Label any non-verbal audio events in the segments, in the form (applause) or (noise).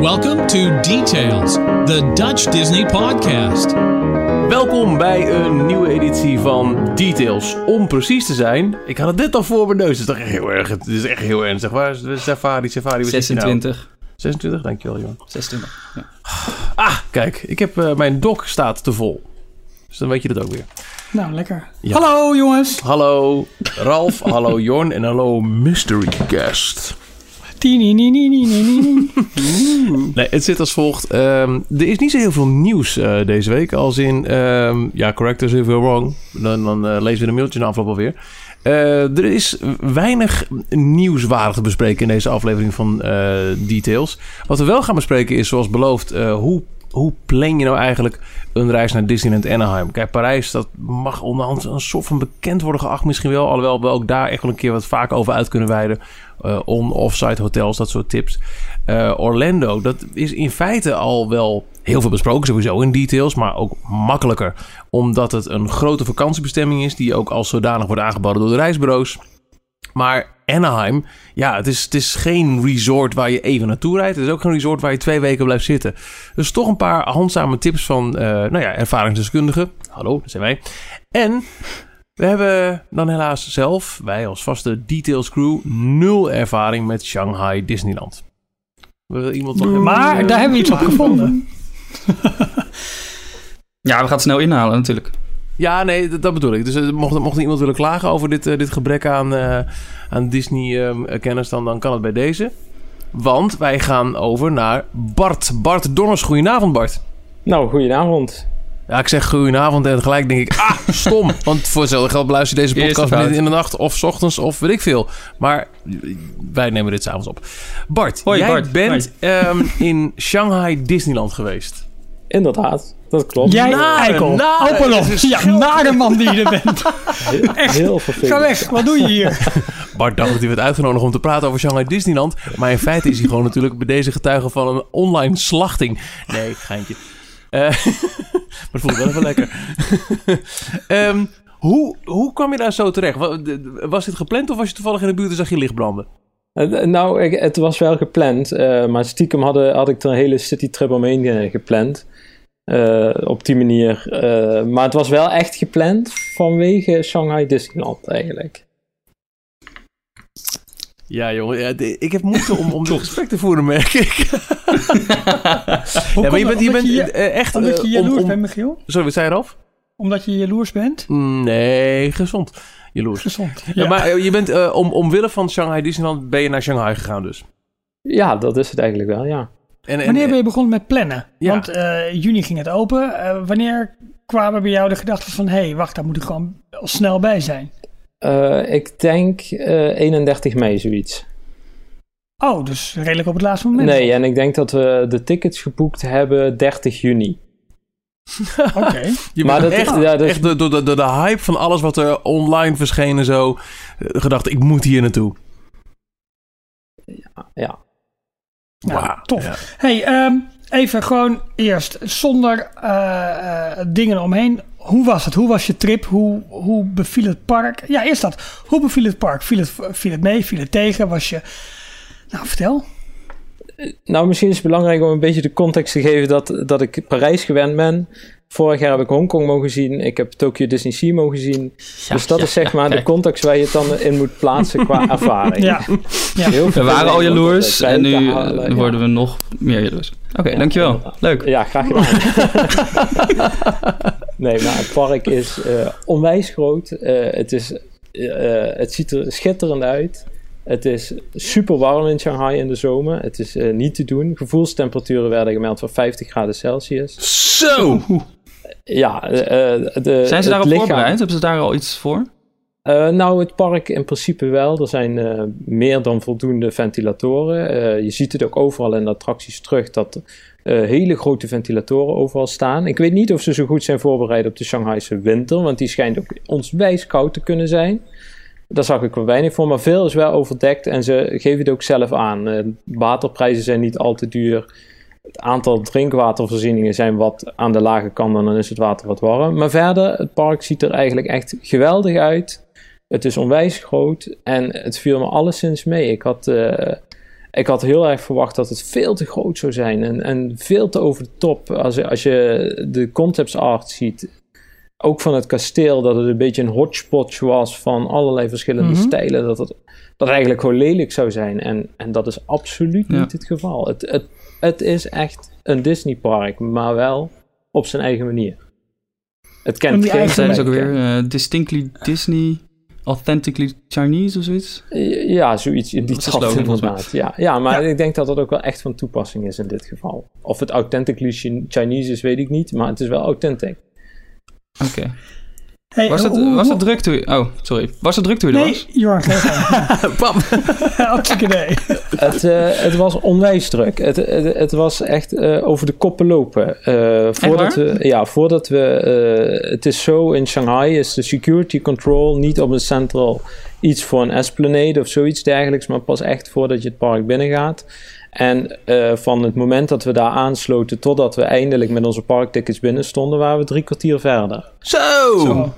Welcome to Details, the Dutch Disney podcast. Welkom bij een nieuwe editie van Details. Om precies te zijn, ik had het net al voor mijn neus. Het is toch echt heel erg. Het is echt heel ernstig. Waar is de Safari? Safari, waar zit je nou? 26. 26, dankjewel, Johan. 26. Ja. Ah, kijk, ik heb eh, mijn dock staat te vol. Dus dan weet je dat ook weer. Nou, lekker. Ja. Hallo jongens. Hallo Ralf, (laughs) hallo Jorn en hallo mystery guest. (laughs) Nee, het zit als volgt. Ehm, er is niet zo heel veel nieuws eh, deze week. Als in, ehm, ja, correctors if we're wrong. Dan, dan eh, lezen we een mailtje na afloop alweer. Eh er is weinig nieuwswaardig te bespreken in deze aflevering van Details. Wat we wel gaan bespreken is, zoals beloofd, hoe, hoe plan je nou eigenlijk een reis naar Disneyland Anaheim? Kijk, Parijs, dat mag onderhand een soort van bekend worden geacht misschien wel. Alhoewel we ook daar echt wel een keer wat vaak over uit kunnen wijden. Eh, on- off-site hotels, dat soort tips. Eh, Orlando, dat is in feite al wel heel veel besproken, sowieso in details, maar ook makkelijker. Omdat het een grote vakantiebestemming is, die ook als zodanig wordt aangeboden door de reisbureaus. Maar Anaheim, ja, het is, het is geen resort waar je even naartoe rijdt. Het is ook geen resort waar je twee weken blijft zitten. Dus toch een paar handzame tips van, eh, nou ja, ervaringsdeskundigen. Hallo, dat zijn wij. En we hebben dan helaas zelf, wij als vaste details crew, nul ervaring met Shanghai Disneyland. Wil iemand nog Maar daar hebben we iets op gevonden. (laughs) ja, we gaan het snel inhalen natuurlijk. Ja, nee, dat, dat bedoel ik. Dus eh, mocht, mocht iemand willen klagen over dit, eh, dit gebrek aan, eh, aan Disney-kennis, dan, dan kan het bij deze. Want wij gaan over naar Bart. Bart Donners, goedenavond Bart. Nou, goedenavond. Ja, ik zeg goedenavond en tegelijk denk ik, ah, stom. (laughs) Want voor hetzelfde geld beluister je deze podcast midden in de nacht of 's ochtends of weet ik veel. Maar wij nemen dit s'avonds op. Bart, Hoi, jij Bart. bent ehm, in Shanghai Disneyland geweest. Inderdaad, dat klopt. Jij Nare, eikel. nare. Open op. Ja, nare man die je er bent. (laughs) Heel vervelend. Ga weg. Wat doe je hier? (laughs) Bart dacht dat hij werd uitgenodigd om te praten over Shanghai Disneyland. Maar in feite is hij gewoon natuurlijk bij deze getuige van een online slachting. Nee, geintje. Eh, maar het voelt wel even lekker. (laughs) Ehm, hoe, hoe kwam je daar zo terecht? Was dit gepland of was je toevallig in de buurt en zag je licht branden? Eh, Nou, ik- het was wel gepland, eh, maar stiekem hadden, had ik er een hele citytrip omheen gepland. Eh, op die manier. Maar het was wel echt gepland vanwege Shanghai Disneyland eigenlijk. Ja, jongen. Ja, de- ik heb moeite om, om (laughs) dit gesprek te voeren, merk ik. (laughs) Ja, maar je bent, je bent Omdat je, eh, echt... omdat je eh, jaloers om, om- bent, Michiel? Sorry, wat zei je Ralf? Omdat je jaloers bent? Nee, gezond. Jaloers. Gezond. Ja. Ja. maar eh, je bent eh, om, omwille van Shanghai Disneyland ben je naar Shanghai gegaan dus. Ja, dat is het eigenlijk wel, ja. En, en, Wanneer ben je begonnen met plannen? Ja. Want eh, juni ging het open. Eh, wanneer kwamen bij jou de gedachten van... hé, hey, wacht, daar moet ik gewoon snel bij zijn? Eh, ik denk eh, 31 mei zoiets. Oh, dus redelijk op het laatste moment. Nee, en ik denk dat we de tickets geboekt hebben 30 juni. (laughs) Oké. Maar bent dat- echt, ja, echt door, de hype van alles wat er online verscheen en zo, eh, gedacht, ik moet hier naartoe. Ja. Nou, Wauw. tof. Ja. Hey, ehm, even gewoon eerst, zonder eh, eh, dingen omheen. Hoe was het? Hoe was je trip? Hoe, hoe beviel het park? Ja, eerst dat. Hoe beviel het park? Viel het, viel het mee? Viel het tegen? Was je... Nou, vertel. Nou, misschien is het belangrijk om een beetje de context te geven dat, dat ik Parijs gewend ben. Vorig jaar heb ik Hongkong mogen zien. Ik heb Tokyo Disney Sea mogen zien. dus dat is zeg maar de context waar je het dan in moet plaatsen qua (laughs) ervaring. Ja, ja. Heel We waren al jaloers en nu worden we nog meer jaloers. Oké, dankjewel. Leuk. Ja, graag gedaan. (laughs) nee, maar het park is eh, onwijs groot. Eh, het, is, eh, het ziet er schitterend uit. Het is super warm in Shanghai in de zomer. Het is niet te doen. Gevoelstemperaturen werden gemeld van 50 graden Celsius. Zo! Ja, eh, eh, de, Zijn ze daarop lichaam- voorbereid? Hebben ze daar al iets voor? Eh, nou, het park in principe wel. Er zijn meer dan voldoende ventilatoren. Je ziet het ook overal in de attracties terug dat hele grote ventilatoren overal staan. Ik weet niet of ze zo goed zijn voorbereid op de Shanghaise winter, want die schijnt ook ons wijs koud te kunnen zijn. Daar zag ik wel weinig voor, maar veel is wel overdekt en ze geven het ook zelf aan. Waterprijzen zijn niet al te duur. Het aantal drinkwatervoorzieningen zijn wat aan de lage kant en dan is het water wat warm. Maar verder, het park ziet er eigenlijk echt geweldig uit. Het is onwijs groot en het viel me alleszins mee. Ik had eh, ik had heel erg verwacht dat het veel te groot zou zijn en, en veel te over de top. Als, je- als je de concept art ziet, ook van het kasteel, dat het een beetje een hotspot was van allerlei verschillende Mhm. stijlen. Dat het, dat eigenlijk gewoon lelijk zou zijn. En, en dat is absoluut Ja. niet het geval. Het, het, het is echt een Disneypark, maar wel op zijn eigen manier. Het En kent die geen zijn ze ook weer? eh, distinctly Disney, authentically Chinese of zoiets? Ja, zoiets in die Dat is de trant inderdaad. Ja, ja maar Ja. ik denk dat dat ook wel echt van toepassing is in dit geval. Of het authentically Chi- Chinese is, weet ik niet, maar het is wel authentic. Oké. Hey, Was, het, hoe- was het druk toen je... Oh, sorry. Was het druk toen je er Nee, was? Geef aan. Pam. Hartstikke idee. het, eh, het was onwijs druk. Het, het, het was echt eh, over de koppen lopen. Eh, voordat we, ja, voordat we. eh, het is zo in Shanghai is de security control niet op een central iets voor een esplanade of zoiets dergelijks, maar pas echt voordat je het park binnengaat. En eh, van het moment dat we daar aansloten totdat we eindelijk met onze parktickets binnen stonden, waren we drie kwartier verder. Zo!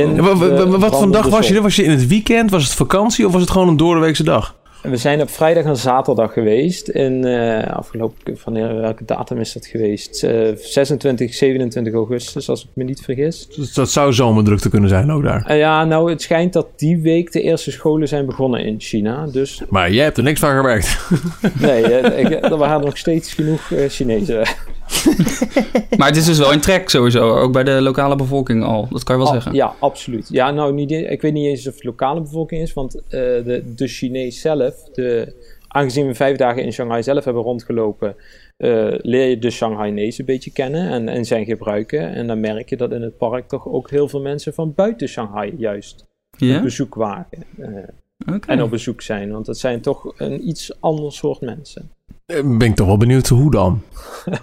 Ja, de wa- wat voor dag was je er? Was je in het weekend? Was het vakantie? Of was het gewoon een doordeweekse dag? We zijn op vrijdag en zaterdag geweest. In eh, afgelopen, wanneer, welke datum is dat geweest? Eh, 26, 27 augustus, als ik me niet vergis. Dus dat zou zomerdrukte kunnen zijn ook daar. Eh, ja, nou, het schijnt dat die week de eerste scholen zijn begonnen in China. Dus Maar jij hebt er niks van gewerkt. nee, eh, ik, er waren nog steeds genoeg eh, Chinezen. (laughs) Maar het is dus wel in trek sowieso. Ook bij de lokale bevolking al. Dat kan je wel zeggen. ja, absoluut. Ja, nou, niet, ik weet niet eens of het lokale bevolking is, want eh, de, de Chinees zelf, de, aangezien we vijf dagen in Shanghai zelf hebben rondgelopen, eh, leer je de Shanghainese een beetje kennen en, en zijn gebruiken. En dan merk je dat in het park toch ook heel veel mensen van buiten Shanghai juist op Ja? bezoek waren eh, En op bezoek zijn. Want het zijn toch een iets ander soort mensen. Eh, Ben ik toch wel benieuwd hoe dan. (laughs)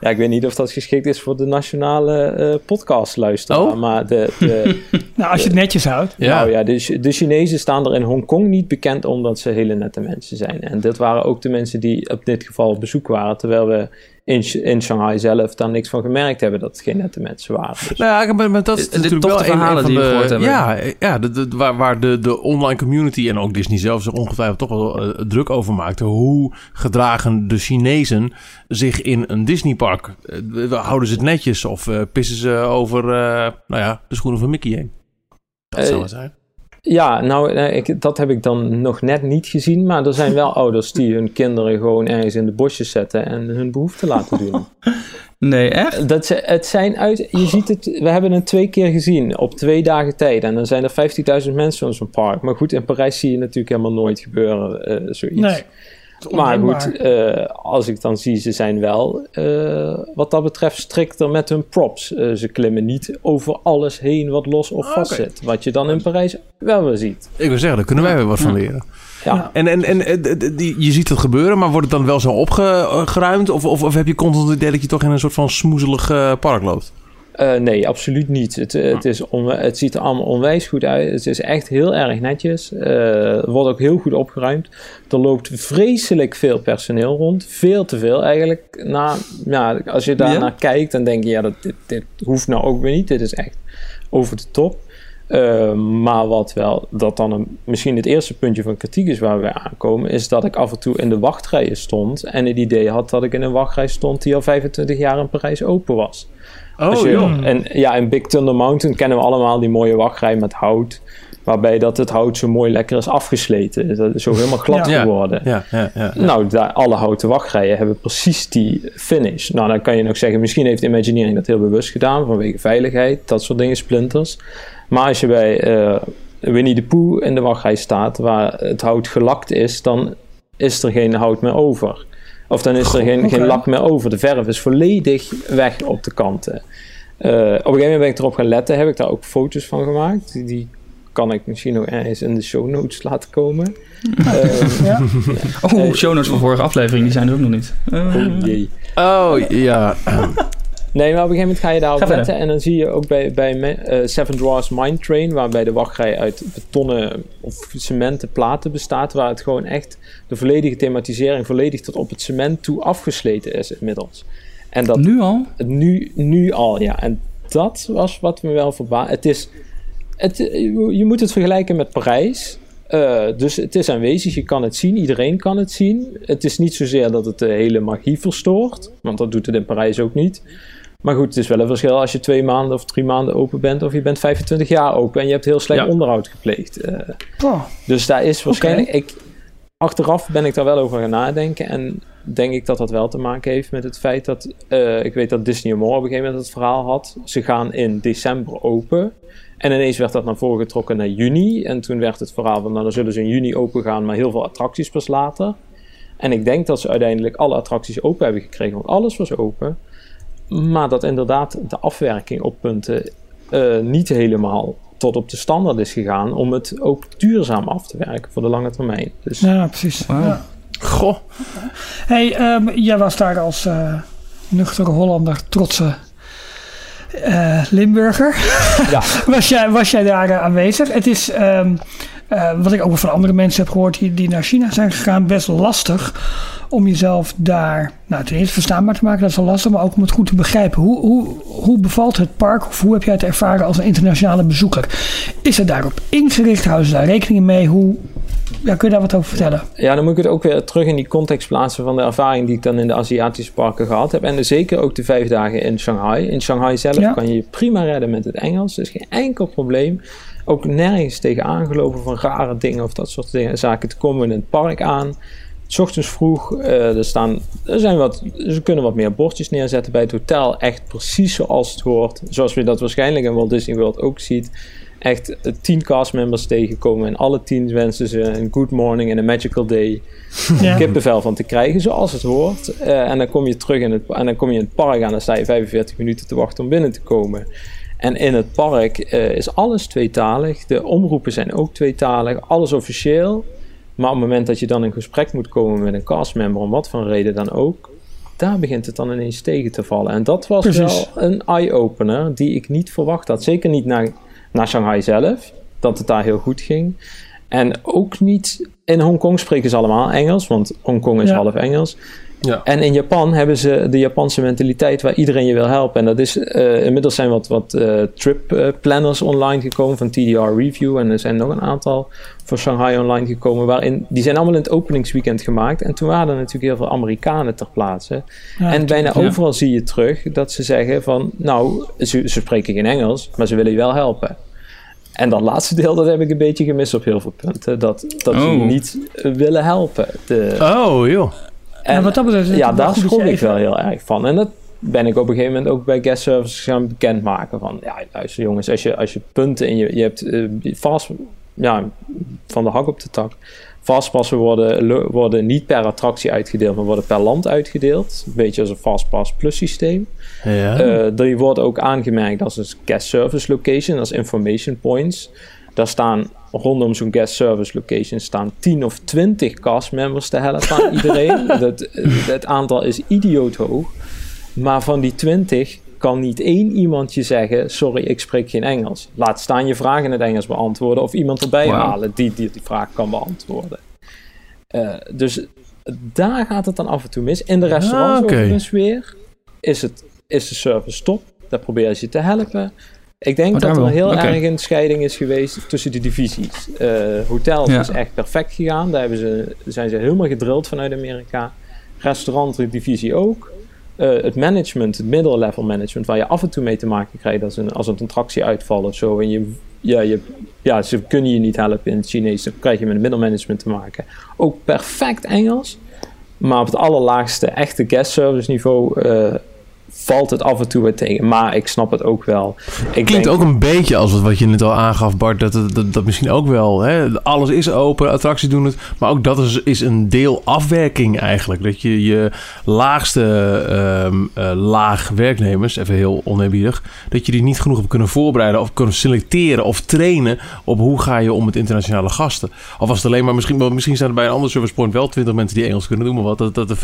Ja, ik weet niet of dat geschikt is voor de nationale eh podcastluisteraar, Oh? maar de, de, (laughs) Nou, als je het netjes houdt. Ja. Nou ja, de, de Chinezen staan er in Hongkong niet bekend omdat ze hele nette mensen zijn. En dit waren ook de mensen die op dit geval op bezoek waren. Terwijl we in, in Shanghai zelf daar niks van gemerkt hebben dat het geen nette mensen waren. Dus, Nou ja, maar, maar dat is Dit- dit natuurlijk toch wel de een, van die we de... gehoord hebben. Ja, ja de, de- waar, waar de, de online community en ook Disney zelf zich ongetwijfeld toch wel eh, druk over maakte. Hoe gedragen de Chinezen zich in een Disneypark? Eh, houden ze het netjes of eh, pissen ze over nou ja, de schoenen van Mickey heen? Dat zou het zijn. Ja, nou, eh, ik, dat heb ik dan nog net niet gezien. Maar er zijn wel (laughs) ouders die hun kinderen gewoon ergens in de bosjes zetten en hun behoefte (laughs) laten doen. Nee, echt? Dat ze, het zijn uit, je ziet het, we hebben het twee keer gezien op twee dagen tijd. En dan zijn er 50.000 mensen in zo'n park. Maar goed, in Parijs zie je natuurlijk helemaal nooit gebeuren, eh, zoiets. Nee. Maar goed, eh, als ik dan zie, ze zijn wel eh, wat dat betreft strikter met hun props. Eh, ze klimmen niet over alles heen wat los of Ah, vast zit. Wat je dan in Parijs wel weer ziet. Ik wil zeggen, daar kunnen wij weer wat van leren. Ja. En, en, en die, je ziet het gebeuren, maar wordt het dan wel zo opgeruimd? Of, of, of heb je constant het idee dat je toch in een soort van smoezelig park loopt? Eh, nee, absoluut niet. Het, eh, het, is onwe- het ziet er allemaal onwijs goed uit. Het is echt heel erg netjes. Er wordt ook heel goed opgeruimd. Er loopt vreselijk veel personeel rond. Veel te veel eigenlijk. Na, ja, als je daar Ja? naar kijkt, dan denk je, ja, dat, dit, dit hoeft nou ook weer niet. Dit is echt over de top. Maar wat wel, dat dan een, misschien het eerste puntje van kritiek is waar we aankomen, is dat ik af en toe in de wachtrijen stond en het idee had dat ik in een wachtrij stond die al 25 jaar in Parijs open was. Oh, je- En ja, in Big Thunder Mountain kennen we allemaal die mooie wachtrij met hout. Waarbij dat het hout zo mooi lekker is afgesleten. Dat is zo helemaal glad Ja. geworden. Ja, ja, ja. Nou, daar, alle houten wachtrijen hebben precies die finish. Nou, dan kan je nog zeggen, misschien heeft Imagineering dat heel bewust gedaan. Vanwege veiligheid, dat soort dingen, splinters. Maar als je bij eh, Winnie de Pooh in de wachtrij staat, waar het hout gelakt is, dan is er geen hout meer over. Of dan is er geen, geen lak meer over. De verf is volledig weg op de kanten. Eh, op een gegeven moment ben ik erop gaan letten. Heb ik daar ook foto's van gemaakt. Die, die kan ik misschien nog ergens in de show notes laten komen. (laughs) Ehm, Ja. Oh, show notes van vorige aflevering, die zijn er ook nog niet. Eh, oh jee. Oh, ja. (laughs) Nee, maar op een gegeven moment ga je daarop letten. En dan zie je ook bij, bij eh, Seven Dwarfs Mine Train, waarbij de wachtrij uit betonnen of cementen platen bestaat, waar het gewoon echt de volledige thematisering volledig tot op het cement toe afgesleten is inmiddels. En dat nu al? nu, nu al, ja. En dat was wat me wel verbaasde. Het is, het, je moet het vergelijken met Parijs. Eh, dus het is aanwezig, je kan het zien, iedereen kan het zien. Het is niet zozeer dat het de hele magie verstoort, want dat doet het in Parijs ook niet. Maar goed, het is wel een verschil als je twee maanden of drie maanden open bent, of je bent 25 jaar open en je hebt heel slecht Ja. onderhoud gepleegd. Eh, Oh, dus daar is waarschijnlijk. Ik, achteraf ben ik daar wel over gaan nadenken. En denk ik dat dat wel te maken heeft met het feit dat. eh, ik weet dat Disney More op een gegeven moment het verhaal had. Ze gaan in december open. En ineens werd dat naar voren getrokken naar juni. En toen werd het verhaal van. Nou, dan zullen ze in juni open gaan, maar heel veel attracties pas later. En ik denk dat ze uiteindelijk alle attracties open hebben gekregen, want alles was open. Maar dat inderdaad de afwerking op punten eh, niet helemaal tot op de standaard is gegaan om het ook duurzaam af te werken voor de lange termijn. Dus ja, precies. Wauw. Ja. Goh. Hey, ehm, jij was daar als eh, nuchtere Hollander, trotse eh, Limburger. Ja. (laughs) was, jij, was jij daar aanwezig? Het is, ehm, eh, wat ik ook van andere mensen heb gehoord die, die naar China zijn gegaan, best lastig om jezelf daar, nou ten eerste verstaanbaar te maken, dat is al lastig, maar ook om het goed te begrijpen. Hoe, hoe, hoe bevalt het park of hoe heb jij het ervaren als een internationale bezoeker? Is het daarop ingericht? Houden ze daar rekening mee? Hoe, ja, kun je daar wat over vertellen? Ja, dan moet ik het ook weer terug in die context plaatsen van de ervaring die ik dan in de Aziatische parken gehad heb. En zeker ook de vijf dagen in Shanghai. In Shanghai zelf Ja. kan je je prima redden met het Engels. Dus geen enkel probleem. Ook nergens tegen aangelopen van rare dingen of dat soort dingen, zaken te komen in het park aan. 's ochtends vroeg, eh, er, staan, er zijn wat, ze kunnen wat meer bordjes neerzetten bij het hotel. Echt precies zoals het hoort. Zoals we dat waarschijnlijk in Walt Disney World ook ziet. Echt eh, tien castmembers tegenkomen. En alle tien wensen ze een good morning en een magical day (laughs) Ja. kippenvel van te krijgen, zoals het hoort. Eh, en dan kom je terug in het, en dan kom je in het park aan, dan sta je 45 minuten te wachten om binnen te komen. En in het park eh, is alles tweetalig. De omroepen zijn ook tweetalig, alles officieel. Maar op het moment dat je dan in gesprek moet komen met een castmember, om wat voor reden dan ook, daar begint het dan ineens tegen te vallen. En dat was Precies. wel een eye-opener die ik niet verwacht had. Zeker niet naar, naar Shanghai zelf, dat het daar heel goed ging. En ook niet. In Hongkong spreken ze allemaal Engels, want Hongkong is Ja. half Engels. Ja. En in Japan hebben ze de Japanse mentaliteit waar iedereen je wil helpen. En dat is. eh, inmiddels zijn wat, wat eh, trip eh, planners online gekomen van TDR Review. En er zijn nog een aantal voor Shanghai online gekomen. Waarin, die zijn allemaal in het openingsweekend gemaakt. En toen waren er natuurlijk heel veel Amerikanen ter plaatse. Ja, en bijna ja. overal zie je terug dat ze zeggen van. Nou, ze, ze spreken geen Engels, maar ze willen je wel helpen. En dat laatste deel, dat heb ik een beetje gemist op heel veel punten. Dat, dat ze Oh. niet willen helpen. De, Oh, joh. En, wat dat betreft ja, daar schrok ik wel heel erg van. En dat ben ik op een gegeven moment ook bij guest services gaan bekendmaken. Van, ja, luister jongens, als je, als je punten in je... Je hebt eh, vast... Ja, van de hak op de tak. Fastpassen worden, worden niet per attractie uitgedeeld, maar worden per land uitgedeeld. Een beetje als een Fastpass Plus systeem. Ja. Eh, die worden ook aangemerkt als een guest service location, als information points. Daar staan rondom zo'n guest service location staan 10 of 20 castmembers te helpen aan iedereen. (laughs) Dat, het aantal is idioot hoog. Maar van die 20 kan niet één iemand je zeggen: Sorry, ik spreek geen Engels. Laat staan je vraag in het Engels beantwoorden of iemand erbij halen die, die die vraag kan beantwoorden. Eh, dus daar gaat het dan af en toe mis. In de restaurants oké. overigens weer is, het, is de service top. Daar proberen ze je te helpen. Ik denk Oh, dat er wel. heel erg een scheiding is geweest tussen de divisies. Eh hotels Ja. is echt perfect gegaan. Daar hebben ze, zijn ze helemaal gedrild vanuit Amerika. Restaurantdivisie ook. Eh, het management, het middle-level management, waar je af en toe mee te maken krijgt als een, als een attractie uitvalt of zo. En je, ja, je, ja, ze kunnen je niet helpen in het Chinees. Dan krijg je met het middelmanagement te maken. Ook perfect Engels. Maar op het allerlaagste echte guest service niveau eh, valt het af en toe weer tegen. Maar ik snap het ook wel. Ik Klinkt denk- ook een beetje als wat, wat je net al aangaf, Bart. Dat, dat, dat misschien ook wel. Hè, alles is open, attracties doen het. Maar ook dat is, is een deel afwerking eigenlijk. Dat je je laagste ehm, eh, laag werknemers, even heel oneerbiedig, dat je die niet genoeg hebt kunnen voorbereiden of kunnen selecteren of trainen op hoe ga je om met internationale gasten. Of was het alleen maar misschien, misschien staan er bij een ander service point wel 20 mensen die Engels kunnen doen, maar wat dat, dat dat,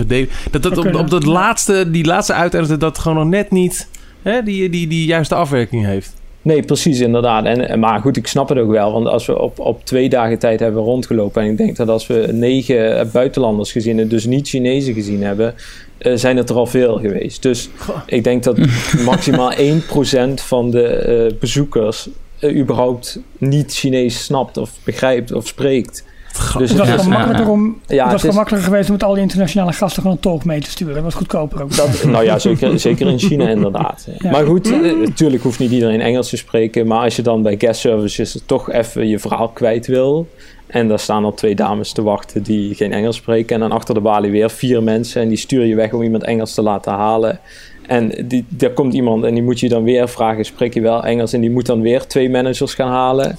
dat, Dat op, op dat laatste, die laatste uiteindelijk dat gewoon nog net niet hè, die, die, die juiste afwerking heeft. Nee, precies, inderdaad. En, maar goed, ik snap het ook wel. Want als we op, op twee dagen tijd hebben rondgelopen... en ik denk dat als we negen eh, buitenlanders gezien en dus niet Chinezen gezien hebben... eh, zijn het er al veel geweest. Dus ik denk dat (laughs) maximaal 1% van de eh, bezoekers überhaupt niet Chinees snapt of begrijpt of spreekt. Dus Het was Ja, wel ja, makkelijker ja. om. Ja, het was het wel is- makkelijker geweest om met al die internationale gasten gewoon een tolk mee te sturen. Dat was goedkoper ook. Dat, nou ja, zeker, zeker in China (laughs) inderdaad. Ja. Maar goed, eh, natuurlijk hoeft niet iedereen Engels te spreken. Maar als je dan bij guest services toch even je verhaal kwijt wil. En daar staan al twee dames te wachten die geen Engels spreken. En dan achter de balie weer vier mensen. En die stuur je weg om iemand Engels te laten halen. En die, daar komt iemand en die moet je dan weer vragen: spreek je wel Engels? En die moet dan weer twee managers gaan halen.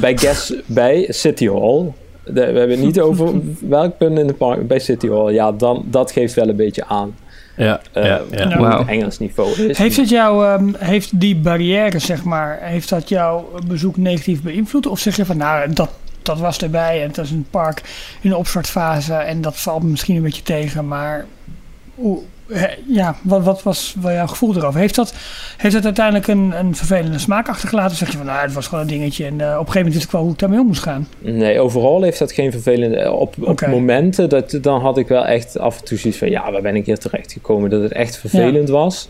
Bij guest, bij City Hall. de- we hebben het niet over (laughs) welk punt in de park. Bij City Hall. Ja, dan, dat geeft wel een beetje aan Ja, eh, ja, ja. hoe Wauw. het Engels niveau is. Heeft, het jou, ehm, heeft die barrière, zeg maar, heeft dat jouw bezoek negatief beïnvloed? Of zeg je van, nou, dat, dat was erbij en het is een park in de opstartfase en dat valt me misschien een beetje tegen, maar hoe, eh, ja, wat, wat was wel jouw gevoel erover? Heeft dat, heeft dat uiteindelijk een, een vervelende smaak achtergelaten? Zeg je van, nou, het was gewoon een dingetje en eh, op een gegeven moment wist ik wel hoe ik daarmee om moest gaan? Nee, overal heeft dat geen vervelende... Op, op momenten, dat, dan had ik wel echt af en toe zoiets van... Ja, waar ben ik hier terecht gekomen? Dat het echt vervelend was.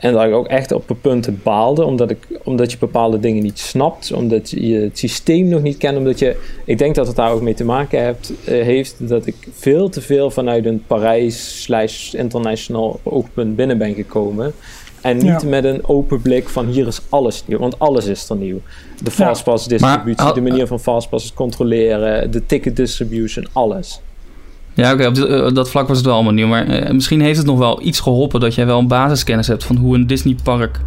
En dat ik ook echt op punten baalde. Omdat, ik, omdat je bepaalde dingen niet snapt. Omdat je het systeem nog niet kent. Omdat je... Ik denk dat het daar ook mee te maken hebt, eh, heeft... Dat ik veel te veel vanuit een Parijs slash international oogpunt binnen ben gekomen. En niet Ja. met een open blik van hier is alles nieuw. Want alles is er nieuw. De fastpass distributie, Maar- de manier van fastpass controleren, de ticket distribution, alles. Ja, oké, op eh, dat vlak was het wel allemaal nieuw. Maar eh, misschien heeft het nog wel iets geholpen dat jij wel een basiskennis hebt van hoe een Disneypark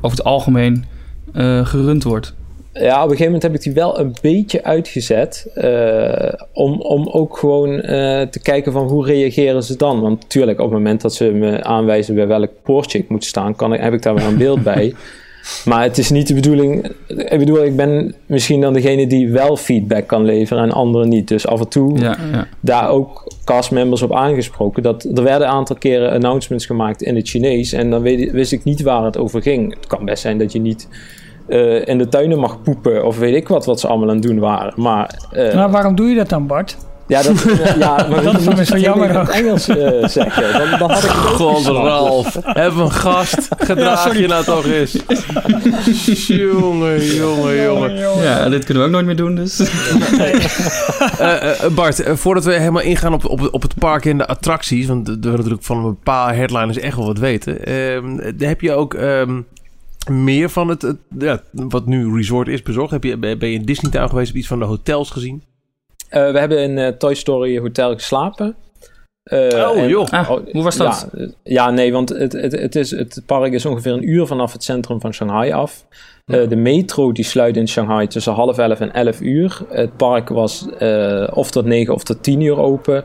over het algemeen eh, gerund wordt. Ja, op een gegeven moment heb ik die wel een beetje uitgezet. om, om ook gewoon te kijken van hoe reageren ze dan. Want natuurlijk, op het moment dat ze me aanwijzen bij welk poortje ik moet staan, kan ik, heb ik daar wel een beeld bij. (laughs) Maar het is niet de bedoeling. Ik bedoel, ik ben misschien dan degene die wel feedback kan leveren en anderen niet. Dus af en toe Ja, ja. daar ook castmembers op aangesproken. Dat, er werden een aantal keren announcements gemaakt in het Chinees. En dan weet, wist ik niet waar het over ging. Het kan best zijn dat je niet eh, in de tuinen mag poepen. Of weet ik wat, wat ze allemaal aan het doen waren. Maar eh, Nou, waarom doe je dat dan, Bart? Ja, dat, (laughs) ja, maar Dat is zo jammer in het. Engels eh, zeggen. Dan, dan had ik God. Ralf. Heb een gast. Gedraag je nou toch eens. (laughs) jongen, jongen, jongen. ja, dit kunnen we ook nooit meer doen, dus. (laughs) Eh, eh, Bart, voordat we helemaal ingaan op, op, op het park en de attracties... want we willen natuurlijk van een paar headliners echt wel wat weten... ehm, heb je ook ehm, meer van het, het- ja, wat nu resort is bezorgd? Heb je, ben je in Disney Town geweest? Heb je iets van de hotels gezien? Eh, we hebben in eh, Toy Story Hotel geslapen. Eh, Oh, en- joh. Ah, hoe was dat? Ja, ja nee, want het, het, het, is, het park is ongeveer een uur vanaf het centrum van Shanghai af. Eh, de metro die sluit in Shanghai tussen half elf en elf uur. Het park was eh, of tot negen of tot tien uur open.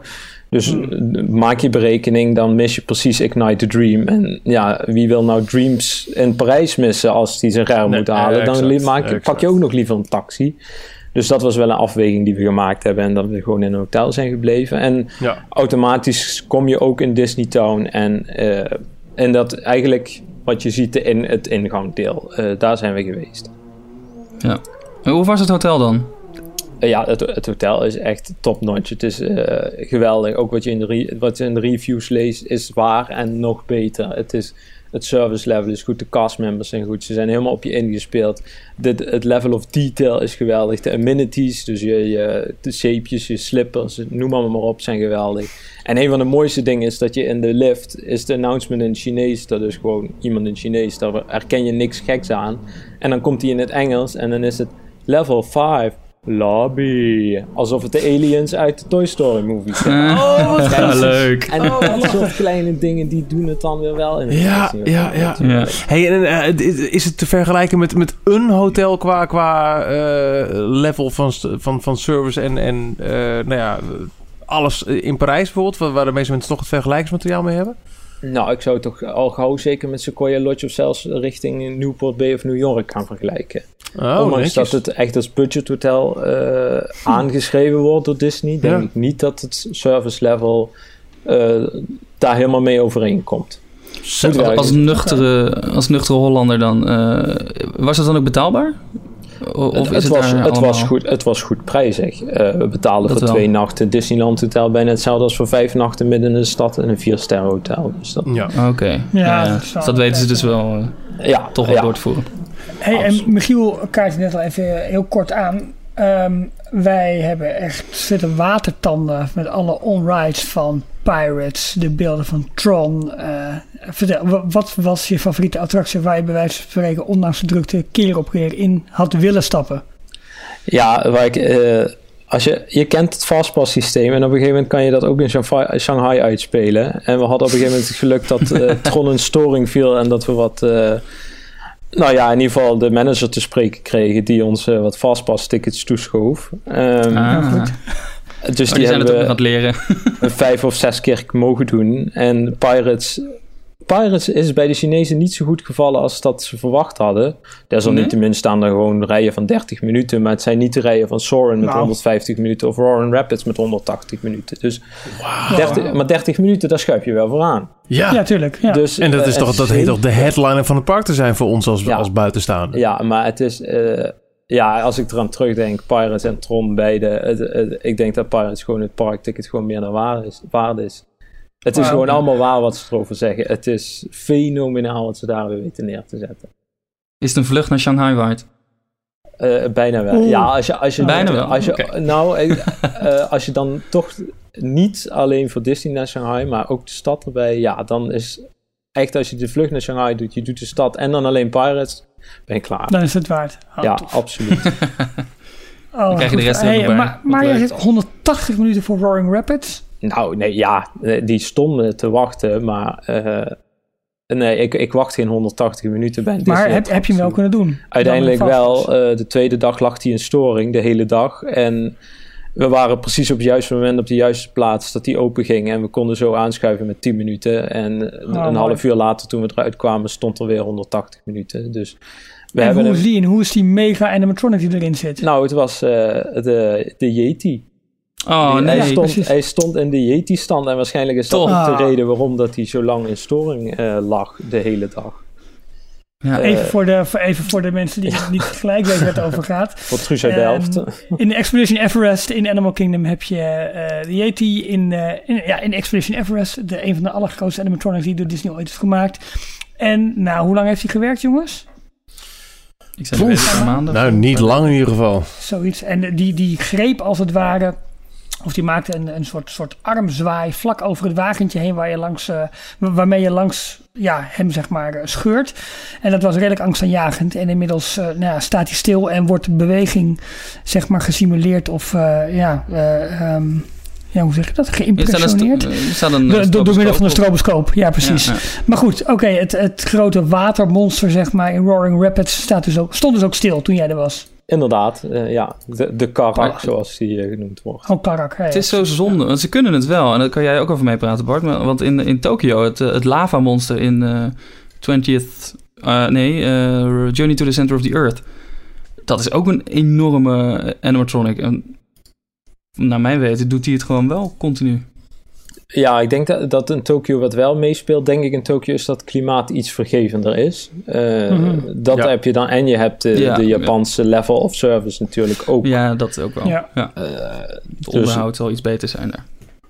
Dus eh, maak je berekening, dan mis je precies Ignite the Dream. En ja, wie wil nou Dreams in Parijs missen als die zijn rij Nee, moet halen? dan exact, maak exact. pak je ook nog liever een taxi. Dus dat was wel een afweging die we gemaakt hebben. En dat we gewoon in een hotel zijn gebleven. En Ja. automatisch kom je ook in Disney Town. En, eh, en dat eigenlijk wat je ziet in het ingangdeel. eh, daar zijn we geweest. Ja. En hoe was het hotel dan? Eh, ja, het, het hotel is echt top-notch. Het is eh, geweldig. Ook wat je, in de re- wat je in de reviews leest is waar en nog beter. Het, is, het service level is goed. De castmembers zijn goed. Ze zijn helemaal op je ingespeeld. De- het level of detail is geweldig. De amenities, dus je, je, de zeepjes, je slippers, noem maar, maar op, zijn geweldig. En een van de mooiste dingen is dat je in de lift, is de announcement in Chinees. Dat is gewoon iemand in Chinees. Daar herken je niks geks aan. En dan komt hij in het Engels en dan is het level 5. Lobby. Alsof het de aliens uit de Toy Story movie zijn. oh, wat Ja, leuk. En dat soort kleine dingen, die doen het dan weer wel. In het Ja, ja, Hotel ja. natuurlijk. Hey, en, eh, is het te vergelijken met, met een hotel qua, qua eh, level van, van, van service en, en eh, nou ja, alles in Parijs bijvoorbeeld, waar- waar de meeste mensen toch het vergelijkingsmateriaal mee hebben? Nou, ik zou het toch al gauw zeker met Sequoia Lodge of zelfs richting Newport Bay of New York gaan vergelijken. Oh, Ondanks netjes. dat het echt als budgethotel eh aangeschreven wordt door Disney, denk Ja. ik niet dat het service level eh, daar helemaal mee overeenkomt. Als, als, nuchtere, als nuchtere Hollander dan... eh, was het dan ook betaalbaar? Of het, is het, het, was, daar het, was goed, het was goed prijzig. Eh, we betaalden Dat voor wel. twee nachten Disneyland Hotel bijna hetzelfde als voor vijf nachten midden in de stad in een vier hotel. Dus dat, Ja. Oké. Ja, Ja, ja. dat Dus dat weten ze dus wel eh, ja, toch wel ja. door te voeren. Hey, en. Michiel kaart net al even heel kort aan. Ehm, wij hebben echt zitten watertanden met alle onrides van Pirates, de beelden van Tron. Eh, vertel, wa- wat was je favoriete attractie waar je bij wijze van spreken, ondanks de drukte, keer op keer in had willen stappen? Ja, waar ik, eh, als je, je kent het fastpass systeem en op een gegeven moment kan je dat ook in Shanghai, uitspelen. En we hadden op een gegeven moment het geluk dat eh, (laughs) Tron een storing viel en dat we wat, eh, nou ja, in ieder geval de manager te spreken kregen die ons wat fastpass tickets toeschoof. Ehm, Ah. Dus Oh, die, die zijn het ook nog aan hebben het leren. (laughs) vijf of zes keer mogen doen. En Pirates, Pirates is bij de Chinezen niet zo goed gevallen als dat ze verwacht hadden. Desalniettemin staan er gewoon rijen van 30 minuten. Maar het zijn niet de rijen van Soren met Nou. 150 minuten of Roaring Rapids met 180 minuten. Dus 30, maar 30 minuten, daar schuif je wel vooraan. Ja. Ja, tuurlijk. Ja. Dus, En dat, is eh, toch, het dat heet toch de headliner van het park te zijn voor ons als, Ja. als buitenstaander? Ja, maar het is... eh, ja, als ik eraan terugdenk, Pirates en Tron beide. Het, het- ik denk dat Pirates gewoon het parkticket gewoon meer dan waar is, waard is. Het is gewoon allemaal waar wat ze erover zeggen. Het is fenomenaal wat ze daar weer weten neer te zetten. Is het een vlucht naar Shanghai waard? Eh, bijna wel. Oeh. Ja, als je, als je, Bijna wel, Als je. Nou, eh, (laughs) eh, als je dan toch niet alleen voor Disney naar Shanghai, maar ook de stad erbij, ja, dan is echt als je de vlucht naar Shanghai doet, je doet de stad en dan alleen Pirates, ben je klaar. Dan is het waard. Oh, ja, tof. absoluut. (laughs) Oh, krijg je de rest er ook nog bij. Maar, maar je zit 180 minuten voor Roaring Rapids. Nou, nee, ja, eh, die stonden te wachten, maar eh, nee, ik, ik wacht geen 180 minuten bij Maar heb, heb je hem wel kunnen doen? Uiteindelijk Dan wel. eh, de tweede dag lag hij in storing, de hele dag. En we waren precies op het juiste moment op de juiste plaats dat die open ging. En we konden zo aanschuiven met 10 minuten. En een, Oh, een mooi. half uur later, toen we eruit kwamen, stond er weer 180 minuten. Dus we en hebben hoe is die en hoe is die mega animatronic die erin zit? Nou, het was eh, de, de Yeti. Oh Die- nee. hij, stond, hij stond in de Yeti-stand en waarschijnlijk is dat Toch. ook Ah. de reden waarom dat hij zo lang in storing eh, lag de hele dag. Ja. Eh, Even voor, de, even voor de mensen die (laughs) niet gelijk weten waar het over gaat. Voor Truus uit Ehm, Delft. In de Expedition Everest in Animal Kingdom heb je eh, de Yeti. In, eh, in, ja, in Expedition Everest, de, een van de allergrootste animatronics die door Disney ooit is gemaakt. En nou, hoe lang heeft hij gewerkt, jongens? Ik zei een paar maanden. Nou, niet lang in ieder geval. Zoiets. En die, die greep als het ware. Of die maakte een, een soort, soort armzwaai vlak over het wagentje heen waar je langs, eh, wa- waarmee je langs ja, hem zeg maar eh, scheurt. En dat was redelijk angstaanjagend. En inmiddels eh, nou ja, staat hij stil en wordt de beweging zeg maar gesimuleerd of eh, ja, eh, ehm, ja, hoe zeg je dat? Er een, Geïmpressioneerd. er een Door, door, middel van de stroboscoop ja precies. Ja, ja. Maar goed, oké, het, het grote watermonster zeg maar in Roaring Rapids staat dus ook, stond dus ook stil toen jij er was. Inderdaad, eh, ja. De, de karak, Maar- zoals die eh, genoemd wordt. Oh, Karak. Het is zo zonde, want ze kunnen het wel. En daar kan jij ook over meepraten, Bart. Maar, want in, in Tokio, het, eh, het lavamonster in eh 20th... eh, nee, eh, Journey to the Center of the Earth. Dat is ook een enorme animatronic. En naar mijn weten doet hij het gewoon wel continu. Ja, ik denk dat, dat in Tokio wat wel meespeelt, denk ik in Tokio, is dat het klimaat iets vergevender is. Eh, Mhm. Dat Ja. heb je dan. En je hebt de, Ja. de Japanse level of service natuurlijk ook. Ja, dat ook wel. Ja. Ja. Eh, Het dus- onderhoud zal iets beter zijn daar.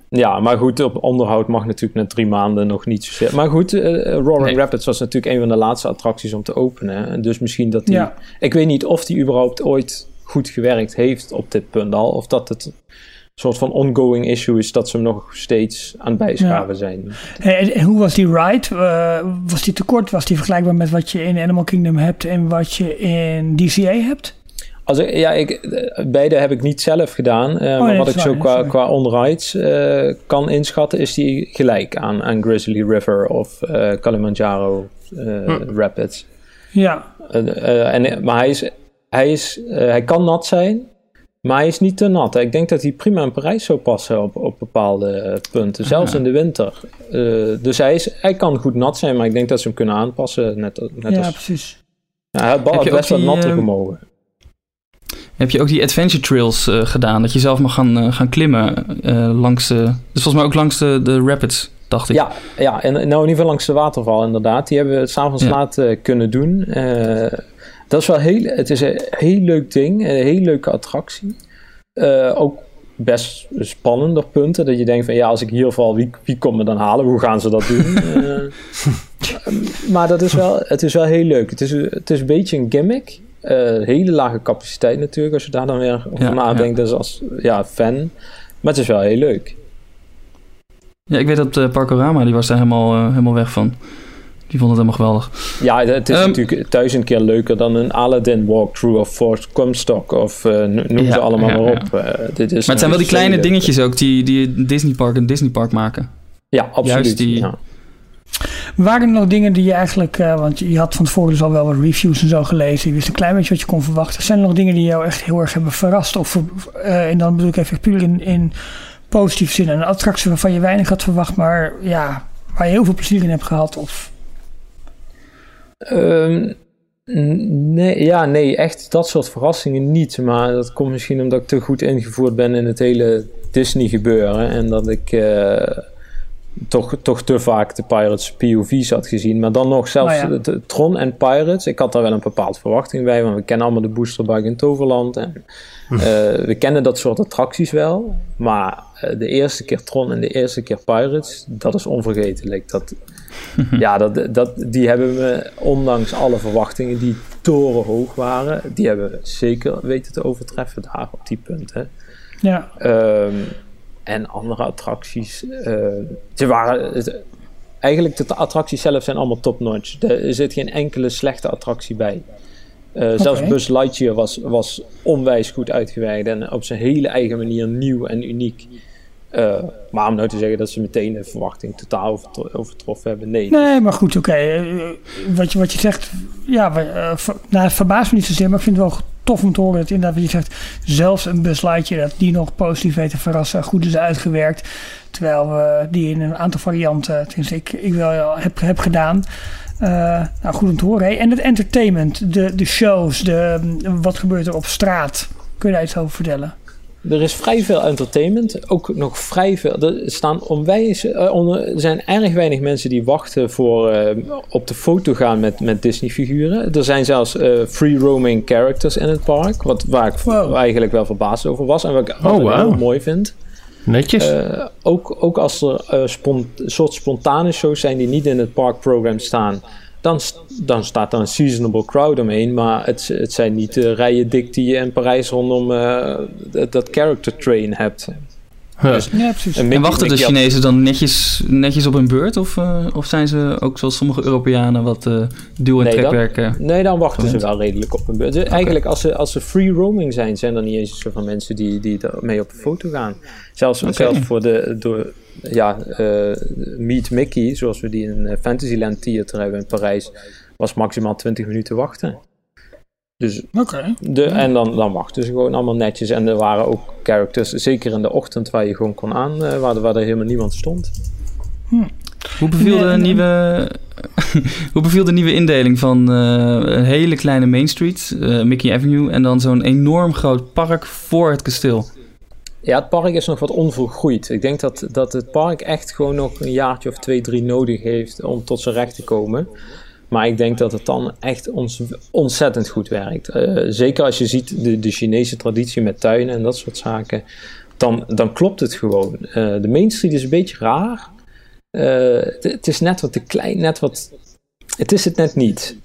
ja, maar goed, op onderhoud mag natuurlijk na drie maanden nog niet zozeer. Maar goed, eh, Roaring Nee. Rapids was natuurlijk een van de laatste attracties om te openen. En dus misschien dat die... Ja. Ik weet niet of die überhaupt ooit goed gewerkt heeft op dit punt al. Of dat het soort van ongoing issue is dat ze hem nog steeds aan het bijschaven zijn. En, en hoe was die ride? Eh, was die te kort? Was die vergelijkbaar met wat je in Animal Kingdom hebt en wat je in DCA hebt? Als ik, ja, ik, eh, beide heb ik niet zelf gedaan. eh, maar Oh, nee, wat ik zo qua, qua on-rides eh, kan inschatten, is die gelijk aan, aan Grizzly River of eh, Kilimanjaro Hm. Rapids. Ja, en, maar hij, is, hij, is, eh, hij kan nat zijn, maar hij is niet te nat. Ik denk dat hij prima in Parijs zou passen op, op bepaalde punten, zelfs Ah. in de winter. Eh, dus hij, is, hij kan goed nat zijn, maar ik denk dat ze hem kunnen aanpassen. Net, net ja als, precies. ja, hij je best wat die, natter eh, gemogen. Heb je ook die adventure trails eh, gedaan? Dat je zelf mag gaan, eh, gaan klimmen eh, langs de... Dus volgens mij ook langs de, de rapids, dacht ik. Ja, ja, en nou in ieder geval langs de waterval inderdaad. Die hebben we s'avonds Ja. laat eh, kunnen doen. Dat is wel heel, het is een heel leuk ding, een heel leuke attractie. Eh, ook best spannend op punten, dat je denkt van ja, als ik hier val, wie, wie komt me dan halen? Hoe gaan ze dat doen? (laughs) Eh, maar dat is wel, het is wel heel leuk. Het is, het is een beetje een gimmick. Eh, hele lage capaciteit natuurlijk, als je daar dan weer over Ja, nadenkt. Dus als ja, fan. Maar het is wel heel leuk. Ja, ik weet dat Parkorama, die was daar helemaal, helemaal weg van. Die vond het helemaal geweldig. Ja, het is Ehm, natuurlijk duizend keer leuker dan een Aladdin walkthrough of Force Comstock of eh, no- noem Ja, ze allemaal ja, maar ja. op. Eh, dit is Maar het zijn wel die kleine dingetjes ook die, die het Disneypark een Disneypark maken. Ja, absoluut. Juist die- ja. Waren er nog dingen die je eigenlijk, eh, want je had van tevoren dus al wel wat reviews en zo gelezen, je wist een klein beetje wat je kon verwachten. Zijn er nog dingen die jou echt heel erg hebben verrast? Of, eh, en dan bedoel ik even puur in, in positieve zin. Een attractie waarvan je weinig had verwacht, maar ja, waar je heel veel plezier in hebt gehad? Of, Ehm, nee, ja, nee, echt dat soort verrassingen niet. Maar dat komt misschien omdat ik te goed ingevoerd ben in het hele Disney gebeuren. En dat ik eh, toch, toch te vaak de Pirates POV's had gezien. Maar dan nog zelfs Nou ja. de, de Tron en Pirates. Ik had daar wel een bepaald verwachting bij. Want we kennen allemaal de Boosterbuik in Toverland. En, eh, we kennen dat soort attracties wel. Maar eh, de eerste keer Tron en de eerste keer Pirates, dat is onvergetelijk. Dat, (laughs) ja, dat, dat, die hebben we, ondanks alle verwachtingen die torenhoog waren, die hebben we zeker weten te overtreffen daar op die punten. ja, Ehm, en andere attracties, eh, ze waren, het- eigenlijk de attracties zelf zijn allemaal top-notch. Er zit geen enkele slechte attractie bij. Eh, Zelfs. Buzz Lightyear was, was onwijs goed uitgewerkt en op zijn hele eigen manier nieuw en uniek. Eh, maar om nou te zeggen dat ze meteen de verwachting totaal overtro- overtroffen hebben, nee. Nee, maar goed, oké. eh, wat, je, wat je zegt, ja, eh, nou, het verbaast me niet zozeer, maar ik vind het wel tof om te horen dat inderdaad wat je zegt, zelfs een buslightje, dat die nog positief weet te verrassen, goed is uitgewerkt. Terwijl we die in een aantal varianten, tenminste ik, ik wel heb, heb gedaan. Eh, nou, goed om te horen. hè. En het entertainment, de, de shows, de, wat gebeurt er op straat? Kun je daar iets over vertellen? Er is vrij veel entertainment, ook nog vrij veel. Er, staan onwijs, eh, er zijn erg weinig mensen die wachten voor eh, op de foto gaan met, met Disney-figuren. Er zijn zelfs eh, free roaming characters in het park, wat, waar ik Wow. eigenlijk wel verbaasd over was en wat ik wauw. heel mooi vind. Netjes. Ook, ook als er soort spontane shows zijn die niet in het parkprogram staan, dan, dan staat er een seasonable crowd omheen. Maar het, het zijn niet de rijen dik die je in Parijs rondom eh, dat, dat character train hebt. Huh. dus- Ja, precies. En En wachten de Chinezen dan netjes, netjes op hun beurt? Of, eh, of zijn ze ook zoals sommige Europeanen wat eh duw- en Nee, trekwerken? Nee, dan wachten ze wel redelijk op hun beurt. Dus Eigenlijk, als ze, als ze free roaming zijn, zijn er niet eens zoveel mensen die, die mee op de foto gaan. Zelfs, zelfs voor de, door, ja, eh, Meet Mickey, zoals we die in eh, Fantasyland Theater hebben in Parijs, was maximaal 20 minuten wachten. Dus Oké. de, en dan, dan wachten ze gewoon allemaal netjes. En er waren ook characters, zeker in de ochtend, waar je gewoon kon aan, eh, waar, waar er helemaal niemand stond. Hoe beviel, Nee, de nieuwe, (laughs) hoe beviel de nieuwe indeling van eh, een hele kleine Main Street, eh, Mickey Avenue, en dan zo'n enorm groot park voor het kasteel? Ja, het park is nog wat onvolgroeid. Ik denk dat, dat het park echt gewoon nog een jaartje of twee, drie nodig heeft om tot zijn recht te komen. Maar ik denk dat het dan echt ons, ontzettend goed werkt. Eh, zeker als je ziet de, de Chinese traditie met tuinen en dat soort zaken. Dan, dan klopt het gewoon. Eh, de Main Street is een beetje raar. Eh, het, het is net wat te klein, net wat... Het is het net niet.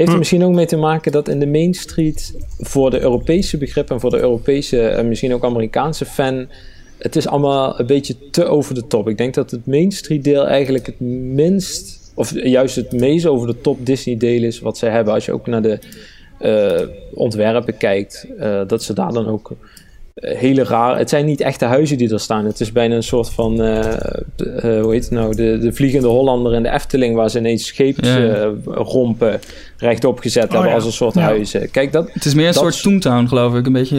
Heeft er misschien ook mee te maken dat in de Main Street voor de Europese begrip en voor de Europese en misschien ook Amerikaanse fan, het is allemaal een beetje te over de top. Ik denk dat het Main Street deel eigenlijk het minst, of juist het meest over de top Disney deel is wat ze hebben. Als je ook naar de eh, ontwerpen kijkt, eh, dat ze daar dan ook eh, hele raar. Het zijn niet echte huizen die er staan. Het is bijna een soort van, eh, eh, hoe heet het nou, de, de Vliegende Hollander in de Efteling, waar ze ineens Ja, ja. scheepsrompen rechtop gezet hebben ja. als een soort Ja. huizen. Kijk, dat, Het is meer een Dat soort Toontown, geloof ik. Een beetje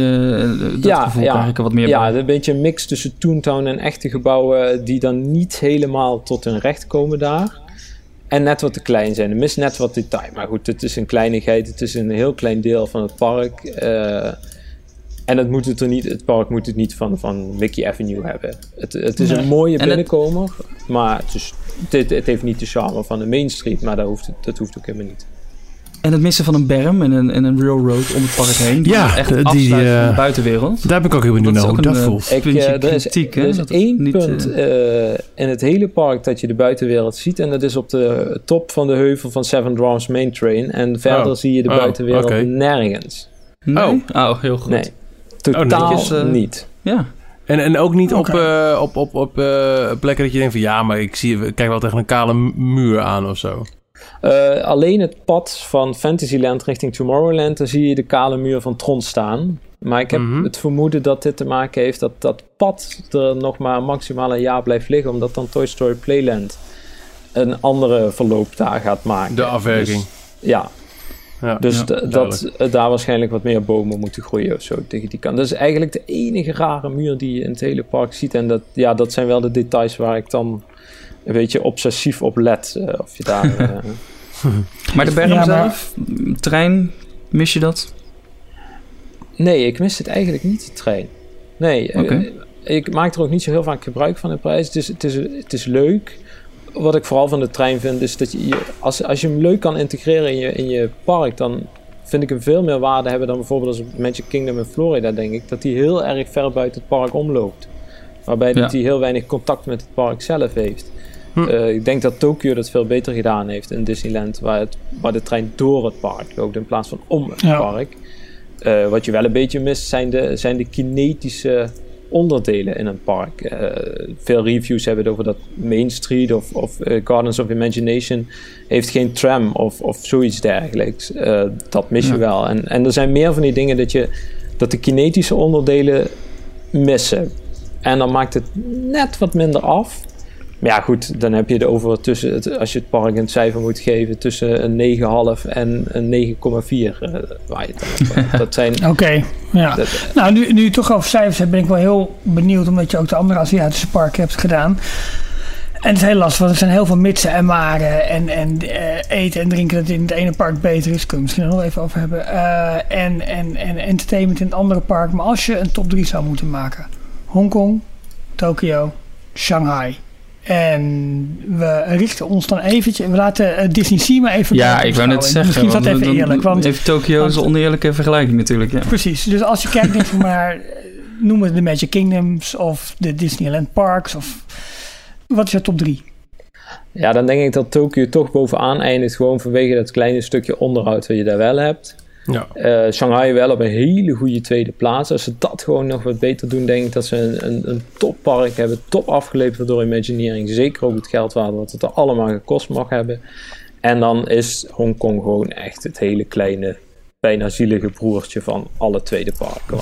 eh, dat gevoel krijg ik er wat meer ja, bij. een beetje een mix tussen Toontown en echte gebouwen die dan niet helemaal tot hun recht komen daar. En net wat te klein zijn. Er mist net wat detail. Maar goed, het is een kleinigheid. Het is een heel klein deel van het park. Eh, en het, moet het, er niet, het park moet het niet van, van Mickey Avenue hebben. Het, het is Nee. een mooie het- binnenkomer. Maar het, is, het, het heeft niet de charme van de Main Street. Maar dat hoeft, dat hoeft ook helemaal niet. En het missen van een berm en een, en een railroad om het park heen. Die Ja, echt die, van eh, de buitenwereld. Daar ben ik ook heel benieuwd Dat naar is hoe ook dat een, voelt. Ik, eh, er is, kritiek, hè, er is dat het één niet, punt eh, in het hele park dat je de buitenwereld ziet. En dat is op de top van de heuvel van Seven Dwarfs Main Train. En verder Oh. zie je de Oh, buitenwereld nergens. Nee? Oh, heel goed. Nee, totaal netjes, eh, niet. Ja. En, en ook niet op, eh, op, op, op eh, plekken dat je denkt van... ja, maar ik, zie, ik kijk wel tegen een kale mu- muur aan of zo. Eh, alleen het pad van Fantasyland richting Tomorrowland, daar zie je de kale muur van Tron staan. Maar ik heb Mhm. het vermoeden dat dit te maken heeft dat dat pad er nog maar maximaal een jaar blijft liggen, omdat dan Toy Story Playland een andere verloop daar gaat maken. De afwerking. Dus, ja, Ja. dus Ja, dat eh, daar waarschijnlijk wat meer bomen moeten groeien of zo tegen die kant. Dat is eigenlijk de enige rare muur die je in het hele park ziet. En dat, ja, dat zijn wel de details waar ik dan een beetje obsessief op let. eh, of je daar... (laughs) eh, Maar de berm Ja, maar- zelf, trein, mis je dat? Nee, ik mis het eigenlijk niet, de trein. Nee, ik maak er ook niet zo heel vaak gebruik van de prijs. Het is, het is, het is leuk. Wat ik vooral van de trein vind, is dat je, als, als je hem leuk kan integreren in je, in je park, dan vind ik hem veel meer waarde hebben dan bijvoorbeeld als Magic Kingdom in Florida, denk ik. Dat hij heel erg ver buiten het park omloopt. Waarbij dat hij heel weinig contact met het park zelf heeft. Hm. Eh, ik denk dat Tokyo dat veel beter gedaan heeft in Disneyland, waar, het, waar de trein door het park loopt in plaats van om het Ja. park. Eh, wat je wel een beetje mist zijn de, zijn de kinetische onderdelen in een park. Eh, veel reviews hebben het over dat Main Street of, of eh, Gardens of Imagination heeft geen tram of, of zoiets dergelijks. Eh, dat mis je Ja. wel. En, en er zijn meer van die dingen dat, je, dat de kinetische onderdelen missen. En dan maakt het net wat minder af. Maar ja, goed, dan heb je het over tussen, het, als je het park een cijfer moet geven, tussen een 9,5 en een 9,4. eh, waar je het dan over hebt. Dat zijn. (laughs) Oké, ja. dat- Nou, nu, nu je het toch over cijfers hebt, ben ik wel heel benieuwd, omdat je ook de andere Aziatische parken hebt gedaan. En het is heel lastig, want er zijn heel veel mitsen en maren. En, en eh, eten en drinken dat in het ene park beter is. Kunnen we misschien nog even over hebben. Eh, en, en, en entertainment in het andere park. Maar als je een top 3 zou moeten maken: Hongkong, Tokio, Shanghai. En we richten ons dan eventjes. We laten eh, Disney Sea maar even. Ja, ik wou net zeggen. Misschien is dat even dan- eerlijk. Want Even Tokio is een oneerlijke vergelijking natuurlijk. Ja. Precies. Dus als je kijkt, denk maar, eh, noem het de Magic Kingdoms of de Disneyland Parks of wat is jouw top 3? Ja, dan denk ik dat Tokio toch bovenaan eindigt. Gewoon vanwege dat kleine stukje onderhoud wat je daar wel hebt. Ja. Eh, Shanghai wel op een hele goede tweede plaats. Als ze dat gewoon nog wat beter doen, denk ik dat ze een, een, een toppark hebben. Top afgeleverd door Imagineering. Zeker ook het geld waard wat het er allemaal gekost mag hebben. En dan is Hongkong gewoon echt het hele kleine, bijna zielige broertje van alle tweede parken.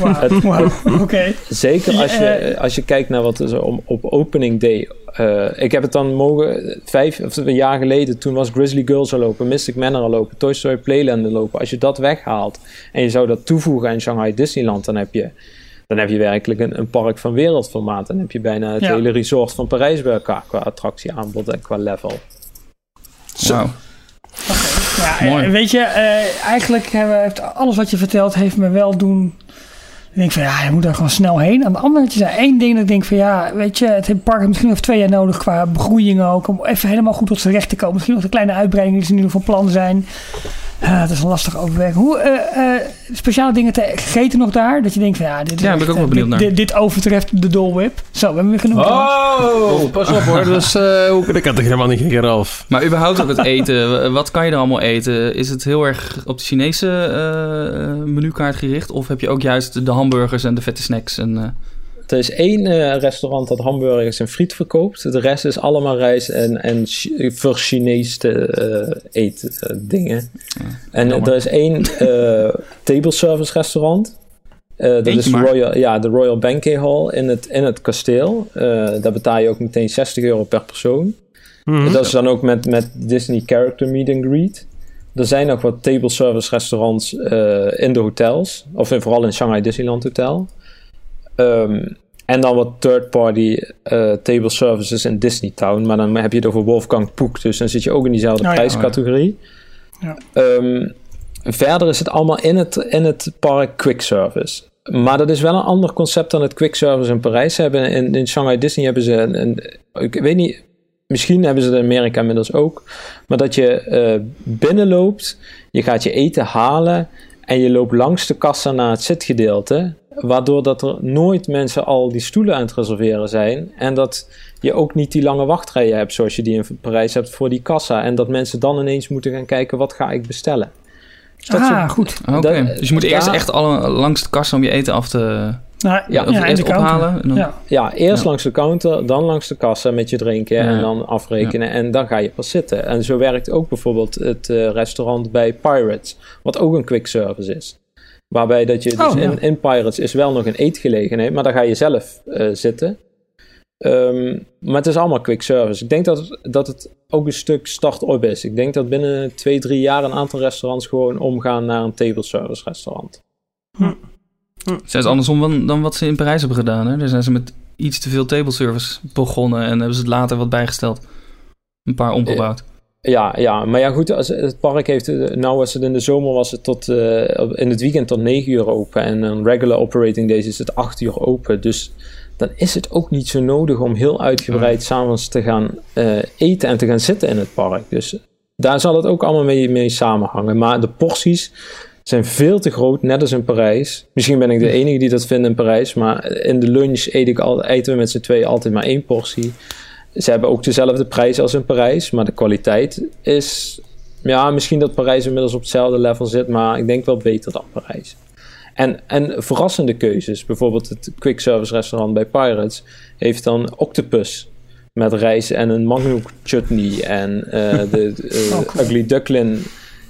(laughs) Wauw, oké. Zeker als je, Eh, als je kijkt naar wat er op opening day. Eh, ik heb het dan mogen vijf of een jaar geleden. Toen was Grizzly Girls al lopen, Mystic Manor al lopen, Toy Story Playland al lopen. Als je dat weghaalt en je zou dat toevoegen aan Shanghai Disneyland, dan heb je, dan heb je werkelijk een, een park van wereldformaat. Dan heb je bijna het Ja. hele resort van Parijs bij elkaar qua attractieaanbod en qua level. Wauw. Ja, Mooi. eh, weet je, eh, eigenlijk hebben, heeft alles wat je vertelt heeft me wel doen. Ik denk van ja, je moet daar gewoon snel heen. Aan de andere kant is er één ding dat ik denk van ja, weet je, het park heeft misschien nog twee jaar nodig qua begroeiing ook. Om even helemaal goed tot zijn recht te komen. Misschien nog de kleine uitbreidingen die ze nu van plan zijn. Eh, dat is een lastig overweg. Hoe eh, eh, speciale dingen te gegeten nog daar? Dat je denkt van ja, dit, is Ja, ben ik ook wel benieuwd dit, naar. dit, dit overtreft de Dole Whip. Zo, we hebben weer genoemd. Oh, pas op hoor. Dus, eh, hoe, (laughs) dat kan helemaal niet, Geralf? Maar überhaupt ook het eten. Wat kan je er allemaal eten? Is het heel erg op de Chinese eh, menukaart gericht? Of heb je ook juist de hamburgers en de vette snacks? En, eh, Er is één eh, restaurant dat hamburgers en friet verkoopt. De rest is allemaal rijst en, en voor Chinese eh eetdingen. en jammer. er is één eh, table service restaurant. Eh, dat is de. Royal, ja, de Royal Banquet Hall in het, in het kasteel. Eh, daar betaal je ook meteen 60 euro per persoon. Mhm. Dat is dan ook met, met Disney Character Meet and Greet. Er zijn nog wat table service restaurants eh, in de hotels. Of in, vooral in Shanghai Disneyland Hotel. Ehm, en dan wat third-party eh, table services in Disney Town. Maar dan heb je het over Wolfgang Puck. Dus dan zit je ook in diezelfde Oh prijscategorie. Ja. Ehm, verder is het allemaal in het, in het park quick service. Maar dat is wel een ander concept dan het quick service in Parijs. Ze hebben in, in Shanghai Disney hebben ze een, een- ik weet niet misschien hebben ze het in Amerika inmiddels ook. Maar dat je eh, binnenloopt, je gaat je eten halen en je loopt langs de kassa naar het zitgedeelte. Waardoor dat er nooit mensen al die stoelen aan het reserveren zijn. En dat je ook niet die lange wachtrijen hebt zoals je die in Parijs hebt voor die kassa. En dat mensen dan ineens moeten gaan kijken, wat ga ik bestellen? Dus dat ah, soort- goed. Oké, dus je moet eerst echt alle, langs de kassa om je eten af te Nou, Ja, eerst ophalen. En dan, Ja. Ja, eerst Ja. langs de counter, dan langs de kassa met je drinken Ja. en dan afrekenen en dan ga je pas zitten. En zo werkt ook bijvoorbeeld het eh, restaurant bij Pirates, wat ook een quick service is. Waarbij dat je dus Oh, ja. in, in Pirates is wel nog een eetgelegenheid, maar daar ga je zelf eh, zitten. Ehm, maar het is allemaal quick service. Ik denk dat, het- dat het ook een stuk start-up is. Ik denk dat binnen twee, drie jaar een aantal restaurants gewoon omgaan naar een table service restaurant. Zijn ze andersom dan, dan wat ze in Parijs hebben gedaan. Hè? Daar zijn ze met iets te veel table service begonnen en hebben ze het later wat bijgesteld. Een paar omgebouwd. Ja, ja, maar ja goed, als, het park heeft, eh, nou was het in de zomer was het tot, eh, in het weekend tot 9 uur open en een regular operating days is het 8 uur open. Dus dan is het ook niet zo nodig om heel uitgebreid s'avonds te gaan eh, eten en te gaan zitten in het park. Dus daar zal het ook allemaal mee, mee samenhangen. Maar de porties zijn veel te groot, net als in Parijs. Misschien ben ik de enige die dat vindt in Parijs, maar in de lunch eet ik al, eten we met z'n tweeën altijd maar één portie. Ze hebben ook dezelfde prijs als in Parijs, maar de kwaliteit is... Ja, misschien dat Parijs inmiddels op hetzelfde level zit, maar ik denk wel beter dan Parijs. En, en verrassende keuzes. Bijvoorbeeld het quick service restaurant bij Pirates heeft dan octopus met rijst en een mangoe chutney. En eh, de, eh, Oh, cool. Ugly Duckling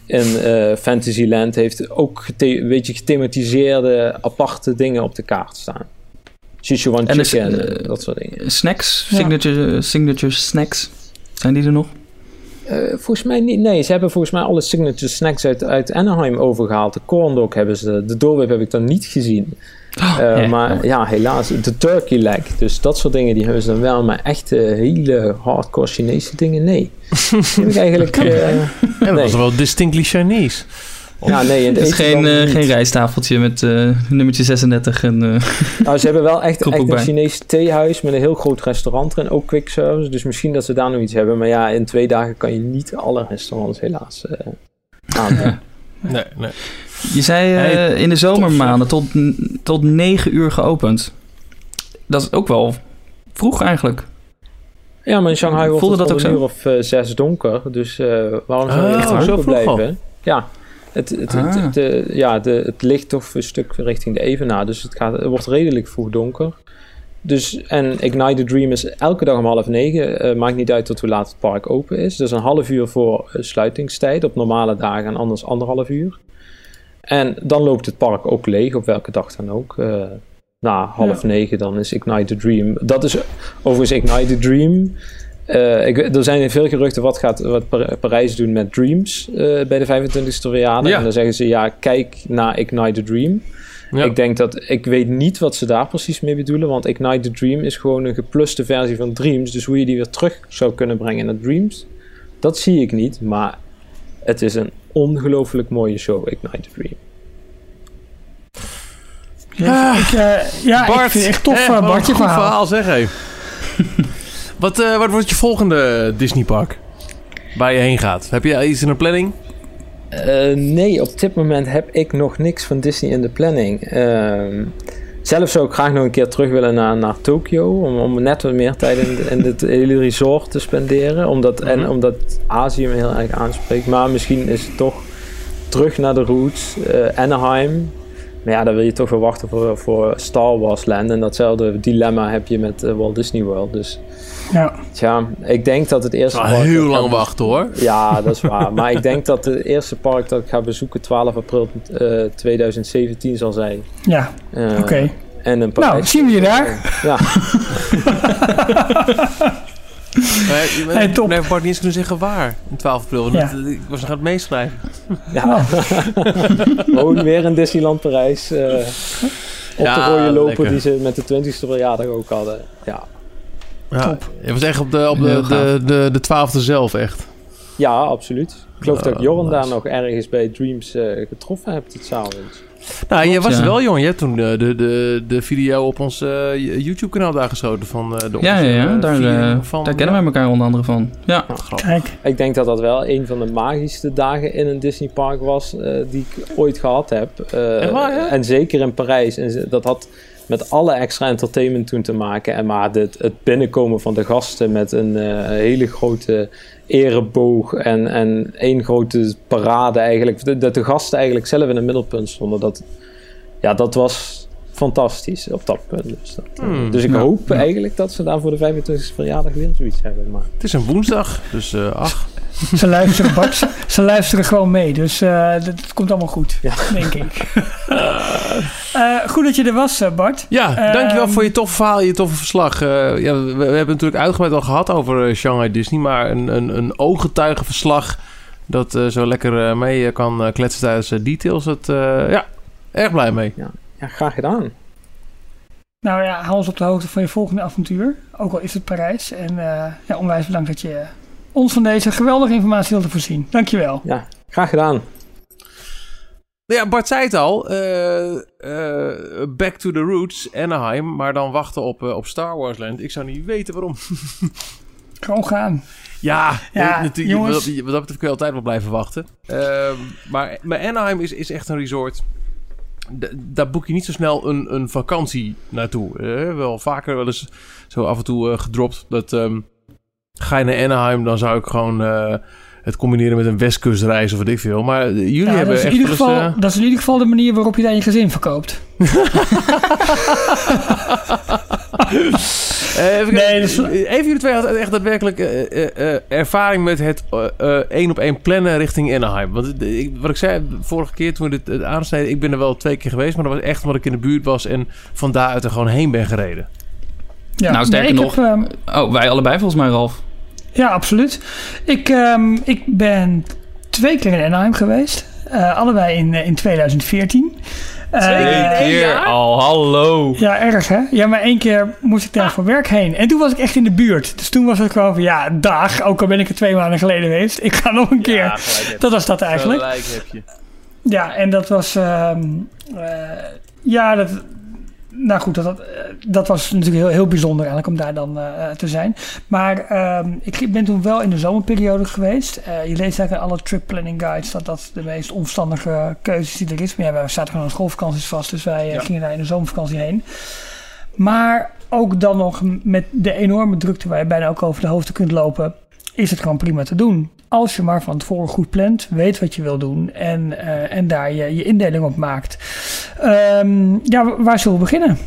in eh, Fantasyland heeft ook een beetje gethematiseerde aparte dingen op de kaart staan. Sichuan En chicken, eh, dat soort dingen. Snacks, Ja. signature, signature snacks. Zijn die er nog? Eh, volgens mij niet. Nee, ze hebben volgens mij alle signature snacks uit, uit Anaheim overgehaald. De corn dog hebben ze. De doorwip heb ik dan niet gezien. Oh, Eh, maar ja, helaas. De turkey leg. Dus dat soort dingen die hebben ze dan wel. Maar echt eh, hele hardcore Chinese dingen, nee. (laughs) Heb ik eigenlijk... Ja, dat Nee. was wel distinctly Chinese. Ja, nee. In Het is geen, eh, niet. geen rijstafeltje met eh, nummertje 36 en... eh, Nou, ze hebben wel echt, echt een bij. Chinees theehuis met een heel groot restaurant erin. Ook quick service. Dus misschien dat ze daar nog iets hebben. Maar ja, in twee dagen kan je niet alle restaurants helaas eh aanbieden. Nee, nee. Je zei eh, Hey, in de zomermaanden tot, tot 9 uur geopend. Dat is ook wel vroeg eigenlijk. Ja, maar in Shanghai wordt het dat ook een zo? uur of eh, zes donker. Dus eh, waarom zou je Oh, echt zo al. blijven? Ja, het, het, Ah. het, eh, ja de, het ligt toch een stuk richting de Evenaar. Dus het, gaat, het wordt redelijk vroeg donker. Dus, en Ignite the Dream is elke dag om half negen. Eh, maakt niet uit tot hoe laat het park open is. Dus een half uur voor eh, sluitingstijd op normale dagen en anders anderhalf uur. En dan loopt het park ook leeg, op welke dag dan ook. Eh, na half negen dan is Ignite the Dream. Dat is overigens Ignite the Dream. Eh, ik, er zijn veel geruchten wat gaat wat Par- Parijs doen met Dreams eh, bij de 25e verjaardag. Ja. En dan zeggen ze ja, kijk naar Ignite the Dream. Ja. Ik denk dat ik weet niet wat ze daar precies mee bedoelen, want Ignite the Dream is gewoon een gepluste versie van Dreams. Dus hoe je die weer terug zou kunnen brengen naar Dreams, dat zie ik niet. Maar het is een ongelooflijk mooie show, Ignite the Dream. Ja, ik, eh, ja, ik vind het echt tof, eh, Bart, je goed verhaal. zeg hé. (laughs) wat, eh, wat wordt je volgende Disneypark? Waar je heen gaat? Heb je iets in de planning? Eh, nee, op dit moment heb ik nog niks van Disney in de planning. Ehm, zelf zou ik graag nog een keer terug willen naar, naar Tokio. Om, om net wat meer tijd in, in het (laughs) hele resort te spenderen. Omdat, En Mhm. omdat Azië me heel erg aanspreekt. Maar misschien is het toch terug naar de roots. eh, Anaheim. Maar ja, dan wil je toch wel wachten voor, voor Star Wars Land. En datzelfde dilemma heb je met eh, Walt Disney World. Dus Ja. tja, ik denk dat het eerste... Wel park heel lang wachten hoor. ja, dat is waar. (laughs) Maar ik denk dat het eerste park dat ik ga bezoeken 12 april eh, 2017 zal zijn. Ja, Eh, oké. En een Nou, Parijs. zien we je daar. Ja, (laughs) (laughs) Je (laughs) Hey, top. Nee, Bart niet eens kunnen zeggen waar. In 12 april. Ja. ik was nog aan het meeschrijven. ja. (laughs) ook weer in Disneyland Parijs. eh, op Ja, de rode lekker. die ze met de 20ste verjaardag ook hadden. Ja. Ja, Top. Het was echt op de, op de, de, de, de 12e zelf echt. Ja, absoluut. Ik geloof dat ik Oh, Jorn daar nog ergens bij Dreams eh, getroffen heb dit avonds. Nou, je was ja. er wel, jongen. Je hebt toen eh, de, de, de video op ons eh, YouTube-kanaal daar geschoten van eh, de Ja, ja, Daar, van, daar kennen wij elkaar onder andere van. Ja. Grappig. Kijk, Ik denk dat dat wel een van de magischste dagen in een Disneypark was eh, die ik ooit gehad heb. Eh, waar? En zeker in Parijs. En dat had met alle extra entertainment toen te maken. En maar dit, het binnenkomen van de gasten met een eh, hele grote ereboog en, en één grote parade eigenlijk. Dat- de gasten eigenlijk zelf in het middelpunt stonden. Dat, ja, dat was fantastisch op dat punt. Dus, dat, eh, Hmm, dus ik hoop eigenlijk dat ze daar voor de 25e verjaardag weer zoiets hebben. Maar Het is een woensdag, dus eh ach. (laughs) ze luisteren, Bart, ze, ze luisteren gewoon mee. Dus eh, dat, dat komt allemaal goed, Ja. denk ik. (laughs) Eh, goed dat je er was, eh, Bart. Ja, Ehm, dankjewel voor je toffe verhaal, je toffe verslag. Eh, ja, we, we hebben het natuurlijk uitgebreid al gehad over Shanghai Disney, maar een, een, een ooggetuigenverslag dat eh, zo lekker mee kan kletsen tijdens details. Dat, eh, ja, erg blij mee. ja, graag gedaan. Nou ja, hou ons op de hoogte van je volgende avontuur. Ook al is het Parijs. En eh, ja, onwijs bedankt dat je ons van deze geweldige informatie wilde voorzien. Dankjewel. Ja, graag gedaan. Ja, Bart zei het al. eh, eh, back to the roots, Anaheim. Maar dan wachten op, eh, op Star Wars Land. Ik zou niet weten waarom. (laughs) Gewoon gaan. Ja, Ja, natuurlijk. jongens. Wat, dat- wat dat betreft kun je altijd wel blijven wachten. Ehm, maar, maar Anaheim is, is echt een resort. D- daar boek je niet zo snel een, een vakantie naartoe. Eh, wel vaker wel eens zo af en toe gedropt. Dat ehm, ga je naar Anaheim, dan zou ik gewoon eh, het combineren met een westkustreis of wat ik veel. Maar eh, jullie Ja, hebben is in ieder eens, geval, eh, dat is in ieder geval de manier waarop je het aan je gezin verkoopt. (laughs) (laughs) Even, Nee, dus- even jullie twee hadden echt daadwerkelijk ervaring met het één op één plannen richting Anaheim. Want ik, wat ik zei vorige keer toen we dit aansneden, ik ben er wel twee keer geweest, maar dat was echt omdat ik in de buurt was en van daaruit er gewoon heen ben gereden. Ja. Nou, sterker ik nog- heb, ehm, Oh, wij allebei volgens mij, Ralf. ja, absoluut. Ik, ehm, ik ben twee keer in Anaheim geweest. Eh, allebei in, eh, in 2014. Eh, keer al, hallo. Ja, erg hè? Ja, maar één keer moest ik daar voor werk heen. En toen was ik echt in de buurt. Dus toen was het gewoon van, ja, dag. Ook al ben ik er twee maanden geleden geweest. Ik ga nog een keer. dat was dat eigenlijk. heb je. Ja, en dat was... ehm, eh, ja, dat... Nou goed, dat, dat, dat was natuurlijk heel, heel bijzonder eigenlijk om daar dan eh, te zijn. Maar ehm, ik ben toen wel in de zomerperiode geweest. Eh, je leest eigenlijk in alle trip planning guides dat dat de meest omstandige keuze is die er is. Maar ja, wij zaten gewoon aan schoolvakanties vast, dus wij eh, Ja. gingen daar in de zomervakantie heen. Maar ook dan nog met de enorme drukte waar je bijna ook over de hoofden kunt lopen, is het gewoon prima te doen. Als je maar van tevoren goed plant, weet wat je wil doen en, eh, en daar je, je indeling op maakt. Ehm, ja, wa- waar zullen we beginnen?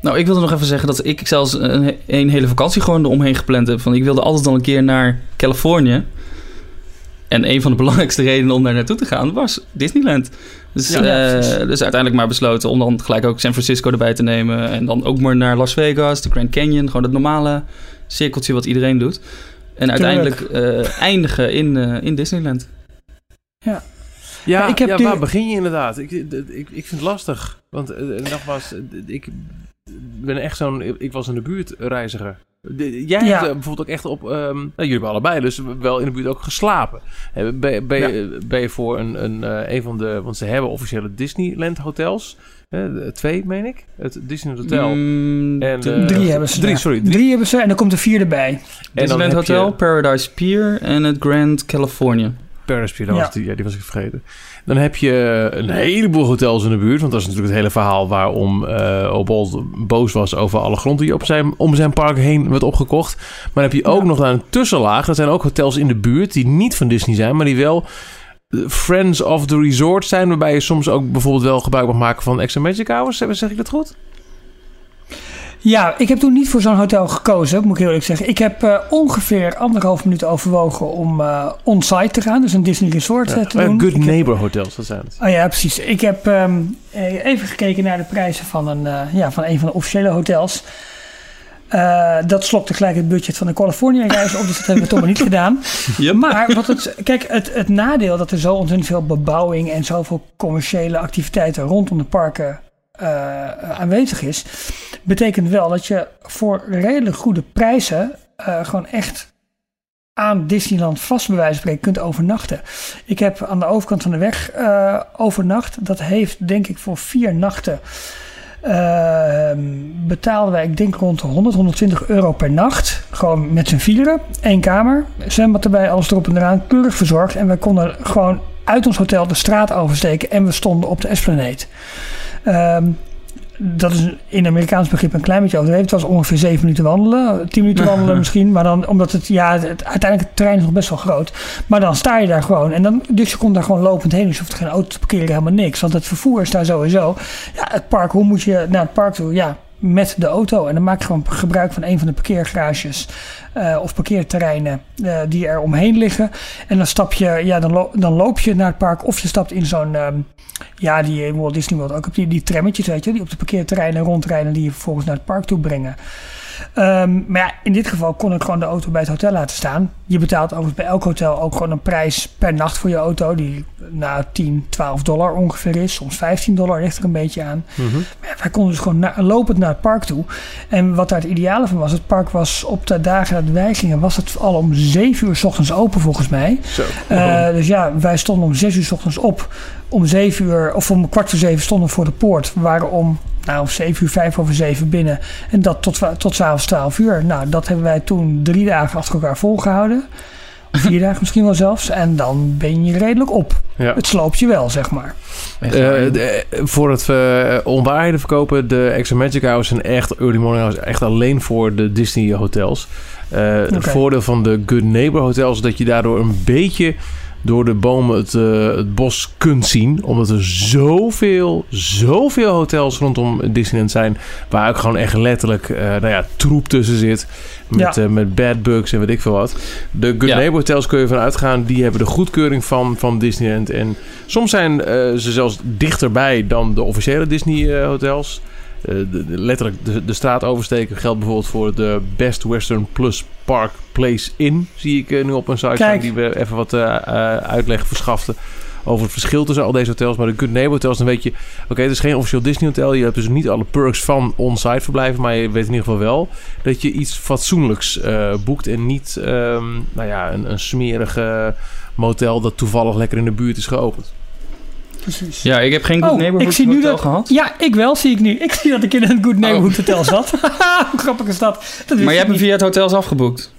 Nou, ik wilde nog even zeggen dat ik zelfs een, een hele vakantie gewoon eromheen gepland heb. Van ik wilde altijd al een keer naar Californië. En een van de (laughs) belangrijkste redenen om daar naartoe te gaan was Disneyland. Dus, Ja, ja, eh, dus uiteindelijk maar besloten om dan gelijk ook San Francisco erbij te nemen. En dan ook maar naar Las Vegas, de Grand Canyon. Gewoon het normale cirkeltje wat iedereen doet. En uiteindelijk eh, eindigen in, eh, in Disneyland. Ja, Ik heb ja waar begin je inderdaad? Ik, ik, ik vind het lastig. Want eh, nogmaals, eh, ik ben echt zo'n... Ik was in de buurt reiziger. De- Jij Ja. hebt eh, bijvoorbeeld ook echt op... ehm, nou, jullie hebben allebei dus wel in de buurt ook geslapen. Eh, Ben, je- ben, je- ben je voor een, een, eh, een van de... Want ze hebben officiële Disneyland hotels. Eh, de- twee, meen ik. Het Disneyland Hotel. Mm, En, de- eh, drie hebben ze. Drie, sorry. Drie. Drie hebben ze en dan komt er vier erbij. En dan Disneyland je Hotel, Paradise Pier en het Grand California. Paris Pier, dat Ja. was die, ja, die was ik vergeten. Dan heb je een heleboel hotels in de buurt. Want dat is natuurlijk het hele verhaal waarom eh Obold boos was over alle grond die op zijn, om zijn park heen werd opgekocht. Maar dan heb je ook Ja. nog daar een tussenlaag. Dat zijn ook hotels in de buurt die niet van Disney zijn, maar die wel eh, Friends of the Resort zijn. Waarbij je soms ook bijvoorbeeld wel gebruik mag maken van extra magic hours. Zeg ik dat goed? Ja, ik heb toen niet voor zo'n hotel gekozen, moet ik heel eerlijk zeggen. Ik heb eh, ongeveer anderhalf minuut overwogen om eh on-site te gaan. Dus een Disney Resort eh, te doen. good Ik heb- Neighbor hotels, dat zijn het. Oh ja, precies. Ik heb ehm, eh, even gekeken naar de prijzen van een, ja, van een van de officiële hotels. Eh, dat slokte gelijk het budget van de California-reis op, dus dat hebben we toch maar niet (laughs) gedaan. Maar wat het, kijk, het, het nadeel dat er zo ontzettend veel bebouwing en zoveel commerciële activiteiten rondom de parken eh, aanwezig is, betekent wel dat je voor redelijk goede prijzen eh, gewoon echt aan Disneyland vast bij wijze van spreken kunt overnachten. Ik heb aan de overkant van de weg uh, overnacht. Dat heeft denk ik voor vier nachten betaalden wij, ik denk rond de 100, 120 euro per nacht. Gewoon met z'n vieren. Eén kamer. Zwembad erbij, alles erop en eraan. Keurig verzorgd. En wij konden gewoon uit ons hotel de straat oversteken. En we stonden op de Esplanade. Um, dat is in Amerikaans begrip een klein beetje overdreven. Het was ongeveer 7 minuten wandelen, 10 minuten wandelen misschien. Maar dan, omdat het, ja, het, uiteindelijk het terrein is nog best wel groot. Maar dan sta je daar gewoon. En dan, dus je komt daar gewoon lopend heen. Dus je hoeft geen auto te parkeren, helemaal niks. Want het vervoer is daar sowieso. Ja, het park, hoe moet je naar het park toe? Ja, met de auto. En dan maak je gewoon gebruik van een van de parkeergarages uh, of parkeerterreinen uh, die er omheen liggen. En dan stap je, ja, dan, dan loop je naar het park of je stapt in zo'n, um, ja, die Walt Disney World ook op die, die trammetjes, weet je, die op de parkeerterreinen rondrijden die je vervolgens naar het park toe brengen. Um, maar ja, in dit geval kon ik gewoon de auto bij het hotel laten staan. Je betaalt overigens bij elk hotel ook gewoon een prijs per nacht voor je auto. Die nou 10, 12 dollar ongeveer is. Soms 15 dollar ligt er een beetje aan. Mm -hmm. maar ja, wij konden dus gewoon na, lopend naar het park toe. En wat daar het ideale van was, het park was op de dagen dat wij gingen, was het al om 7 uur s ochtends open volgens mij. Zo. Uh, dus ja, wij stonden om 6 uur s ochtends op. Om 7 uur, of om kwart voor 7 stonden we voor de poort. We waren om nou, 7 uur, 5 over 7 binnen. En dat tot, tot s'avonds 12 uur. Nou, dat hebben wij toen drie dagen achter elkaar volgehouden. (laughs) Vier dagen misschien wel zelfs. En dan ben je redelijk op. Ja. Het sloopt je wel, zeg maar. Uh, de, voor het uh, onwaarheden verkopen, de Extra Magic House en echt Early Morning House echt alleen voor de Disney hotels. Uh, okay. Het voordeel van de Good Neighbor hotels is dat je daardoor een beetje door de bomen het, uh, het bos kunt zien. Omdat er zoveel, zoveel hotels rondom Disneyland zijn. Waar ook gewoon echt letterlijk uh, nou ja, troep tussen zit. Met, ja. uh, met bad bugs en weet ik veel wat. De Good ja. Neighbor hotels kun je vanuit gaan. Die hebben de goedkeuring van, van Disneyland. En soms zijn ze zelfs dichterbij dan de officiële Disney hotels. Uh, de, letterlijk de, de, straat oversteken geldt bijvoorbeeld voor de Best Western Plus Park Place Inn. Zie ik uh, nu op een site staan die we even wat uh, uitleg verschaften over het verschil tussen al deze hotels. Maar de Good Neighbor hotels, dan weet je... Oké, okay, het is geen officieel Disney hotel. Je hebt dus niet alle perks van on-site verblijven. Maar je weet in ieder geval wel dat je iets fatsoenlijks boekt. En niet um, nou ja, een, een smerige motel dat toevallig lekker in de buurt is geopend. Precies. Ja, ik heb geen Good oh, Neighborhood ik zie nu hotel dat, gehad. Ja, ik wel, zie ik nu. Ik zie dat ik in een Good Neighborhood oh. hotel zat. (laughs) Hoe grappig is dat? dat maar je hebt hem via het hotels afgeboekt?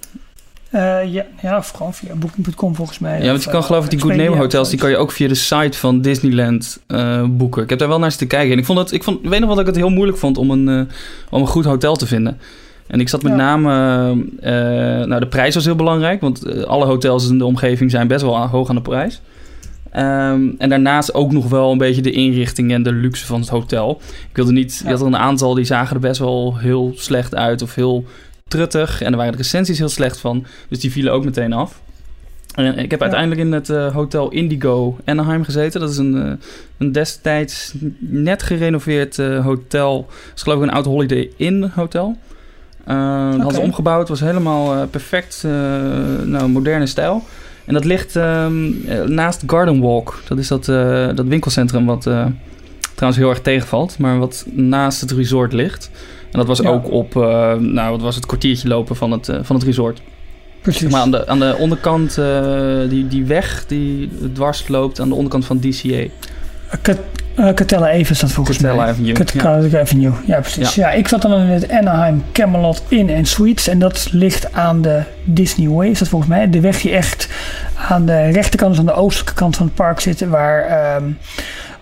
Uh, ja, ja, of gewoon via booking.com volgens mij. Ja, want je kan uh, geloof ik die Good Neighbor hotels... die kan je ook via de site van Disneyland uh, boeken. Ik heb daar wel naar te kijken. En ik vond het... Ik, vond, ik weet nog wat ik het heel moeilijk vond om een, om een goed hotel te vinden. En ik zat met ja. name... nou, de prijs was heel belangrijk. Want alle hotels in de omgeving zijn best wel hoog aan de prijs. Um, en daarnaast ook nog wel een beetje de inrichting en de luxe van het hotel. Ik wilde niet... Ja. Je had er een aantal die zagen er best wel heel slecht uit of heel truttig. En er waren de recensies heel slecht van. Dus die vielen ook meteen af. En ik heb ja. uiteindelijk in het uh, hotel Indigo Anaheim gezeten. Dat is een, uh, een destijds net gerenoveerd uh, hotel. Het is geloof ik een oud Holiday Inn hotel. Uh, okay. Dat hadden ze omgebouwd. was helemaal perfect, nou, moderne stijl. En dat ligt um, naast Garden Walk. Dat is dat, uh, dat winkelcentrum wat uh, trouwens heel erg tegenvalt. Maar wat naast het resort ligt. En dat was ja. ook op, uh, nou wat was het, kwartiertje lopen van het, van het resort. Precies. Maar aan de, aan de onderkant, die, die weg die dwars loopt aan de onderkant van DCA. Uh, Catella Even staat volgens Catella mij. Avenue. Catella ja. Avenue, ja precies. Ja. ja. ik zat dan in het Anaheim Camelot Inn and Suites. En dat ligt aan de Disney Way, is dat volgens mij. De weg die echt aan de rechterkant, dus aan de oostelijke kant van het park zit. Waar um,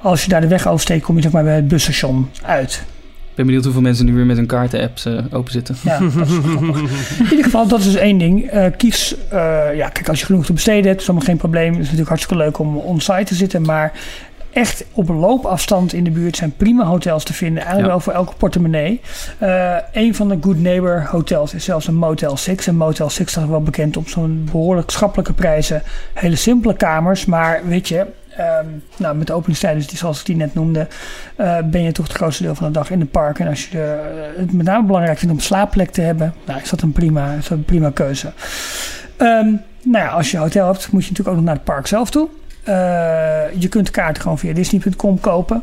als je daar de weg oversteekt, kom je zeg maar bij het busstation uit. Ik ben benieuwd hoeveel mensen nu weer met hun kaarten-apps uh, open zitten. Ja, dat is (laughs) In ieder geval, dat is dus één ding. Uh, kies, uh, ja, kijk, als je genoeg te besteden hebt, is allemaal geen probleem. Het is natuurlijk hartstikke leuk om on-site te zitten. Maar echt op loopafstand in de buurt zijn prima hotels te vinden. Eigenlijk ja. wel voor elke portemonnee. Uh, een van de Good Neighbor hotels is zelfs een Motel 6. En Motel 6 staat wel bekend op zo'n behoorlijk schappelijke prijzen. Hele simpele kamers, maar weet je... Um, nou, met de openingstijden, die, zoals ik die net noemde, uh, ben je toch het grootste deel van de dag in het park. En als je uh, het met name belangrijk vindt om slaapplek te hebben, nou, is dat een prima, is dat een prima keuze. Um, nou ja, als je een hotel hebt, moet je natuurlijk ook nog naar het park zelf toe. Uh, je kunt kaarten gewoon via Disney.com kopen.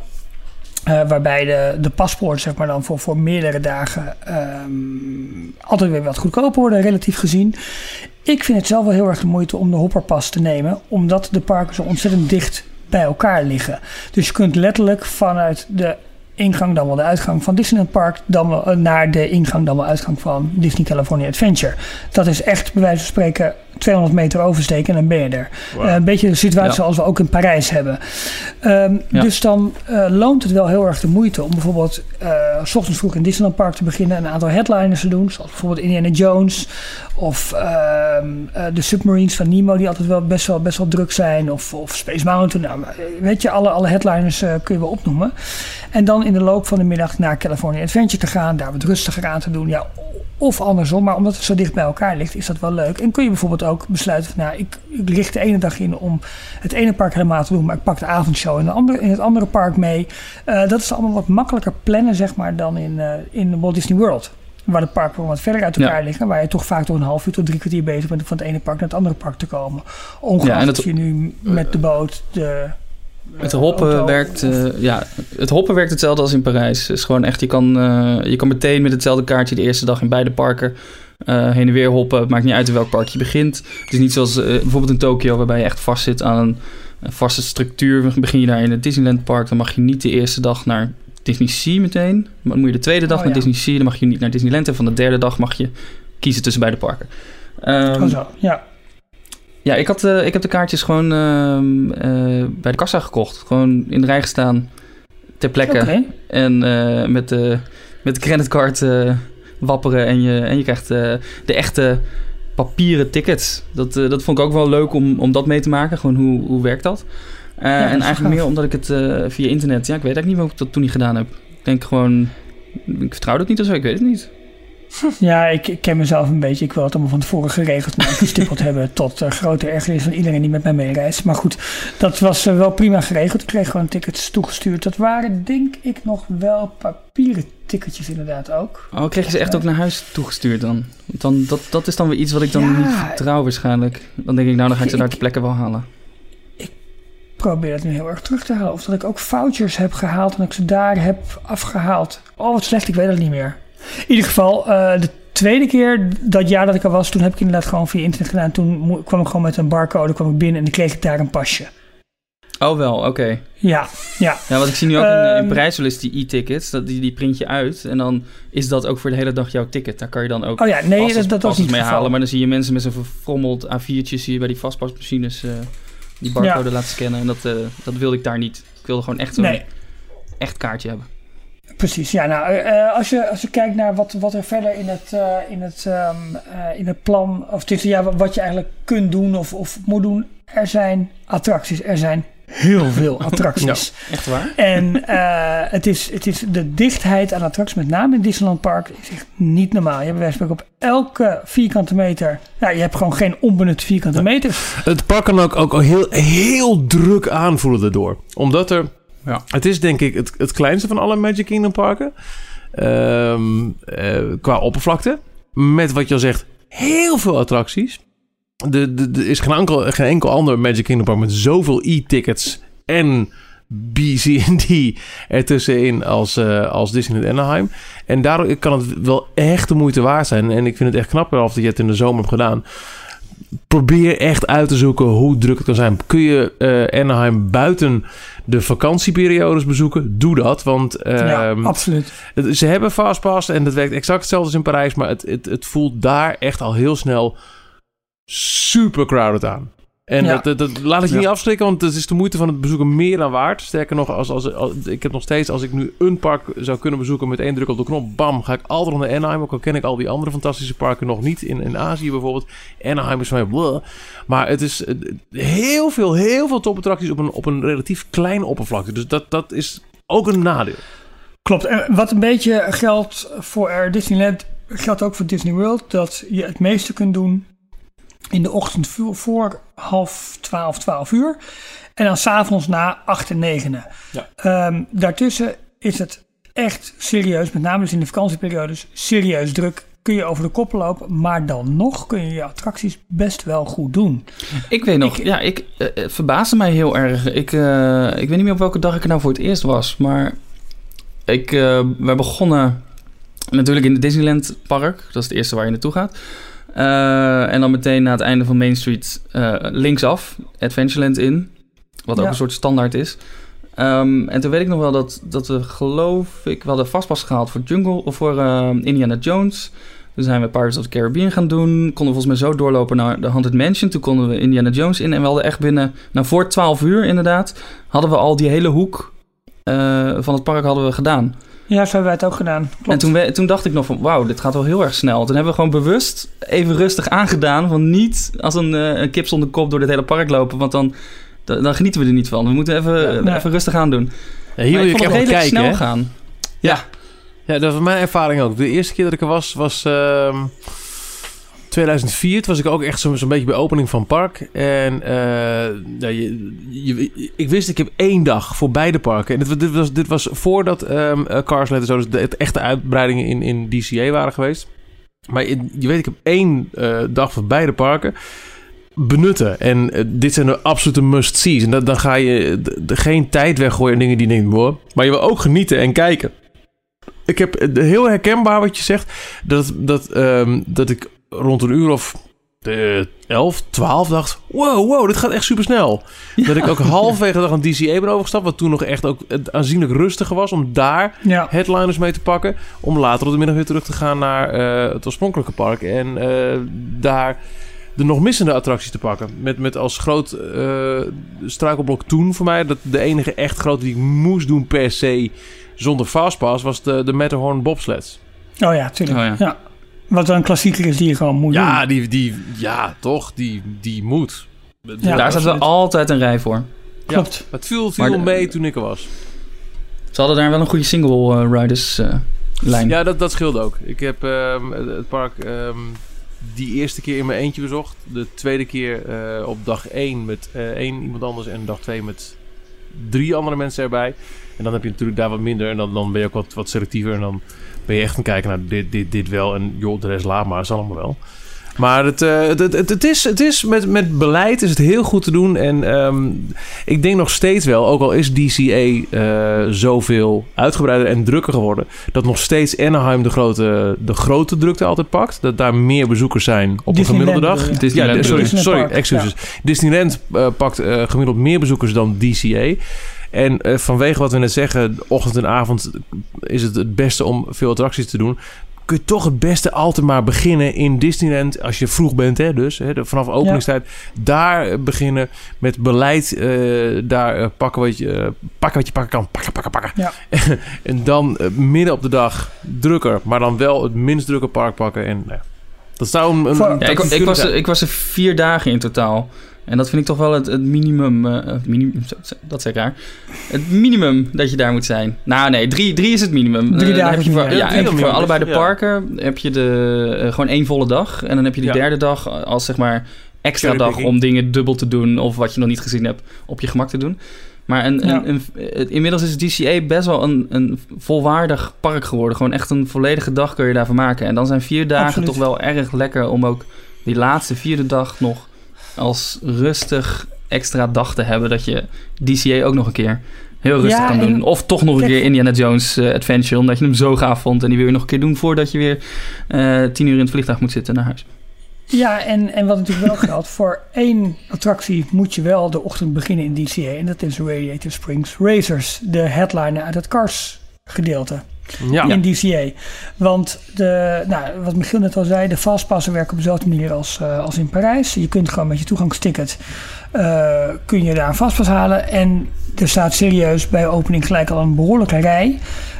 Uh, waarbij de, de paspoort zeg maar dan voor, voor meerdere dagen um, altijd weer wat goedkoper worden, relatief gezien. ik vind het zelf wel heel erg de moeite om de hopperpas te nemen, omdat de parken zo ontzettend dicht bij elkaar liggen. Dus je kunt letterlijk vanuit de ingang dan wel de uitgang van Disneyland Park, dan wel eh, naar de ingang dan wel uitgang van Disney California Adventure. Dat is echt bij wijze van spreken 200 meter oversteken en dan ben je er. Eh, een beetje de situatie Ja. zoals we ook in Parijs hebben. Ehm, Ja. Dus dan eh, loont het wel heel erg de moeite om bijvoorbeeld eh, s ochtends vroeg in Disneyland Park te beginnen en een aantal headliners te doen, zoals bijvoorbeeld Indiana Jones of ehm, eh, de Submarines van Nemo, die altijd wel best wel, best wel druk zijn, of, of Space Mountain. Nou, weet je, alle, alle headliners kun je wel opnoemen. En dan in de loop van de middag naar California Adventure te gaan, daar wat rustiger aan te doen. Ja, of andersom, maar omdat het zo dicht bij elkaar ligt, is dat wel leuk. En kun je bijvoorbeeld ook besluiten van, nou, ik, ik richt de ene dag in om het ene park helemaal te doen, maar ik pak de avondshow in, de andere, in het andere park mee. Eh, dat is allemaal wat makkelijker plannen, zeg maar, dan in, eh, in Walt Disney World. Waar de parken wat verder uit elkaar Ja. liggen. Waar je toch vaak door een half uur tot drie kwartier bezig bent om van het ene park naar het andere park te komen. Ongeacht Ja, dat je nu met de boot de... Het hoppen auto werkt, eh, ja, het hoppen werkt hetzelfde als in Parijs. Het is gewoon echt, je kan, eh, je kan meteen met hetzelfde kaartje de eerste dag in beide parken eh, heen en weer hoppen. Het maakt niet uit in welk park je begint. Het is niet zoals bijvoorbeeld in Tokio, waarbij je echt vast zit aan een, een vaste structuur. Begin je daar in het Disneyland Park, dan mag je niet de eerste dag naar Disney Sea meteen. Maar dan moet je de tweede dag Oh, naar ja. Disney Sea, dan mag je niet naar Disneyland. En van de derde dag mag je kiezen tussen beide parken. Oh zo, ja. Ja, ik, had, eh, ik heb de kaartjes gewoon ehm, eh, bij de kassa gekocht. Gewoon in de rij gestaan, ter plekke. En eh, met, de, met de creditcard wapperen. En je, en je krijgt de echte papieren tickets. Dat, dat vond ik ook wel leuk om, om dat mee te maken. Gewoon hoe, hoe werkt dat? En eigenlijk meer omdat ik het via internet... Ja, ik weet eigenlijk niet waarom ik dat toen niet gedaan heb. Ik denk gewoon... Ik vertrouw dat niet of zo, ik weet het niet. (laughs) Ja, ik, ik ken mezelf een beetje. Ik wil het allemaal van tevoren geregeld en (laughs) gestippeld hebben. Tot uh, grote ergernis van iedereen die met mij meereist. Maar goed, dat was uh, wel prima geregeld. Ik kreeg gewoon tickets toegestuurd. Dat waren denk ik nog wel papieren ticketjes inderdaad ook. Oh, kreeg je ze echt ook naar huis toegestuurd dan? Want dan dat, dat is dan weer iets wat ik dan Ja. niet vertrouw waarschijnlijk. Dan denk ik, nou dan ga ik ze daar Ik- ter plekke wel halen. Ik probeer dat nu heel erg terug te halen. Of dat ik ook vouchers heb gehaald en ik ze daar heb afgehaald. Oh, wat slecht, ik weet het niet meer. In ieder geval, uh, de tweede keer dat jaar dat ik er was, toen heb ik inderdaad gewoon via internet gedaan. Toen kwam ik gewoon met een barcode, kwam ik binnen en dan kreeg ik daar een pasje. Oh wel, oké. Ja, ja. Ja, wat ik zie nu ook in, eh, in Ehm. Is die e-tickets. Dat, die, die print je uit en dan is dat ook voor de hele dag jouw ticket. Daar kan je dan ook Oh ja, nee, passes- dat, dat was niet mee geval. halen. Maar dan zie je mensen met zo'n verfrommeld A4'tje zie je bij die vastpasmachines eh, die barcode laten scannen. En dat, eh, dat wilde ik daar niet. Ik wilde gewoon echt zo'n Nee, echt kaartje hebben. Precies. Ja, nou, eh, als, je, als je kijkt naar wat, wat er verder in het, eh, in het, ehm, eh, in het plan, of is, ja, wat je eigenlijk kunt doen of, of moet doen. Er zijn attracties, er zijn heel veel (laughs) attracties. Echt waar? En eh, het, is, het is de dichtheid aan attracties, met name in Disneyland Park, is echt niet normaal. Je hebt bij wijze van spreken op elke vierkante meter. Nou, je hebt gewoon geen onbenutte vierkante meters. Het park kan ook, ook heel, heel druk aanvoelen daardoor. Omdat er... Ja. Het is denk ik het, het kleinste van alle Magic Kingdom parken. Ehm, eh, qua oppervlakte. Met wat je al zegt, heel veel attracties. Er is geen enkel, geen ander Magic Kingdom park met zoveel e-tickets en BC&D ertussenin als, eh, als Disneyland Anaheim. En daardoor kan het wel echt de moeite waard zijn. En ik vind het echt knap of dat je het in de zomer hebt gedaan. Probeer echt uit te zoeken hoe druk het kan zijn. Kun je eh, Anaheim buiten de vakantieperiodes bezoeken? Doe dat, want ja, ehm, absoluut. ze hebben Fastpass en dat werkt exact hetzelfde als in Parijs, maar het, het, het voelt daar echt al heel snel super crowded aan. En Ja. dat, dat, dat- laat het je Ja. niet afschrikken, want het is de moeite van het bezoeken meer dan waard. Sterker nog, als, als, als- ik heb nog steeds, als ik nu een park zou kunnen bezoeken met één druk op de knop, bam, ga ik altijd naar Anaheim. Ook al ken ik al die andere fantastische parken nog niet. In, in Azië bijvoorbeeld. Anaheim is van mij. Maar het is heel veel, heel veel topattracties op een, op een relatief kleine oppervlakte. Dus dat, dat is ook een nadeel. Klopt. En wat een beetje geldt voor Air Disneyland, geldt ook voor Disney World. Dat je het meeste kunt doen in de ochtend voor, half twaalf, twaalf uur. En dan s'avonds na acht en negenen. Ja. Ehm, daartussen is het echt serieus, met name dus in de vakantieperiodes, serieus druk. Kun je over de kop lopen, maar dan nog kun je je attracties best wel goed doen. Ik weet nog, Ik- ja, ik eh, het verbaasde mij heel erg. Ik, eh, ik weet niet meer op welke dag ik er nou voor het eerst was, maar ik, eh wij begonnen natuurlijk in het Disneyland Park. Dat is het eerste waar je naartoe gaat. Eh, en dan meteen na het einde van Main Street eh, linksaf, Adventureland in. Wat ook een soort standaard is. Ehm, en toen weet ik nog wel dat, dat we, geloof ik, we hadden vastpas gehaald voor Jungle of voor eh, Indiana Jones. Toen zijn we Pirates of the Caribbean gaan doen. Konden we volgens mij zo doorlopen naar de Haunted Mansion. Toen konden we Indiana Jones in. En we hadden echt binnen, nou voor 12 uur inderdaad, hadden we al die hele hoek eh, van het park hadden we gedaan. Ja, zo hebben wij het ook gedaan. Klopt. En toen, we- toen dacht ik nog van, wauw, dit gaat wel heel erg snel. Toen hebben we gewoon bewust even rustig aangedaan... van niet als een, eh, een kip zonder kop door dit hele park lopen... want dan, dan, dan genieten we er niet van. We moeten even, Ja. eh, even rustig aan doen. Ja, hier Maar wil ik je redelijk kijken, snel hè? gaan. Ja, dat was mijn ervaring ook. De eerste keer dat ik er was, was ehm 2004. Toen was ik ook echt zo'n zo'n beetje bij opening van park. En eh, ja, je, ik wist, ik heb één dag voor beide parken. En dit, was- dit, was, voordat eh, Cars Let Us Go, dus de, echte uitbreidingen in, in DCA waren geweest. Maar je, weet, ik heb één eh, dag voor beide parken benutten. En dit zijn de absolute must-sees. En dan ga je geen tijd weggooien en dingen die denkt, wow. Maar je wil ook genieten en kijken. Ik heb heel herkenbaar wat je zegt. Dat, dat, ehm, dat ik rond een uur of eh 11, 12 dacht... Wow, wow, dit gaat echt super snel. Dat ik ook (laughs) halverwege dag aan DCA ben overgestapt... wat toen nog echt ook eh, aanzienlijk rustiger was... om daar ja. headliners mee te pakken... om later op de middag weer terug te gaan naar eh, het oorspronkelijke park... en eh, daar de nog missende attracties te pakken. Met, met als groot eh, struikelblok toen voor mij... dat de enige echt grote die ik moest doen per se... zonder fastpass... was de, de Matterhorn bobsleds. Oh ja, tuurlijk. Oh ja. ja. Wat wel een klassieker is die je gewoon moet Ja, doen. die, die, ja, toch? Die, die moet. Ja. Daar zaten we absoluut. altijd een rij voor. Klopt. Het viel, viel de- mee toen ik er was. Ze hadden daar wel een goede single eh, riders eh, lijn. Ja, dat, dat scheelde ook. Ik heb ehm, het het park ehm, die eerste keer in mijn eentje bezocht. De tweede keer eh, op dag één met eh, één iemand anders. En dag twee met drie andere mensen erbij. En dan heb je natuurlijk daar wat minder. En dan, dan ben je ook wat, wat selectiever. En dan ben je echt aan het kijken naar dit, dit, dit wel. En joh, de rest laat maar. is allemaal wel. Maar het, eh, het, het, het, is, het is met, met beleid is het heel goed te doen. En ehm, ik denk nog steeds wel, ook al is DCA eh, zoveel uitgebreider en drukker geworden, dat nog steeds Anaheim de grote, de grote drukte altijd pakt. Dat daar meer bezoekers zijn op een gemiddelde dag. ja, sorry, Disneyland sorry, excuses. Disneyland eh, pakt gemiddeld meer bezoekers dan DCA. En eh, vanwege wat we net zeggen, ochtend en avond is het het beste om veel attracties te doen. Kun je toch het beste altijd maar beginnen in Disneyland. Als je vroeg bent, hè, dus hè, de- vanaf openingstijd. Daar eh, beginnen met beleid. eh, daar pakken, wat je, pakken wat je pakken kan. Pakken, pakken, pakken. Ja. (laughs) en dan midden op de dag drukker. Maar dan wel het minst drukke park pakken. En nou ja, dat zou een. een Ja, ik, was, ik was er vier dagen in totaal. En dat vind ik toch wel het, het minimum. eh, het minimum dat zeg ik raar. Het minimum dat je daar moet zijn. Nou, nee, drie, drie is het minimum. Drie Eh, dagen heb je voor, ja, Ja, heb je drie voor allebei de parken heb je de, eh, gewoon één volle dag. En dan heb je die Ja. derde dag als zeg maar extra dag om dingen dubbel te doen. Of wat je nog niet gezien hebt op je gemak te doen. Maar een, Ja. een, inmiddels is DCA best wel een, een volwaardig park geworden. Gewoon echt een volledige dag kun je daarvan maken. En dan zijn vier dagen Absoluut. toch wel erg lekker om ook die laatste vierde dag nog als rustig extra dag te hebben. Dat je DCA ook nog een keer heel rustig Ja, kan en- doen. Of toch nog een keer Indiana Jones eh, Adventure. Omdat je hem zo gaaf vond. En die wil je nog een keer doen voordat je weer eh, tien uur in het vliegtuig moet zitten naar huis. Ja, en, en wat natuurlijk wel geldt, (laughs) voor één attractie moet je wel de ochtend beginnen in DCA. En dat is Radiator Springs Racers, de headliner uit het Cars gedeelte ja. in DCA. Want de, nou, wat Michiel net al zei, de fastpassen werken op dezelfde manier als, eh, als in Parijs. Je kunt gewoon met je toegangsticket eh, kun je daar een fastpass halen. En er staat serieus bij opening gelijk al een behoorlijke rij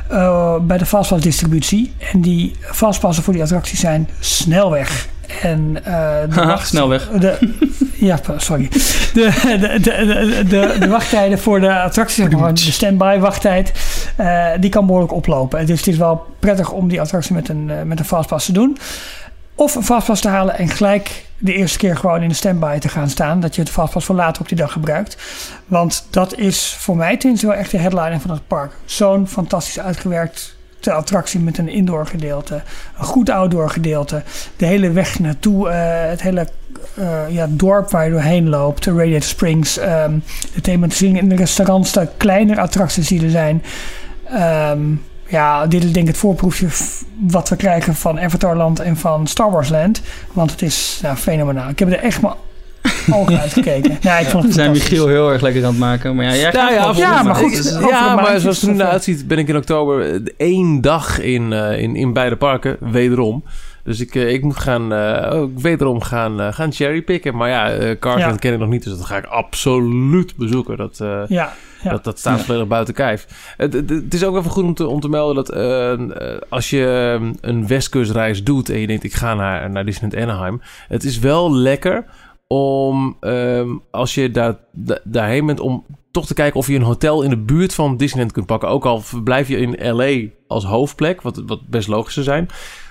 eh, bij de fastpassdistributie. En die fastpassen voor die attracties zijn snelweg. En eh, de wacht- snelweg. De, ja, sorry. De, de, de, de, de, de wachttijden voor de zeg maar, de standby wachttijd, eh, die kan behoorlijk oplopen. Dus het is wel prettig om die attractie met een, eh, met een fastpass te doen. Of een fastpass te halen en gelijk de eerste keer gewoon in de standby te gaan staan. Dat je de fastpass voor later op die dag gebruikt. Want dat is voor mij tenminste wel echt de headliner van het park. Zo'n fantastisch uitgewerkt de attractie met een indoor gedeelte, een goed outdoor gedeelte, de hele weg naartoe, eh, het hele eh, ja, dorp waar je doorheen loopt, Radiator Springs, ehm, de thematisering in de restaurants, de kleinere attracties die er zijn. Ehm, Ja, dit is denk ik het voorproefje wat we krijgen van Avatarland en van Star Wars Land. Want het is fenomenaal. Ik heb er echt maar ogen uitgekeken. Ja, ik vond We het zijn. Michiel heel erg lekker aan het maken. Maar ja, jij gaat Nou ja, gewoon absoluut. Ja, maar goed, Ja, maar zoals het er nu uitziet, ben ik in oktober eh, één dag in, eh, in, in beide parken, wederom. Dus ik, eh, ik moet gaan, eh, ook wederom gaan, eh, gaan cherrypicken. Maar ja, eh Ja. ken ik nog niet, dus dat ga ik absoluut bezoeken. Dat, eh, Ja, ja. dat, dat staat Ja. volledig buiten kijf. Het, het, het is ook even goed om te, om te melden dat als je eh, een westkustreis doet en je denkt ik ga naar, naar Disneyland Anaheim. Het is wel lekker om ehm, als je daar, da- daarheen bent om toch te kijken of je een hotel in de buurt van Disneyland kunt pakken. Ook al verblijf je in LA als hoofdplek, wat, wat best logisch zou zijn.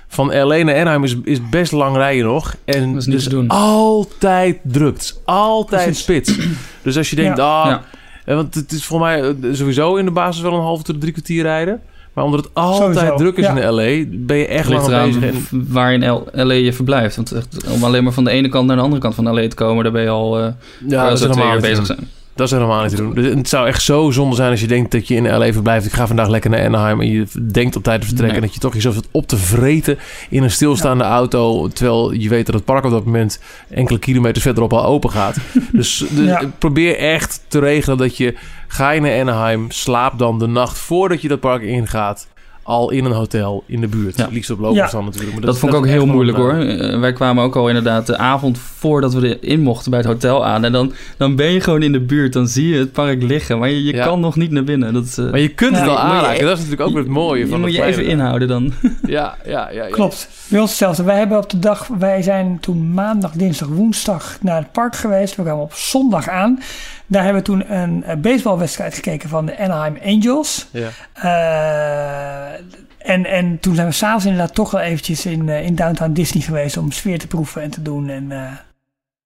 Van LA naar Anaheim is, is best lang rijden nog. En Dat is niet dus te doen. altijd drukt. Altijd Precies. spits. Dus als je denkt, Ja. ah, Ja. eh, Want het is voor mij eh, sowieso in de basis wel een half tot drie kwartier rijden. Maar omdat het altijd Sowieso, druk is ja. in LA, ben je echt lang bezig. En, waar in LA je verblijft. Want echt, om alleen maar van de ene kant naar de andere kant van LA te komen, daar ben je al eh ja, dat zo twee uur bezig zijn. dat is helemaal niet te doen. Dus het zou echt zo zonde zijn als je denkt dat je in LA verblijft. Ik ga vandaag lekker naar Anaheim. En je denkt op tijd te vertrekken. Nee. En dat je toch jezelf zit op te vreten in een stilstaande auto. Terwijl je weet dat het park op dat moment enkele kilometers verderop al open gaat. (laughs) dus dus Ja. probeer echt te regelen dat je... Ga je naar Anaheim, slaap dan de nacht voordat je dat park ingaat... al in een hotel in de buurt. Ja. Liefst op loopafstand natuurlijk. Maar Dat, vond ik ook heel moeilijk hoor. eh, wij kwamen ook al inderdaad de avond voordat we erin mochten bij het hotel aan. En dan, dan ben je gewoon in de buurt. Dan zie je het park liggen. Maar je, je Ja. kan nog niet naar binnen. Dat is, eh, Maar je kunt het wel aanraken. Dat is natuurlijk ook weer het mooie je van moet je even inhouden dan. (laughs) (laughs) Ja, ja, ja. ja. Klopt. Bij ons hetzelfde. Wij hebben op de dag, wij zijn toen maandag, dinsdag, woensdag naar het park geweest. We kwamen op zondag aan. Daar hebben we toen een eh, baseballwedstrijd gekeken van de Anaheim Angels. Ja. Eh, en, en toen zijn we s'avonds inderdaad toch wel eventjes in, eh, in Downtown Disney geweest om sfeer te proeven en te doen. En eh,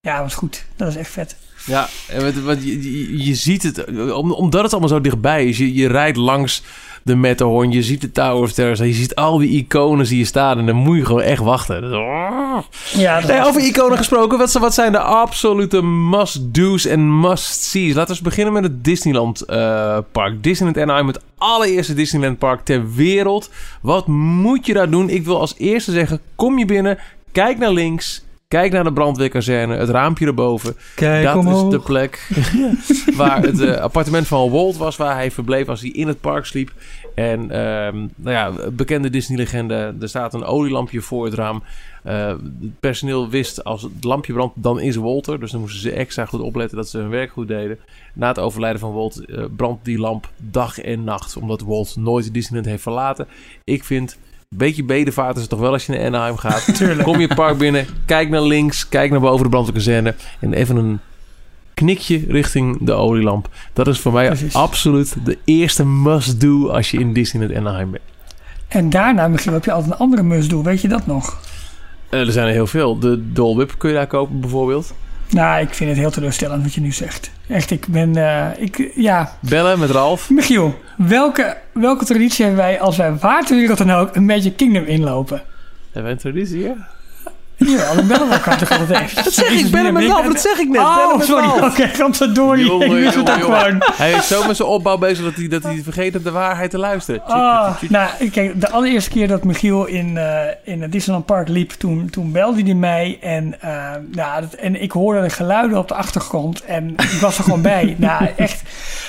ja, dat was goed. Dat is echt vet. Ja, en wat, wat, je, je, ziet het, om- omdat het allemaal zo dichtbij is. Je, je rijdt langs de Matterhorn, je ziet de Tower of Terror, je ziet al die iconen die je staan en dan moet je gewoon echt wachten. Ja, dat Nee, was- over iconen gesproken, wat, wat zijn de absolute must-do's en must-sees? Laten we beginnen met het Disneyland eh, park. Disneyland Anaheim, het allereerste Disneyland park ter wereld. Wat moet je daar doen? Ik wil als eerste zeggen, kom je binnen, kijk naar links... Kijk naar de brandweerkazerne, het raampje erboven. Kijk dat omhoog. is de plek (laughs) waar het eh, appartement van Walt was, waar hij verbleef als hij in het park sliep. En ehm, nou ja, bekende Disney-legende, er staat een olielampje voor het raam. Eh, het personeel wist als het lampje brandt, dan is Walter. Dus dan moesten ze extra goed opletten dat ze hun werk goed deden. Na het overlijden van Walt eh, brandt die lamp dag en nacht, omdat Walt nooit Disneyland heeft verlaten. Ik vind, beetje bedevaart is het toch wel als je naar Anaheim gaat. (laughs) Tuurlijk. Kom je het park binnen, kijk naar links, kijk naar boven de brandweerkazerne en even een knikje richting de olielamp. Dat is voor mij Precies. absoluut de eerste must-do als je in Disneyland Anaheim bent. En daarna misschien heb je altijd een andere must-do. Weet je dat nog? Eh, er zijn er heel veel. De Dole Whip kun je daar kopen bijvoorbeeld. Nou, ik vind het heel teleurstellend wat je nu zegt. Echt, ik ben... eh, ik, ja, Bellen met Ralf. Michiel, welke, welke traditie hebben wij als wij waar ter wereld dan ook een Magic Kingdom inlopen? Hebben wij een traditie hier? Ja, dan bellen we elkaar toch altijd even. Dat zeg ik, bellen met Ralf. Dat zeg ik net. Oh, sorry. Oké, Jongen, (laughs) ik wist het jongen, ook jongen. gewoon. Hij is zo met zijn opbouw bezig dat hij, dat hij vergeet op de waarheid te luisteren. Ah, tjik. nou, kijk, de allereerste keer dat Michiel in, eh, in het Disneyland Park liep, toen, toen belde hij mij. En, eh, nou, dat, en ik hoorde de geluiden op de achtergrond. En ik was er gewoon bij. (laughs) Nou, echt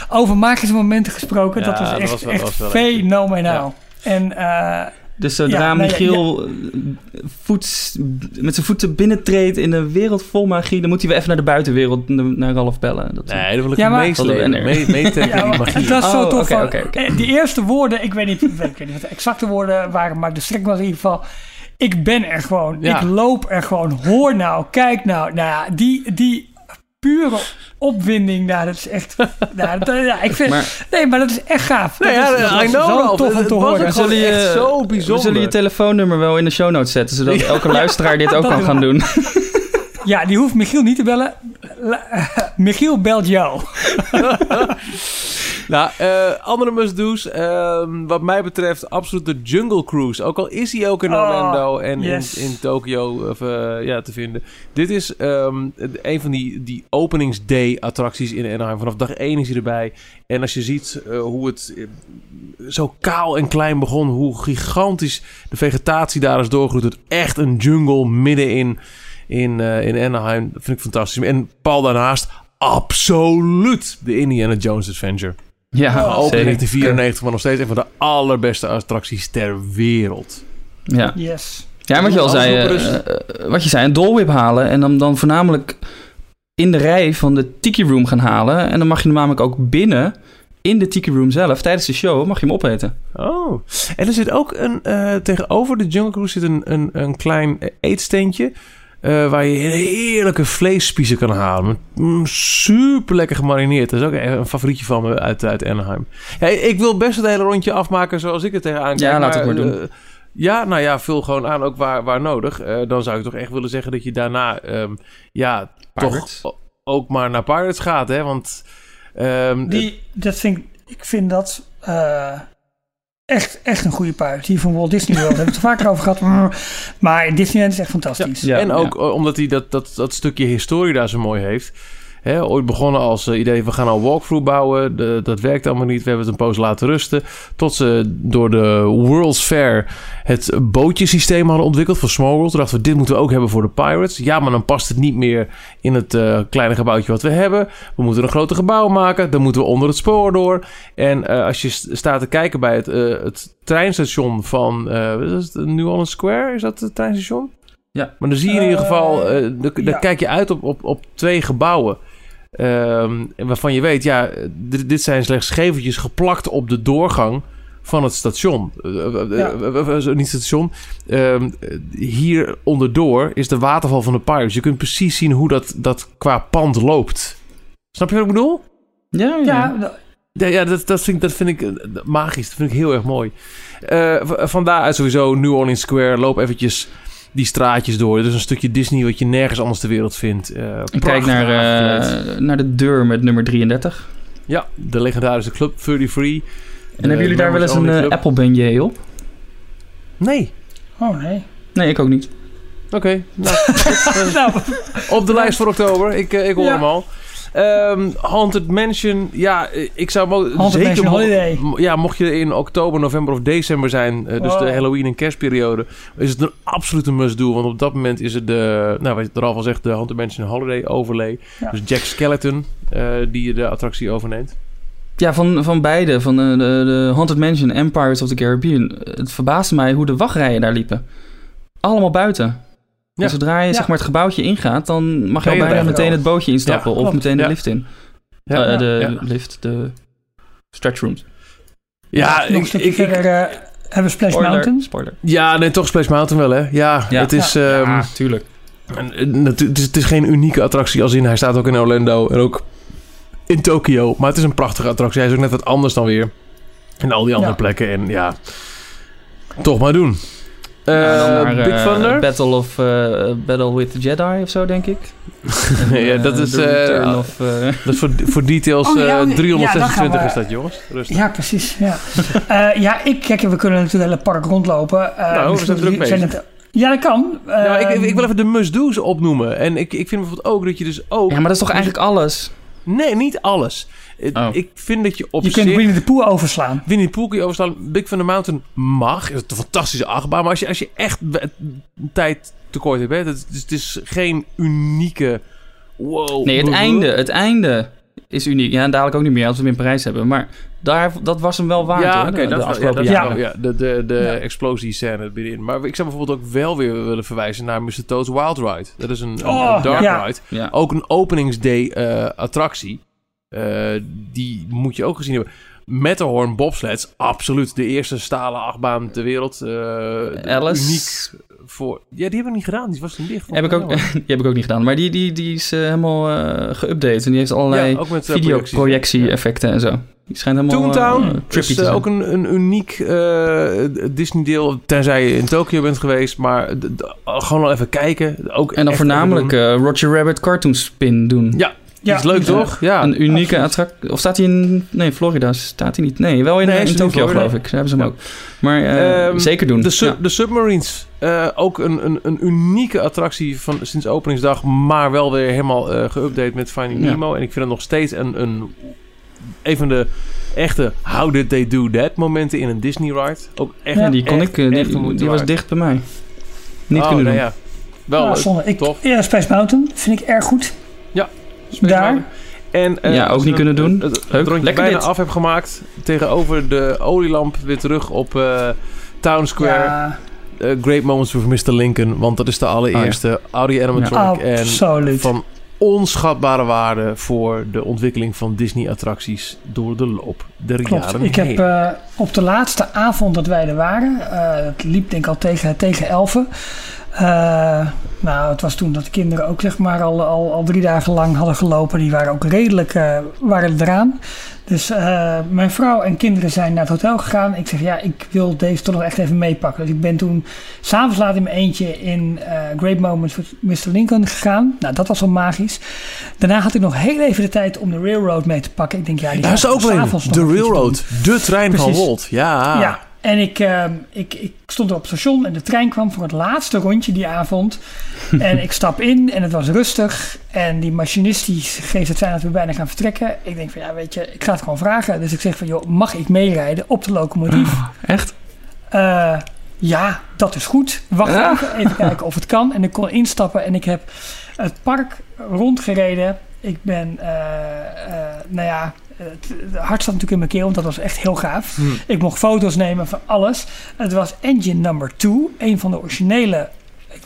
over magische momenten gesproken. Ja, dat was dat echt, was wel- echt was wel fenomenaal. En eh, Dus zodra Ja, nee, Michiel voets, met zijn voeten binnentreedt in een wereld vol magie, dan moet hij weer even naar de buitenwereld, naar Ralf bellen. Dat, Nee, dan wil ik Ja. Dat Mee, (laughs) die magie. het was zo Oh, tof. van- oké, oké. eh, Die eerste woorden, ik weet, niet, ik weet niet wat de exacte woorden waren, maar de strekking was in ieder geval... Ik ben er gewoon. Ja. Ik loop er gewoon. Hoor nou, kijk nou. Nou ja, die, die pure opwinding, nou, dat is echt... nou, dat- ja, ik vind, Maar- nee, maar dat is echt gaaf. Nee, dat ja, is, dat I was know, zo tof om te horen. zullen, zo we zullen je telefoonnummer wel in de show notes zetten, zodat elke (laughs) luisteraar dit ook kan gaan doen. Ja, die hoeft Michiel niet te bellen. La- (laughs) Michiel belt jou. (laughs) Nou, eh, andere must-do's. ehm, wat mij betreft absoluut de Jungle Cruise. Ook al is hij ook in Oh, Orlando en yes. in, in Tokio of, eh, ja, te vinden. Dit is ehm, een van die, die openingsday attracties in Anaheim. Vanaf dag 1 is hij erbij. En als je ziet eh, hoe het zo kaal en klein begon. Hoe gigantisch de vegetatie daar is doorgegroeid. tot Echt een jungle midden in, in, eh, in Anaheim. Dat vind ik fantastisch. En Paul daarnaast, absoluut de Indiana Jones Adventure. Ja, Geopend in zeker. 1994, maar nog steeds een van de allerbeste attracties ter wereld. Ja. Yes. Ja, en wat je al zei, eh, rust. eh, wat je zei, een dolwip halen en dan, dan voornamelijk in de rij van de Tiki Room gaan halen. En dan mag je hem namelijk ook binnen, in de Tiki Room zelf, tijdens de show, mag je hem opeten. Oh, en er zit ook een, eh, tegenover de Jungle Cruise zit een, een, een klein eetsteentje. Eh, waar je heerlijke vleesspiezen kan halen. Mm, super lekker gemarineerd. Dat is ook een favorietje van me uit, uit Anaheim. Ja, ik wil best het hele rondje afmaken zoals ik het tegenaan kijk. Ja, laat het maar doen. eh, ja, nou ja, vul gewoon aan ook waar, waar nodig. Eh, dan zou ik toch echt willen zeggen dat je daarna... ehm, ja, Pirates. toch ook maar naar Pirates gaat, hè. Want... ehm, Die, dat vind ik, ik vind dat eh, echt, echt een goede paard. Die van Walt Disney World hebben we het er vaker over gehad. Maar Disneyland is echt fantastisch. Ja, en ook eh, omdat hij dat, dat, dat stukje historie daar zo mooi heeft. Hè, ooit begonnen als eh, idee, we gaan al walkthrough bouwen. De- dat werkt allemaal niet. We hebben het een poos laten rusten. Tot ze door de World's Fair het bootjesysteem hadden ontwikkeld voor Small World. Toen dachten we, dit moeten we ook hebben voor de Pirates. Ja, maar dan past het niet meer in het eh, kleine gebouwtje wat we hebben. We moeten een groter gebouw maken. Dan moeten we onder het spoor door. En eh, als je st- staat te kijken bij het, eh, het treinstation van uh, is het, New Orleans Square, is dat het treinstation? Ja. Maar dan zie je in ieder geval, Eh, eh, dan, dan ja. kijk je uit op, op, op twee gebouwen. Ehm, waarvan je weet, ja, dit, zijn slechts schevertjes geplakt op de doorgang van het station. Eh, eh, Ja. eh, eh, niet station. Ehm, hier onderdoor is de waterval van de Pirates. Je kunt precies zien hoe dat, dat qua pand loopt. Snap je wat ik bedoel? Ja, ja. Ja, dat- Ja, ja dat, dat, vind ik, dat vind ik magisch. Dat vind ik heel erg mooi. Eh v- vandaaruit sowieso New Orleans Square. Loop eventjes die straatjes door. Is een stukje Disney wat je nergens anders ter wereld vindt. Eh, En kijk naar, eh, naar de deur met nummer 33. Ja, de legendarische club 33. En hebben jullie daar wel eens een eh, Apple beignet op? Nee. oh nee. Nee, ik ook niet. Oké. Nou, (laughs) Nou, op de lijst voor oktober. Ik, eh, ik hoor Ja. hem al. Ehm, Haunted Mansion. Ja, ik zou mo- Haunted zeker... Mansion mo- Holiday. ja, mocht je in oktober, november of december zijn... eh, dus Oh. de Halloween- en kerstperiode... is het een absolute must-do. Want op dat moment is het de... Nou, wat je er al van zegt, de Haunted Mansion Holiday overlay. Ja. Dus Jack Skeleton, eh, die de attractie overneemt. Ja, van, van beide. Van de, de, de Haunted Mansion en Pirates of the Caribbean. Het verbaasde mij hoe de wachtrijen daar liepen. Allemaal buiten. Ja. En zodra je Ja. zeg maar, het gebouwtje ingaat... dan mag je al bijna meteen het bootje instappen. Ja, of meteen de Ja. lift in. Ja, Eh, de ja. lift, de stretch rooms. ja, nog een ik, stukje ik, ik- verder eh, hebben we Splash Spoiler. Mountain. Spoiler. ja, nee, toch Splash Mountain wel, hè? Ja, Ja. het is... Ja, ehm, tuurlijk. En, het, is, het is geen unieke attractie als in hij staat ook in Orlando en ook in Tokio. Maar het is een prachtige attractie. Hij is ook net wat anders dan weer. En al die andere Ja. plekken. En ja, toch maar doen. Eh, Ja, naar, Big eh, Thunder? Battle of eh, Battle with the Jedi of zo, denk ik. (laughs) ja, dat is, eh, of, (laughs) dat is voor, voor details Oh, ja, eh, ja, dan 326 gaan we- is dat, jongens. Rustig. Ja, precies. Ja, (laughs) Eh, ja ik, kijk, we kunnen natuurlijk het hele park rondlopen. Eh, Nou, we zijn druk bezig. ja, dat kan. Ik, Ehm, ik wil even de must-do's opnoemen. En ik, ik vind bijvoorbeeld ook dat je dus ook... Ja, maar dat is toch eigenlijk alles? Nee, niet alles. Oh. Ik vind dat je op je kunt. Winnie de Pooh overslaan. Winnie the Pooh kun je overstaan. Big Thunder Mountain mag. Is het een fantastische achtbaan. Maar als je, als je echt tijd tekort hebt. Hè, het, is, het is geen unieke... Wow. Nee, het einde, het einde is uniek. Ja, en dadelijk ook niet meer als we hem in Parijs hebben. Maar daar, dat was hem wel waard, Ja, oké, de, dat de wel- ja, dat ja, de, de, de Ja. explosiescène binnenin. Maar ik zou bijvoorbeeld ook wel weer willen verwijzen naar Mr. Toad's Wild Ride. Dat is een, Oh, een dark ride. Ook een openingsday eh, attractie. Eh, die moet je ook gezien hebben. Matterhorn bobsleds, absoluut. De eerste stalen achtbaan ter wereld. eh, Alice. Uniek voor... Ja, die heb ik niet gedaan. Die was toen dicht. Heb ik ook, (laughs) die heb ik ook niet gedaan. Maar die, die, die is eh, helemaal eh geüpdate. En die heeft allerlei Ja, videoprojectie-effecten en zo. Die schijnt helemaal Toontown trippy is te zijn. ook een, een uniek Disney-deel. Tenzij je in Tokio bent geweest. Maar gewoon al even kijken. Ook En dan voornamelijk Roger Rabbit cartoon spin doen. Ja, Ja, is leuk, ja. toch? Ja. een unieke attractie. Of staat hij in... Nee, Florida staat hij niet. Nee, wel in, Nee, hij in Tokio, Florida. geloof ik. Daar hebben ze hem Ja. ook. Maar eh, Ehm, zeker doen. De, sub- Ja. de Submarines. eh, ook een, een, een unieke attractie van, sinds openingsdag. Maar wel weer helemaal eh geüpdate met Finding Ja. Nemo. En ik vind het nog steeds een, een, een van de echte How did they do that momenten in een Disney ride. Ook echt, Ja, die kon echt, ik... eh, echt Die, die was dicht bij mij. Niet Oh, kunnen nee, doen. ja. Wel Ja, leuk. zonde. Ik, tof. ja, Space Mountain vind ik erg goed. Space Daar. Mountain. En, eh, Ja, ook niet kunnen doen. Het, het, Leuk. rondje Lekker bijna dit. af heb gemaakt. Tegenover de olielamp weer terug op eh, Town Square. Ja, Eh, great Moments with Mr. Lincoln. Want dat is de allereerste Audi animatronic. En absoluut. van onschatbare waarde voor de ontwikkeling van Disney-attracties door de loop der Klopt. jaren Ik heen. heb eh, op de laatste avond dat wij er waren, eh, het liep denk ik al tegen, tegen elfen. Eh, nou, het was toen dat de kinderen ook zeg maar al, al, al drie dagen lang hadden gelopen. Die waren ook redelijk eh, waren eraan. Dus eh, mijn vrouw en kinderen zijn naar het hotel gegaan. Ik zeg ja, ik wil deze toch nog echt even meepakken. Dus ik ben toen s'avonds laat in mijn eentje in Great Moments with Mr. Lincoln gegaan. Nou, dat was wel magisch. Daarna had ik nog heel even de tijd om de Railroad mee te pakken. Ik denk ja, die is ook wel s'avonds een. nog De. Railroad. De trein van. Walt. Ja. Ja, en ik, eh, ik, ik stond op het station en de trein kwam voor het laatste rondje die avond. (laughs) en ik stap in en het was rustig. En die machinist die geeft het zijn dat we bijna gaan vertrekken. Ik denk van ja, weet je, ik ga het gewoon vragen. Dus ik zeg van joh, mag ik meerijden op de locomotief? Echt? Eh, ja, dat is goed. Wacht even, even kijken of het kan. En ik kon instappen en ik heb het park rondgereden. Ik ben, eh, eh, nou ja, het, hart zat natuurlijk in mijn keel, want dat was echt heel gaaf. Hm. Ik mocht foto's nemen van alles. Het was engine number 2, een van de originele.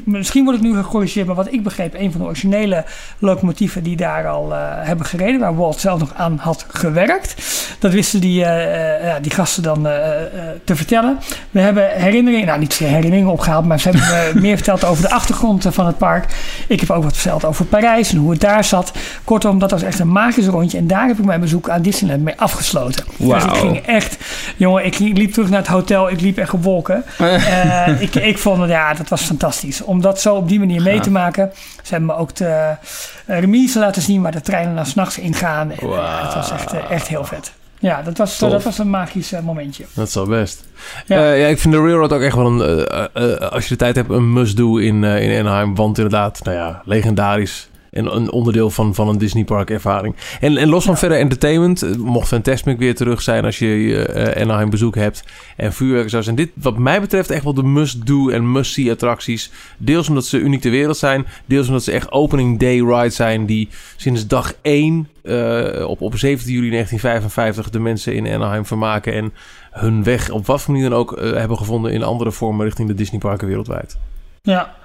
Misschien word ik nu gecorrigeerd, maar wat ik begreep, een van de originele locomotieven die daar al eh, hebben gereden, waar Walt zelf nog aan had gewerkt. Dat wisten die, eh, eh, die gasten dan te vertellen. We hebben herinneringen, nou niet herinneringen opgehaald, maar ze hebben me (laughs) meer verteld over de achtergrond van het park. Ik heb ook wat verteld over Parijs en hoe het daar zat. Kortom, dat was echt een magisch rondje. En daar heb ik mijn bezoek aan Disneyland mee afgesloten. Dus Wauw. ik ging echt, jongen, ik liep terug naar het hotel. Ik liep echt op wolken. (laughs) Ik, ik vond ja, dat was fantastisch. Om dat zo op die manier mee te maken. Ze hebben me ook de eh, remise laten zien waar de treinen dan s'nachts ingaan. En, eh, het was echt, eh, echt heel vet. Ja, dat was, Tof. dat was een magisch momentje. Dat is best. Ja. Ja. ja, ik vind de Railroad ook echt wel een... als je de tijd hebt, een must-do in, in Anaheim. Want inderdaad, nou ja, legendarisch. En een onderdeel van, van een Disney Park ervaring. En, en los van verder entertainment... eh, mocht Fantasmic weer terug zijn als je eh Anaheim bezoek hebt. En vuurwerk zou zijn. Dit wat mij betreft echt wel de must-do en must-see attracties. Deels omdat ze uniek ter wereld zijn. Deels omdat ze echt opening day rides zijn... die sinds dag 1 eh, op, op 17 juli 1955 de mensen in Anaheim vermaken... en hun weg op wat voor manier dan ook hebben gevonden in andere vormen richting de Disneyparken wereldwijd. Ja.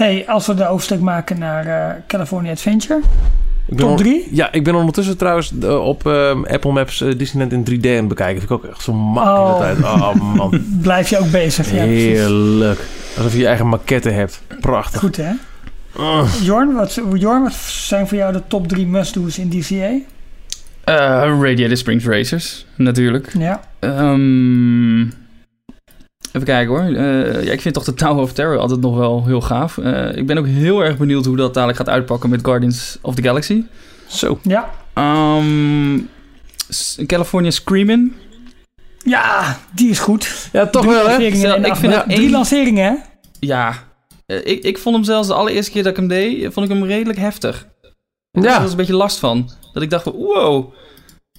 Hey, als we de oversteek maken naar eh, California Adventure. Ik ben Top on- 3? Ja, ik ben ondertussen trouwens eh, op eh, Apple Maps eh, Disneyland in 3D aan het bekijken. Vind ik ook echt zo makkelijk Oh. tijd. Oh man, (laughs) Blijf je ook bezig? Ja, precies. heerlijk. Alsof je je eigen maquette hebt. Prachtig. Goed hè? Jorn, wat, Jorn, wat zijn voor jou de top 3 must-do's in DCA? Eh, Radiator Springs Racers, natuurlijk. Ja. Ehm, even kijken hoor. Eh, ja, ik vind toch de Tower of Terror altijd nog wel heel gaaf. Eh, ik ben ook heel erg benieuwd hoe dat dadelijk gaat uitpakken met Guardians of the Galaxy. Zo. Ja. Ehm, S- California Screamin'. Ja, die is goed. Ja, toch Drie wel hè? ik vind ja, Drie één- lanceringen hè? Ja, eh, ik, ik vond hem zelfs de allereerste keer dat ik hem deed, vond ik hem redelijk heftig. Daar Ja. was een beetje last van. Dat ik dacht van, wow.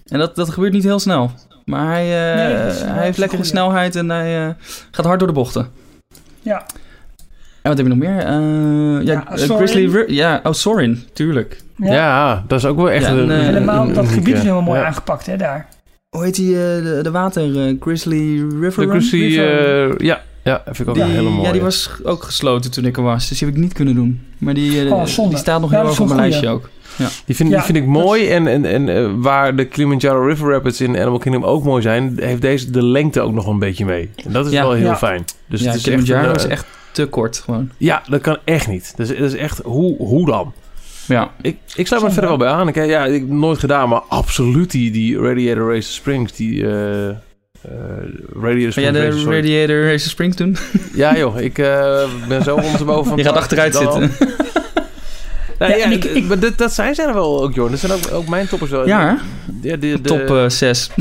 En dat, dat gebeurt niet heel snel. Maar hij, eh, Nee, hij heeft lekkere snelheid en hij eh, gaat hard door de bochten. Ja. En wat heb je nog meer? Eh, ja. Grizzly Ri- Ja, oh, Sorin, tuurlijk. Ja. Ja. dat is ook wel echt Ja, een, en, een- Helemaal, een dat gebied is helemaal mooi ja. aangepakt hè, daar. Hoe heet die, eh, de, de water? eh, Grizzly River De eh, ja, ja, vind ik ook Die- een hele mooie. Ja, die was ook gesloten toen ik er was. Dus die heb ik niet kunnen doen. Maar die, eh, Oh, die staat nog Ja, heel erg op mijn lijstje ook. Die vind, Ja, die vind ik mooi. En, en, en eh, waar de Kilimanjaro River Rapids in Animal Kingdom ook mooi zijn... heeft deze de lengte ook nog een beetje mee. En dat is Ja. wel heel Ja. fijn. Dus ja, het is Kilimanjaro echt, een, is eh, echt te kort gewoon. Ja, dat kan echt niet. Dus, dat is echt... Hoe, hoe dan? Ja. Ik, ik sluit me verder wel bij aan. Ik, ja, ik heb nooit gedaan, maar absoluut die, die Radiator Racer Springs, die... eh eh, Radiator Ga jij de sorry. Radiator Racer Springs doen? Ja joh, ik eh, ben zo ondersteboven (laughs) van Je gaat achteruit al. zitten. (laughs) Nou, Ja, ja, en ik- d- ik- maar dat, dat zijn ze er wel ook, Jorn. Dat zijn ook, ook mijn toppers wel. Ja, de, de, top 6. (laughs)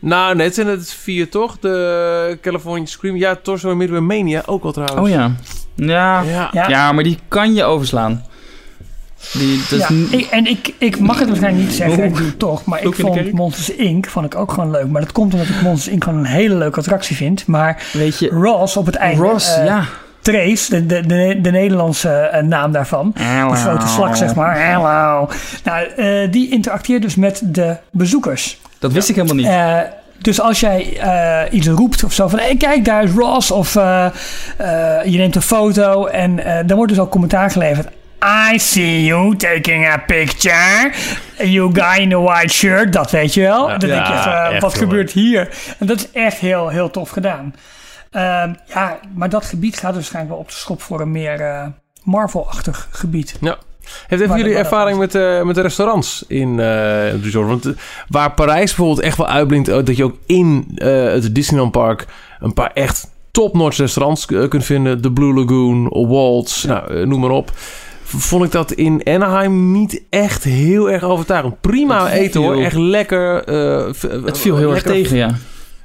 Nou, net zijn het vier toch? De California Scream. Ja, Torso en Midway Mania ook al trouwens. oh. Ja. Ja. Ja. ja. maar die kan je overslaan. Die, dat is Ja, ik, en ik, ik mag het waarschijnlijk niet zeggen, ik doe het toch. Maar ik vond? Monsters Inc. vond ik ook gewoon leuk. Maar dat komt omdat ik Monsters Inc. gewoon een hele leuke attractie vind. Maar weet je... Ross op het einde, Ross, eh, ja. Trace, de, de, de, de Nederlandse eh, naam daarvan. De grote slak, zeg maar. Hello. Nou, eh, die interacteert dus met de bezoekers. Dat wist ik helemaal niet. Dus als jij iets roept of zo van... Hey, kijk, daar is Ross. Of je neemt een foto en dan wordt dus al commentaar geleverd. I see you taking a picture. You guy in the white shirt. Dat weet je wel. Ja. dan denk je, Ja, wat gebeurt hier? En dat is echt heel, heel tof gedaan. Ehm, ja, maar dat gebied gaat dus waarschijnlijk wel op de schop voor een meer eh, Marvel-achtig gebied. Heeft even jullie ervaring met, eh, met de restaurants in eh, het resort? Want waar Parijs bijvoorbeeld echt wel uitblinkt... dat je ook in het Disneyland Park... een paar echt top-notch restaurants kunt vinden. De Blue Lagoon, Waltz, nou, noem maar op. Vond ik dat in Anaheim niet echt heel erg overtuigend. Prima eten hoor, echt lekker. v- Het viel heel erg tegen, ja.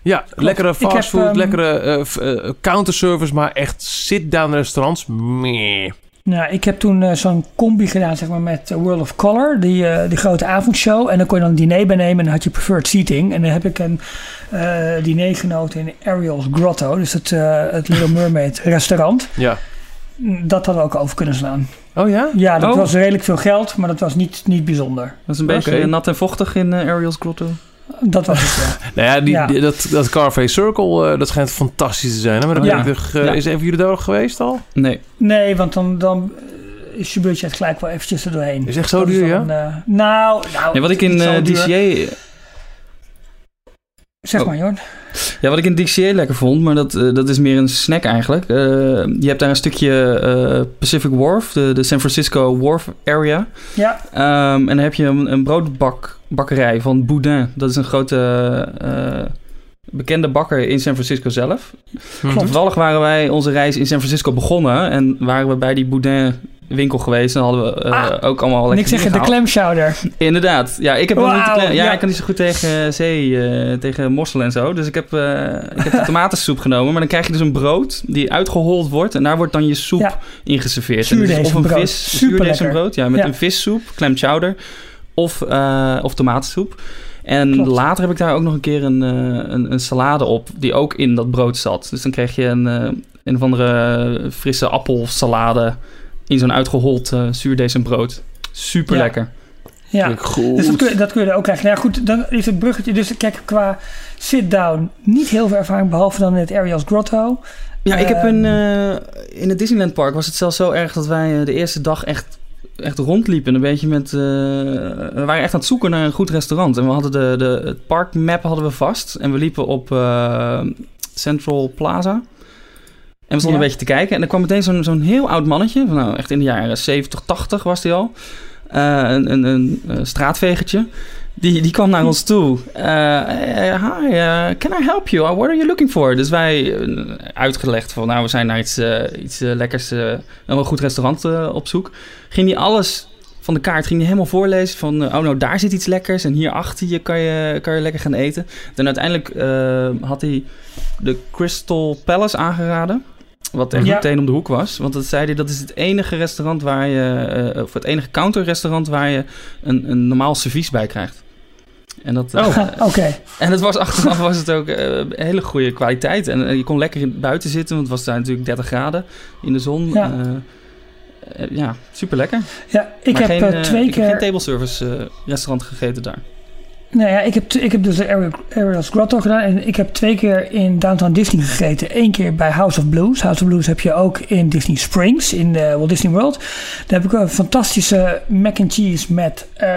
Ja, lekkere fastfood, ehm, lekkere eh, counterservice... maar echt sit-down restaurants, meh. Nou, ik heb toen zo'n combi gedaan zeg maar, met World of Color, die, die grote avondshow. En dan kon je dan een diner bij nemen en dan had je preferred seating. En dan heb ik een diner genoten in Ariel's Grotto, dus het, het Little Mermaid restaurant. Ja. Dat hadden we ook over kunnen slaan. Oh ja? Ja, dat Oh. was redelijk veel geld, maar dat was niet, niet bijzonder. Dat is een beetje nat en vochtig in eh, Ariel's Grotto. Dat was het, ja. (laughs) Nou ja, die, Ja. die- dat, dat Carve Circle, eh, dat schijnt fantastisch te zijn. Hè? Maar dan Ja. ben ik eh, Ja. is even jullie daar geweest al? Nee. Nee, want dan, dan is je budget gelijk wel eventjes er doorheen. Is echt zo Dat duur, ja? nou, nou Ja, wat ik in. DCA... Zeg Oh. maar, Jorn. Ja, wat ik in DCA lekker vond, maar dat, eh, dat is meer een snack eigenlijk. Eh, je hebt daar een stukje eh, Pacific Wharf, de, de San Francisco Wharf area. Ja, Ehm, en dan heb je een, een broodbakkerij van Boudin. Dat is een grote bekende bakker in San Francisco zelf. Mhm. Toevallig waren wij onze reis in San Francisco begonnen en waren we bij die Boudin winkel geweest. En hadden we eh, Ah, ook allemaal lekker niks zeggen, de chowder. Inderdaad. Ja, ik heb wel niet klem- ja, ja. ik kan niet zo goed tegen zee, eh, tegen mosselen en zo. Dus ik heb, eh, ik heb de (laughs) tomatensoep genomen. Maar dan krijg je dus een brood die uitgehold wordt. En daar wordt dan je soep Ja. in geserveerd. Is of een Zuurdezenbrood. vis, zuurdezenbrood. Ja, met Ja. een vissoep, clam chowder. Of, eh, of tomatensoep. En Klopt. later heb ik daar ook nog een keer een, eh, een, een salade op. Die ook in dat brood zat. Dus dan kreeg je een, eh, een of andere frisse appelsalade. In zo'n uitgehold uh, zuurdezenbrood. Super lekker. Ja. Goed. Dus dat kun, je, dat kun je er ook krijgen. Nou ja, goed, dan is het bruggetje. Dus kijk, qua sit-down niet heel veel ervaring, behalve dan in het Ariel's Grotto. Ja, ik heb een, Ehm. eh, in het Disneyland Park was het zelfs zo erg dat wij eh, de eerste dag echt, echt rondliepen. Een beetje met. eh, we waren echt aan het zoeken naar een goed restaurant. En we hadden de, de, het parkmap hadden we vast. En we liepen op eh, Central Plaza. En we stonden Ja. een beetje te kijken. En er kwam meteen zo'n zo'n heel oud mannetje. van, Nou, echt in de jaren 70, 80 was hij al. Eh, een, een, een, eh, straatvegertje. Die, die kwam naar ons (laughs) toe. Eh, hi, can I help you? What are you looking for? Dus wij uitgelegd van, nou, we zijn naar iets, iets lekkers, een goed restaurant op zoek. Ging hij alles van de kaart, ging hij helemaal voorlezen van, oh, nou, daar zit iets lekkers en hier achter je kan je, kan je lekker gaan eten. En uiteindelijk had hij de Crystal Palace aangeraden. Wat echt Ja. meteen om de hoek was. Want dat zei hij, dat is het enige restaurant waar je... eh, of het enige counterrestaurant waar je een, een normaal servies bij krijgt. En dat, Oh. eh, Oké. (laughs) en het was achteraf was het ook eh, hele goede kwaliteit. En je kon lekker in, buiten zitten, want het was daar natuurlijk 30 graden in de zon. Ja. Ja, super lekker. Ja, ik heb geen, twee ik keer... heb geen table service restaurant gegeten daar. Nou ja, ik heb, ik heb dus de Ariel- Ariel's Grotto gedaan. En ik heb twee keer in Downtown Disney gegeten. Eén keer bij House of Blues. House of Blues heb je ook in Disney Springs, in de Walt Disney World. Daar heb ik een fantastische mac and cheese met eh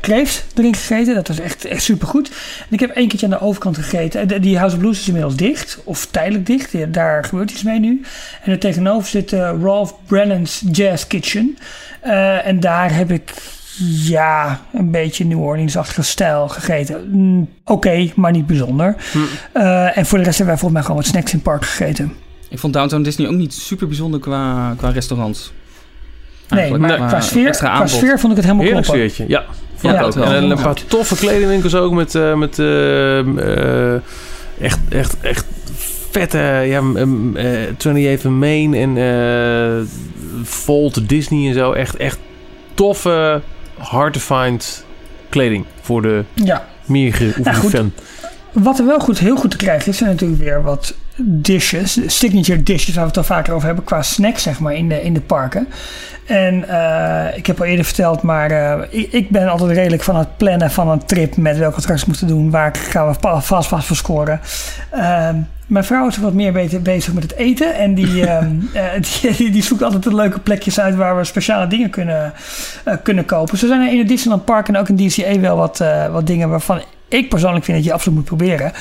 kreeft erin gegeten. Dat was echt, echt super goed. En ik heb één keertje aan de overkant gegeten. Die House of Blues is inmiddels dicht, of tijdelijk dicht. Daar gebeurt iets mee nu. En er tegenover zit eh, Ralph Brennan's Jazz Kitchen. Eh, en daar heb ik ja, een beetje New Orleans-achtige stijl gegeten. Mm, Oké, maar niet bijzonder. Eh, en voor de rest hebben wij volgens mij gewoon wat snacks in het park gegeten. Ik vond Downtown Disney ook niet super bijzonder qua, qua restaurants. eigenlijk. maar qua sfeer, qua sfeer vond ik het helemaal Heerlijk kloppen. sfeertje. Ja, vond Ja, ook. wel. En een paar toffe kledingwinkels ook met, eh, met eh, eh, echt, echt, echt vette, ja, um, uh, 28 Main en eh Volt Disney en zo. Echt, echt toffe, hard to find kleding voor de Ja. meer geoefende goed. fan. Wat er wel goed, heel goed te krijgen is, zijn natuurlijk weer wat dishes, signature dishes, waar we het al vaker over hebben, qua snacks zeg maar in de, in de parken. En eh, ik heb al eerder verteld, maar eh, ik, ik ben altijd redelijk van het plannen van een trip met welke we straks moeten doen, waar gaan we vast vast voor scoren. Ehm, mijn vrouw is wat meer bezig met het eten en die, (laughs) ehm, eh, die, die zoekt altijd de leuke plekjes uit waar we speciale dingen kunnen, kunnen kopen. Zo zijn er in het Disneyland Park en ook in DCA wel wat, wat dingen waarvan ik persoonlijk vind dat je absoluut moet proberen.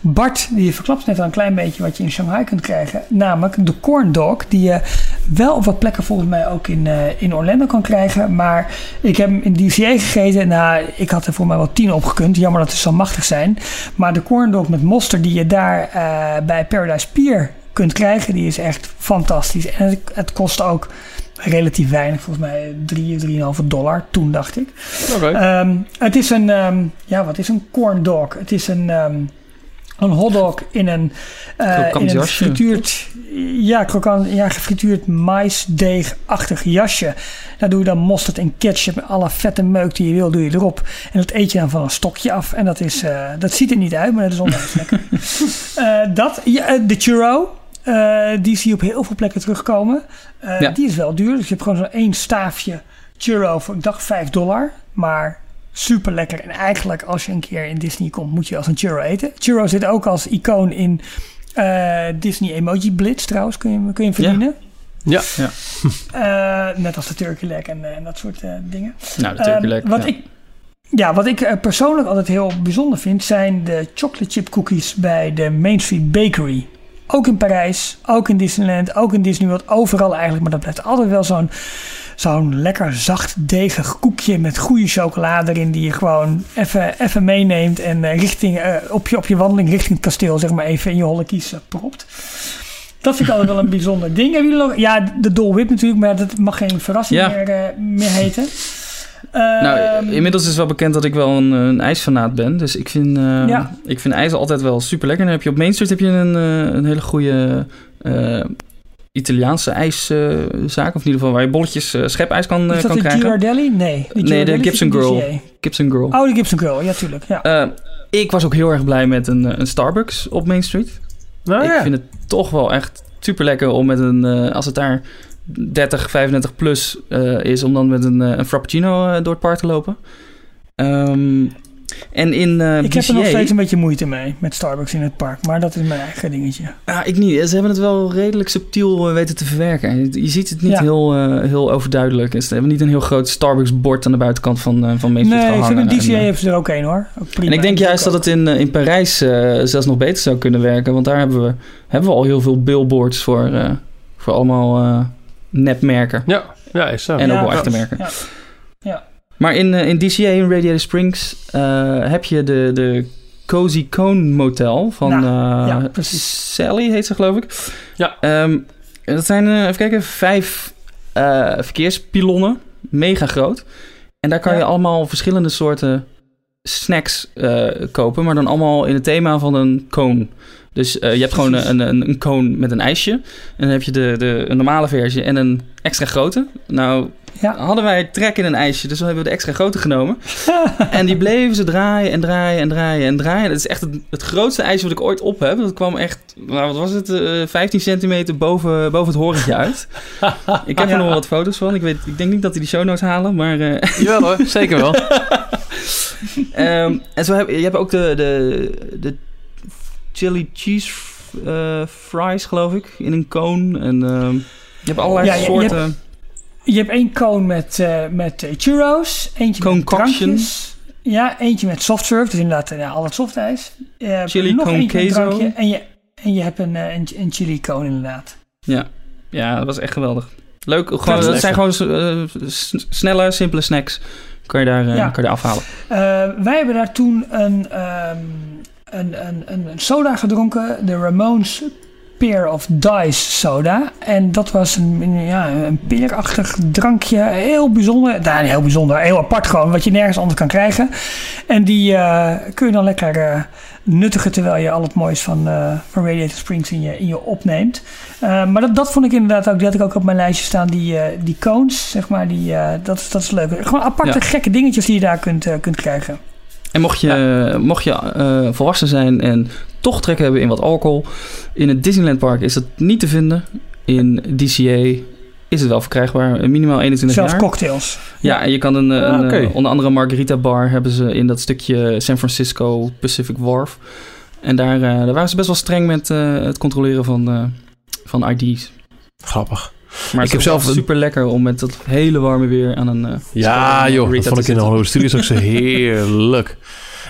Bart, die verklapt net al een klein beetje wat je in Shanghai kunt krijgen. Namelijk de corn dog, die je wel op wat plekken volgens mij ook in, eh, in Orlando kan krijgen. Maar ik heb hem in DCA gegeten. Nou, ik had er voor mij wel tien opgekund. Jammer dat ze zo machtig zijn. Maar de corn dog met mosterd die je daar eh, bij Paradise Pier kunt krijgen, die is echt fantastisch. En het, het kost ook relatief weinig, volgens mij 3, 3,5 dollar toen dacht ik. Ehm, het is een, ehm, ja, wat is een corn dog? Het is een, ehm, een hotdog in een, Krokant in een jasje. gefrituurd, ja, krokant, ja, gefrituurd maisdeegachtig jasje. Daar doe je dan mosterd en ketchup en alle vette meuk die je wil, doe je erop. En dat eet je dan van een stokje af. En dat, is, eh, dat ziet er niet uit, maar dat is onwijs (laughs) lekker. Eh, dat, ja, de churro. Eh, die zie je op heel veel plekken terugkomen. Eh, Ja. Die is wel duur. Dus je hebt gewoon zo'n één staafje churro voor, ik dacht 5 dollar. Maar super lekker. En eigenlijk als je een keer in Disney komt, moet je als een churro eten. Churro zit ook als icoon in eh, Disney Emoji Blitz trouwens. Kun je, kun je verdienen. Ja. (laughs) Eh, net als de Turkey Leg en, en dat soort dingen. Nou, de turkey leg, Ehm, wat ja. ik ja, wat ik persoonlijk altijd heel bijzonder vind, zijn de chocolate chip cookies bij de Main Street Bakery. Ook in Parijs, ook in Disneyland, ook in Disney World, overal eigenlijk. Maar dat blijft altijd wel zo'n zo'n lekker zacht degig koekje met goede chocolade erin. Die je gewoon even, even meeneemt en eh, richting, eh, op, je, op je wandeling richting het kasteel zeg maar even in je holle kies eh, propt. Dat vind ik altijd wel een (laughs) bijzonder ding. Hebben jullie nog? Ja, de Whip natuurlijk, maar dat mag geen verrassing Ja. meer, meer heten. Nou, Ehm, inmiddels is wel bekend dat ik wel een, een ijsfanaat ben. Dus ik vind, eh, Ja. ik vind ijs altijd wel super lekker. Dan heb je op Main Street heb je een, eh, een hele goede eh, Italiaanse ijszaak. of in ieder geval waar je bolletjes eh, schepijs kan, eh, is dat kan de krijgen. Girardelli? Nee. de Girardelli Gibson zit in Girl. Gibson Girl. Oh, de Gibson Girl. Ja, tuurlijk. Ja. Eh, ik was ook heel erg blij met een, een Starbucks op Main Street. Nou ik ja. vind het toch wel echt super lekker om met een, als het daar 30, 35 plus eh, is, om dan met een, eh, een frappuccino eh, door het park te lopen. Ehm, en in eh ik heb er nog steeds een beetje moeite mee met Starbucks in het park. Maar dat is mijn eigen dingetje. Ja, ik niet. Ze hebben het wel redelijk subtiel weten te verwerken. Je, je ziet het niet Ja. heel, heel overduidelijk. Ze hebben niet een heel groot Starbucks-bord aan de buitenkant van, van Main Street Nee, ik vind in DCA En, ze er ook één hoor. Ook prima. en ik denk juist dat het in, in Parijs zelfs nog beter zou kunnen werken. Want daar hebben we, hebben we al heel veel billboards voor, voor allemaal nepmerken. Ja, ja, is zo. En ook Ja, wel echte merken. Ja. Maar in, eh, in DCA, in Radiator Springs, eh, heb je de, de Cozy Cone Motel van Nou, eh. Sally, heet ze geloof ik. Ja. Ehm, en dat zijn, eh, even kijken, vijf eh, verkeerspilonnen. Mega groot. En daar kan Ja. je allemaal verschillende soorten snacks eh, kopen, maar dan allemaal in het thema van een cone. Dus eh, je hebt gewoon een, een, een cone met een ijsje. En dan heb je de, de een normale versie en een extra grote. Nou, Ja. hadden wij trek in een ijsje, dus dan hebben we de extra grote genomen. (laughs) en die bleven ze draaien en draaien en draaien en draaien. Dat is echt het, het grootste ijsje wat ik ooit op heb. Dat kwam echt, nou, wat was het, eh 15 centimeter boven, boven het horentje uit. (laughs) ik heb er Ja. nog wel wat foto's van. Ik, weet, ik denk niet dat die die show notes halen, maar... eh, (laughs) Jawel hoor, zeker wel. Ehm, en zo heb je hebt ook de, de, de chili cheese eh, fries, geloof ik, in een cone. En ehm, je hebt allerlei Ja, je- je soorten. Je hebt één cone met, eh, met eh, churros. Eentje met drankjes. Ja, eentje met soft serve. Dus inderdaad ja, al het softijs. Je hebt Chili nog con eentje met queso. En je, en je hebt een, een, een chili cone inderdaad. Ja. ja, dat was echt geweldig. Leuk, gewoon, dat zijn gewoon s- snelle, simpele snacks. Kan je daar, Ja. kan je daar afhalen. Wij hebben daar toen een, ehm, een, een, een, een soda gedronken. De Ramones Pair of Dice soda. En dat was een, ja, een peerachtig drankje. Heel bijzonder. Nou, heel bijzonder. Heel apart gewoon. Wat je nergens anders kan krijgen. En die uh, kun je dan lekker uh, nuttigen terwijl je al het moois van, uh, van Radiator Springs in je, in je opneemt. maar dat, dat vond ik inderdaad ook. Die had ik ook op mijn lijstje staan. Die, die cones, zeg maar. Die, dat, dat is leuk. Gewoon aparte ja. gekke dingetjes die je daar kunt, kunt krijgen. En mocht je, ja. mocht je uh, volwassen zijn en toch trek hebben in wat alcohol, in het Disneyland Park is dat niet te vinden. In DCA is het wel verkrijgbaar, minimaal 21 Zelfs jaar. cocktails. Ja, en je kan een, een ah, okay. onder andere Margarita Bar hebben ze in dat stukje San Francisco Pacific Wharf. En daar, uh, daar waren ze best wel streng met uh, het controleren van, van ID's. Grappig. Maar ik heb zelf super lekker om met dat hele warme weer aan een. Uh, ja, joh, dat vond ik in de Hollywood Studios ook zo (laughs) heerlijk.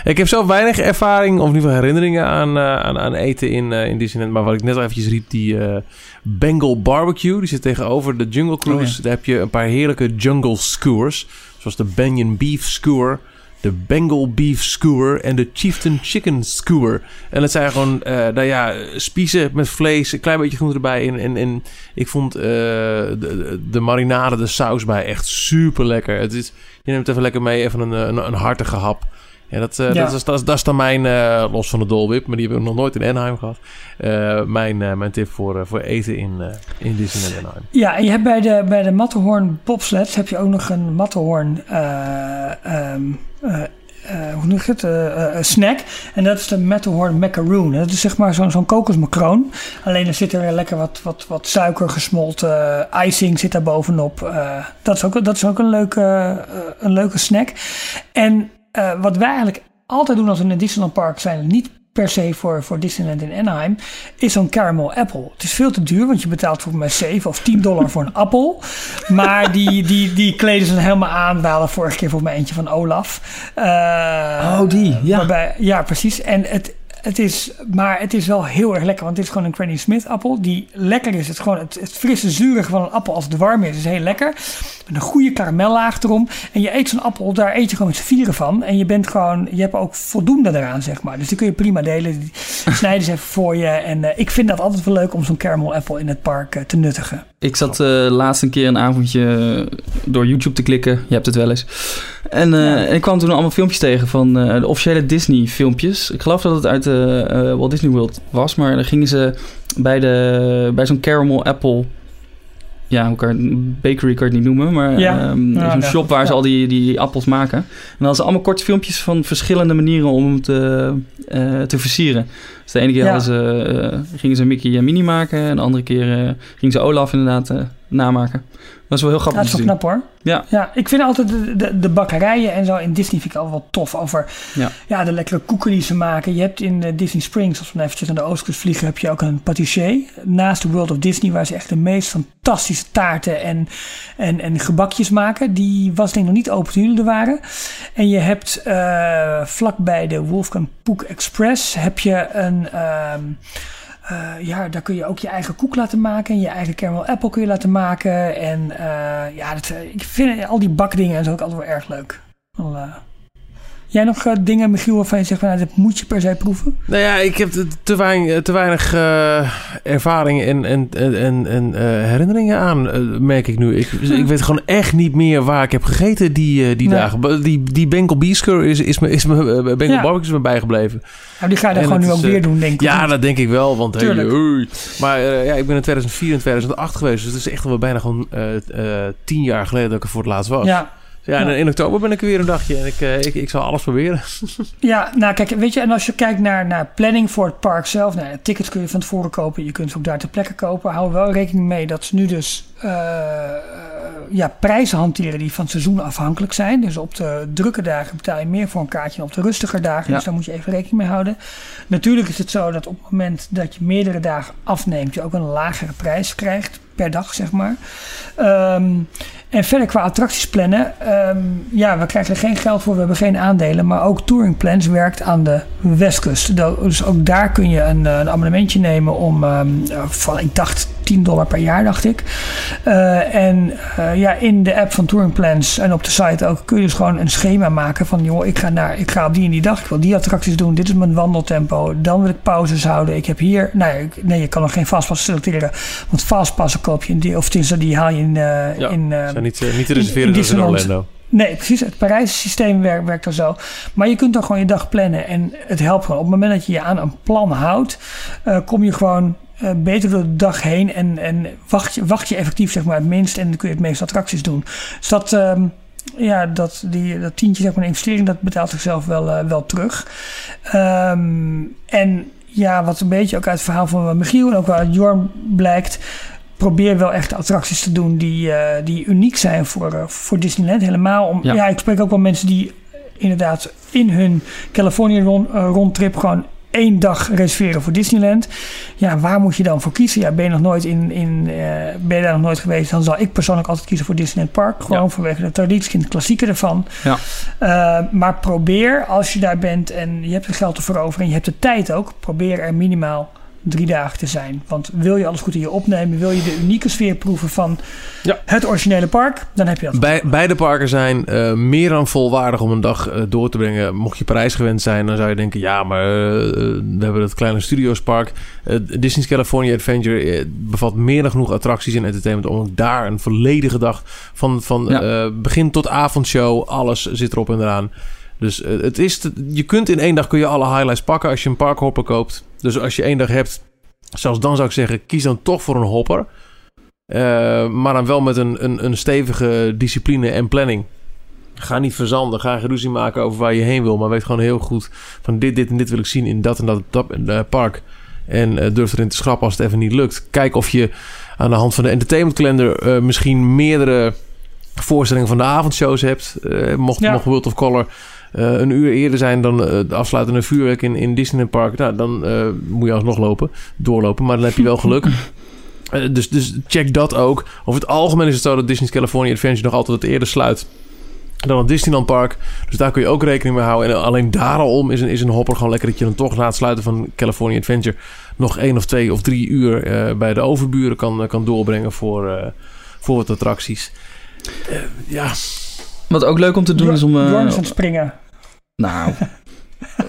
Ik heb zelf weinig ervaring, of in ieder geval herinneringen aan, uh, aan, aan, eten in, uh, in Disneyland. Maar wat ik net al eventjes riep, die uh, Bengal Barbecue. Die zit tegenover de Jungle Cruise. Oh, ja. Daar heb je een paar heerlijke jungle skewers. Zoals de Banyan Beef Skewer de Bengal Beef Skewer en de Chieftain Chicken Skewer. En het zijn gewoon, uh, nou ja, spiezen met vlees, een klein beetje groente erbij. En, en, en ik vond uh, de, de marinade, de saus bij echt super lekker. Het is, je neemt even lekker mee, even een, een, een hartige hap. Ja, dat, uh, ja. Dat, is, dat, is, dat is dan mijn, uh, los van de dolwip, maar die hebben we nog nooit in Anaheim gehad. Uh, mijn, mijn tip voor, voor eten in, in Disneyland Anaheim. Ja, en je hebt bij de, bij de Matterhorn bobsleds heb je ook nog een Matterhorn um, hoe noem je het? snack. En dat is de Matterhorn macaroon. Dat is zeg maar zo'n zo'n kokosmacroon. Alleen er zit er lekker wat, wat, wat suiker gesmolten. icing zit daar bovenop. dat, is ook, dat is ook een leuke, een leuke snack. En uh, wat wij eigenlijk altijd doen als we in een Disneyland Park zijn, niet per se voor, voor Disneyland in Anaheim, is zo'n caramel apple. Het is veel te duur, want je betaalt voor mij 7 of 10 dollar voor een (laughs) appel. Maar die, die, die kleden ze helemaal aan. We hadden vorige keer voor mij eentje van Olaf. Uh, oh, die, ja. Waarbij, ja, precies. En het, het is, maar het is wel heel erg lekker, want het is gewoon een Granny Smith appel die lekker is. Het, is gewoon het, het frisse zurige van een appel als het warm is, is heel lekker. Met een goede karamellaag erom. En je eet zo'n appel, daar eet je gewoon met z'n vieren van. En je bent gewoon, je hebt ook voldoende eraan, zeg maar. Dus die kun je prima delen. Die (laughs) snijden ze even voor je. En uh, ik vind dat altijd wel leuk om zo'n caramel apple in het park uh, te nuttigen. Ik zat uh, laatst een keer een avondje door YouTube te klikken. Je hebt het wel eens. En, ja. en ik kwam toen allemaal filmpjes tegen van de officiële Disney filmpjes. Ik geloof dat het uit Walt Disney World was. Maar dan gingen ze bij, de, bij zo'n caramel apple... Ja, hoe kan bakery kan je het niet noemen. Maar ja. um, ja, zo'n ja. shop waar ze al die, die appels maken. En dan hadden ze allemaal korte filmpjes van verschillende manieren om hem te, te versieren. Dus de ene keer ze, gingen ze Mickey en Minnie maken. En de andere keer gingen ze Olaf inderdaad namaken. Dat is wel heel grappig dat is wel te zien. knap hoor. Ja. Ja, ik vind altijd de, de, de bakkerijen en zo in Disney vind ik altijd wel tof. Over Ja. ja, de lekkere koeken die ze maken. Je hebt in eh, Disney Springs, als we nou eventjes naar de oostkust vliegen, heb je ook een patissier. Naast de World of Disney, waar ze echt de meest fantastische taarten en, en, en gebakjes maken. Die was denk ik nog niet open toen jullie er waren. En je hebt eh vlakbij de Wolfgang Puck Express heb je een... ehm, eh, ja, daar kun je ook je eigen koek laten maken. En je eigen caramel apple kun je laten maken. En eh, ja, dat, eh, ik vind al die bakdingen en zo ook altijd wel erg leuk. Eh, Jij nog eh, dingen, Michiel, waarvan je zegt van nou, dat moet je per se proeven? Nou ja, ik heb te, te weinig, te weinig eh, ervaring en, en, en, en, en, eh, herinneringen aan, eh, merk ik nu. Ik, (laughs) ik weet gewoon echt niet meer waar ik heb gegeten die, eh, die Nee. dagen. Die, die Bengal Beasker is, is me, is me, eh, Bengal Ja. Barbecue is me bijgebleven. Nou, die ga je dan En gewoon nu ook weer eh, doen, denk ik. Ja, dat denk ik wel, want hey, oei. Maar eh, ja, ik ben in 2004 en 2008 geweest, dus het is echt wel bijna gewoon eh, eh, tien jaar geleden dat ik er voor het laatst was. ja, Ja, en in oktober ben ik er weer een dagje en ik, eh, ik, ik zal alles proberen. (laughs) Ja, nou kijk, weet je, en als je kijkt naar, naar planning voor het park zelf, nou, tickets kun je van tevoren kopen, je kunt ze ook daar ter plekke kopen. Hou wel rekening mee dat ze nu dus eh, eh, ja, prijzen hanteren die van het seizoen afhankelijk zijn. Dus op de drukke dagen betaal je meer voor een kaartje dan op de rustige dagen. Ja. Dus daar moet je even rekening mee houden. Natuurlijk is het zo dat op het moment dat je meerdere dagen afneemt, je ook een lagere prijs krijgt per dag, zeg maar. Ehm, en verder qua attracties plannen, ehm, ja, we krijgen er geen geld voor, we hebben geen aandelen. Maar ook Touring Plans werkt aan de westkust. Dus ook daar kun je een, eh, een abonnementje nemen om, ehm, van, ik dacht 10 dollar per jaar, dacht ik. Eh, en eh, ja, in de app van Touring Plans en op de site ook kun je dus gewoon een schema maken van, joh, ik ga, naar, ik ga op die en die dag, ik wil die attracties doen, dit is mijn wandeltempo, dan wil ik pauzes houden. Ik heb hier, nou ja, ik- nee, je kan nog geen fastpass selecteren, want fastpassen koop je in die, of tenminste, die haal je in, eh, Ja, in zijn niet, niet te in- reserveren in zoals in Disneyland. Orlando. Nee, precies. Het Parijse systeem werkt, werkt er zo. Maar je kunt dan gewoon je dag plannen. En het helpt gewoon. Op het moment dat je je aan een plan houdt, kom je gewoon eh, beter door de dag heen. En, en wacht, je, wacht je effectief zeg maar, het minst. En dan kun je het meeste attracties doen. Dus dat, ehm, ja, dat, die, dat tientje, zeg maar, investering, dat betaalt zichzelf wel, eh, wel terug. Ehm, en ja, wat een beetje ook uit het verhaal van Michiel en ook wel uit Jorn blijkt probeer wel echt attracties te doen die, eh, die uniek zijn voor, voor Disneyland. Helemaal om. Ja. Ja. ik spreek ook wel mensen die inderdaad in hun Californië rond, rondtrip gewoon één dag reserveren voor Disneyland. Ja, waar moet je dan voor kiezen? Ja, ben je nog nooit in, in eh, ben je daar nog nooit geweest? Dan zal ik persoonlijk altijd kiezen voor Disneyland Park. Gewoon Ja. vanwege de traditie en de klassieker ervan. Ja. Eh, maar probeer als je daar bent en je hebt er geld ervoor over en je hebt de tijd ook, probeer er minimaal drie dagen te zijn. Want wil je alles goed in je opnemen, wil je de unieke sfeer proeven van Ja. het originele park, dan heb je dat. Bij, beide parken zijn eh, meer dan volwaardig om een dag eh, door te brengen. Mocht je Parijs gewend zijn, dan zou je denken... ja, maar eh, we hebben het kleine Studiospark. Disney's California Adventure bevat meer dan genoeg attracties en entertainment... om ook daar een volledige dag van, van Ja. eh, begin tot avondshow... alles zit erop en eraan. Dus eh, het is te- je kunt in één dag kun je alle highlights pakken als je een parkhopper koopt. Dus als je één dag hebt, zelfs dan zou ik zeggen... kies dan toch voor een hopper... Eh, maar dan wel met een, een, een stevige discipline en planning. Ga niet verzanden. Ga geen ruzie maken over waar je heen wil. Maar weet gewoon heel goed van dit, dit en dit wil ik zien in dat en dat, dat eh, park. En durf erin te schrappen als het even niet lukt. Kijk of je aan de hand van de entertainment calendar misschien meerdere voorstellingen van de avondshows hebt. Mocht, Ja. mocht World of Color een uur eerder zijn dan eh, de afsluitende vuurwerk in, in Disneyland Park. Nou, dan eh, moet je alsnog lopen, doorlopen. Maar dan heb je wel geluk. (laughs) Eh, dus, dus check dat ook. Over het algemeen is het zo dat Disney's California Adventure nog altijd het eerder sluit dan het Disneyland Park. Dus daar kun je ook rekening mee houden. En alleen daarom is een, is een hopper gewoon lekker dat je dan toch na het sluiten van California Adventure nog één of twee of drie uur eh, bij de overburen kan, kan doorbrengen voor, eh, voor wat attracties. Eh, ja, Wat ook leuk om te doen is om... eh, Jorn is aan het springen. Nou,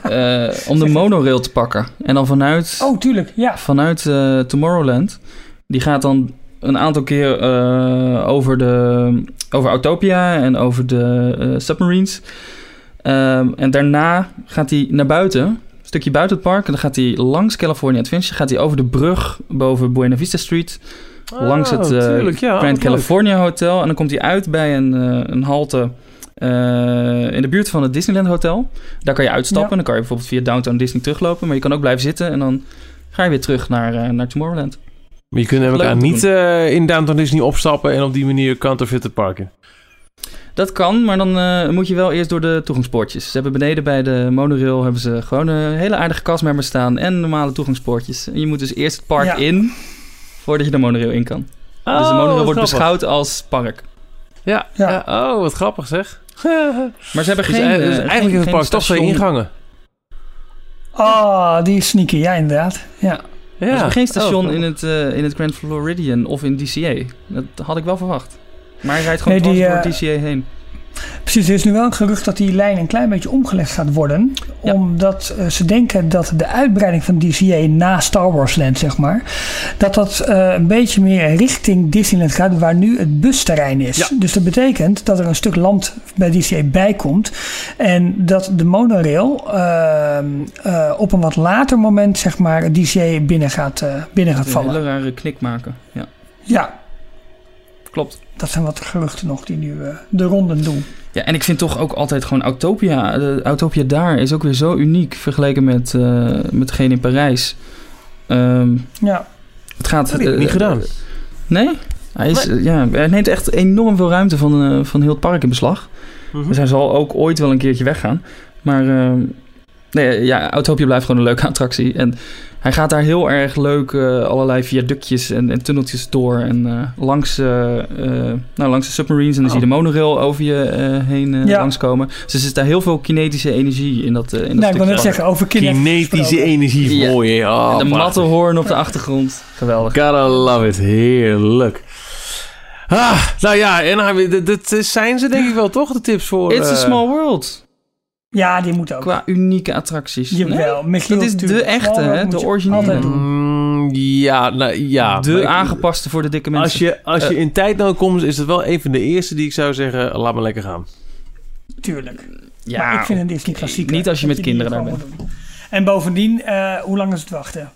eh, om de monorail te pakken. En dan vanuit... Oh, tuurlijk. Ja. vanuit eh, Tomorrowland. Die gaat dan een aantal keer eh, over, de, over Autopia en over de submarines. Ehm, en daarna gaat hij naar buiten, een stukje buiten het park. En dan gaat hij langs California Adventure, gaat hij over de brug boven Buena Vista Street. langs het Oh, tuurlijk, ja, Grand. California Hotel. En dan komt hij uit bij een, een halte in de buurt van het Disneyland Hotel. Daar kan je uitstappen. Ja. Dan kan je bijvoorbeeld via Downtown Disney teruglopen. Maar je kan ook blijven zitten en dan ga je weer terug naar, eh, naar Tomorrowland. Maar je kunt elkaar niet eh, in Downtown Disney opstappen en op die manier counterfeit het parken. Dat kan, maar dan eh, moet je wel eerst door de toegangspoortjes. Ze hebben beneden bij de monorail hebben ze gewoon een hele aardige kastmembers staan en normale toegangspoortjes. En je moet dus eerst het park Ja. in voordat je de monorail in kan. dus de Oh, monorail wordt grappig. beschouwd als park. Ja, Ja. ja. oh, wat grappig zeg. (laughs) Maar ze hebben Dus, geen. eh, eh, dus geen- eigenlijk heeft het geen park toch twee station. ingangen. Oh, die is sneaky. Ja, inderdaad. Ja. Maar Ze hebben geen station Oh, in, het, eh, in het Grand Floridian of in DCA. Dat had ik wel verwacht. Maar hij rijdt gewoon Nee, die, dwars eh, door DCA heen. Precies, er is nu wel een gerucht dat die lijn een klein beetje omgelegd gaat worden. Ja. Omdat eh, ze denken dat de uitbreiding van DCA na Star Wars Land, zeg maar, dat dat eh, een beetje meer richting Disneyland gaat, waar nu het busterrein is. Ja. Dus dat betekent dat er een stuk land bij DCA bij komt. En dat de monorail ehm, eh, op een wat later moment, zeg maar, DCA binnen gaat, binnen gaat Een vallen. hele rare knik maken. Ja, Ja, klopt. Dat zijn wat geruchten nog die nu eh, de ronden doen. Ja, en ik vind toch ook altijd gewoon Autopia. De Autopia daar is ook weer zo uniek vergeleken met, eh met degene in Parijs. Ehm, Ja, het gaat. heb ik eh, niet gedaan. Nee? Hij, is, eh, ja, hij neemt echt enorm veel ruimte van, eh, van heel het park in beslag. Hij zal ook ooit wel een keertje weggaan. Maar ehm, Nee, ja, Autopia blijft gewoon een leuke attractie. En hij gaat daar heel erg leuk eh, allerlei viaductjes en, en tunneltjes door. En eh, langs, eh, nou, langs de submarines. En dan zie je de monorail over je eh, heen Ja. langskomen. Dus er zit daar heel veel kinetische energie in dat, in dat Nou, ik wil net zeggen, over. Kinetische energie, Ja. mooi hè? Oh, En de prachtig. Matterhorn op de achtergrond. Geweldig. Gotta love it, heerlijk. Ah, nou ja, en zijn ze denk ik wel toch, de tips voor... It's a small world. Ja, die moet ook. Qua unieke attracties. Jawel, Michiel, dat is de echte, Small hè? De originele. Mm, ja, nou, ja. de ik- aangepaste voor de dikke mensen. Als je, als je Eh. in tijdnood komt, is het wel een van de eerste die ik zou zeggen, laat maar lekker gaan. Tuurlijk. ja, maar ik vind een Disney klassieker. Niet als je met kinderen daar doen. En bovendien, eh, hoe lang is het wachten?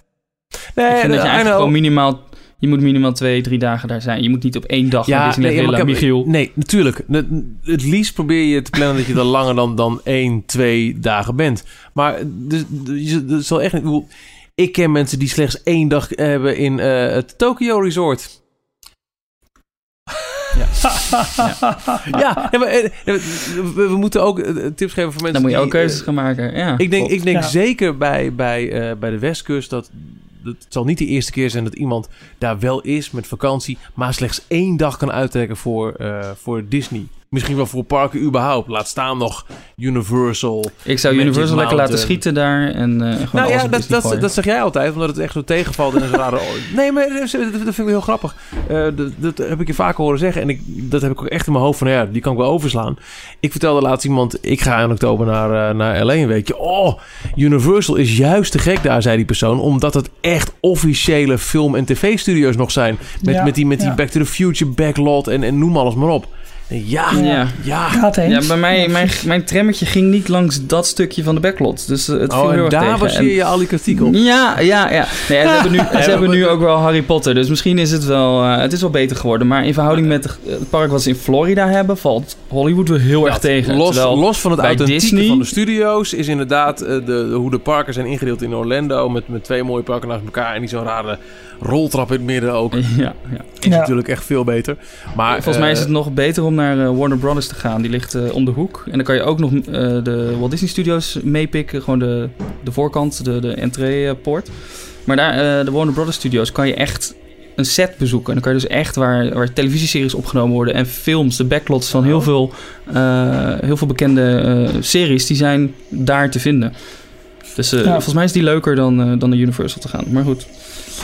Nee, ik vind dat je eigenlijk gewoon minimaal... Je moet minimaal twee, drie dagen daar zijn. Je moet niet op één dag naar Disneyland nee, willen, maar ik heb- Michiel. Nee, natuurlijk. Het- liefst probeer je te plannen dat je er (laughs) langer dan, dan één, twee dagen bent. Maar dus, dus, zal echt niet... ik ken mensen die slechts één dag hebben in eh, het Tokyo Resort. Ja, (laughs) nee, maar, eh, we, we moeten ook eh, tips geven voor mensen Dan moet je die, ook keuzes eh, gaan maken. Ja, ik denk, klopt. ik denk Ja. zeker bij, bij, eh, bij de Westkust dat... Het zal niet de eerste keer zijn dat iemand daar wel is met vakantie, maar slechts één dag kan uittrekken voor, eh, voor Disney. Misschien wel voor parken überhaupt. Laat staan nog Universal. Ik zou Magic Universal lekker laten schieten daar en eh gewoon Nou alles ja, dat, dat, dat zeg jij altijd, omdat het echt zo tegenvalt in een rare... (laughs) Nee, maar dat, dat vind ik heel grappig. Eh, dat, dat heb ik je vaker horen zeggen. En ik, dat heb ik ook echt in mijn hoofd van, ja, die kan ik wel overslaan. Ik vertelde laatst iemand, ik ga in oktober naar, eh, naar LA een weekje. Oh, Universal is juist te gek daar, zei die persoon. Omdat het echt officiële film- en tv-studio's nog zijn. Met, Ja, met die, met die ja. Back to the Future backlot en, en noem alles maar op. Ja, ja, Ja. Gaat eens. Ja, bij mij, mijn, mijn trammetje ging niet langs dat stukje van de backlot. Dus eh, het viel Oh, heel erg daar tegen. baseer je al die kritiek op. Ja, ja, ja. Nee, ze (laughs) hebben nu, ze hebben nu ook wel Harry Potter. Dus misschien is het wel, eh, het is wel beter geworden. Maar in verhouding met het park wat ze in Florida hebben, valt Hollywood wel heel erg tegen. Los, Terwijl- los van het authentieke Disney- van de studio's is inderdaad eh, de, de- hoe de parken zijn ingedeeld in Orlando. Met, met twee mooie parken naast elkaar. En die zo'n rare roltrap in het midden ook. Ja, ja. Is Ja. natuurlijk echt veel beter. Maar, Volgens mij is het nog beter om naar eh, Warner Brothers te gaan. Die ligt eh, om de hoek. En dan kan je ook nog eh, de Walt Disney Studios meepikken. Gewoon de, de voorkant, de, de entreepoort. Maar daar, eh, de Warner Brothers Studios, kan je echt een set bezoeken. En dan kan je dus echt waar, waar televisieseries opgenomen worden en films, de backlots van heel veel, eh, heel veel bekende eh, series, die zijn daar te vinden. Dus eh, Ja. volgens mij is die leuker dan, eh, dan de Universal te gaan. Maar goed.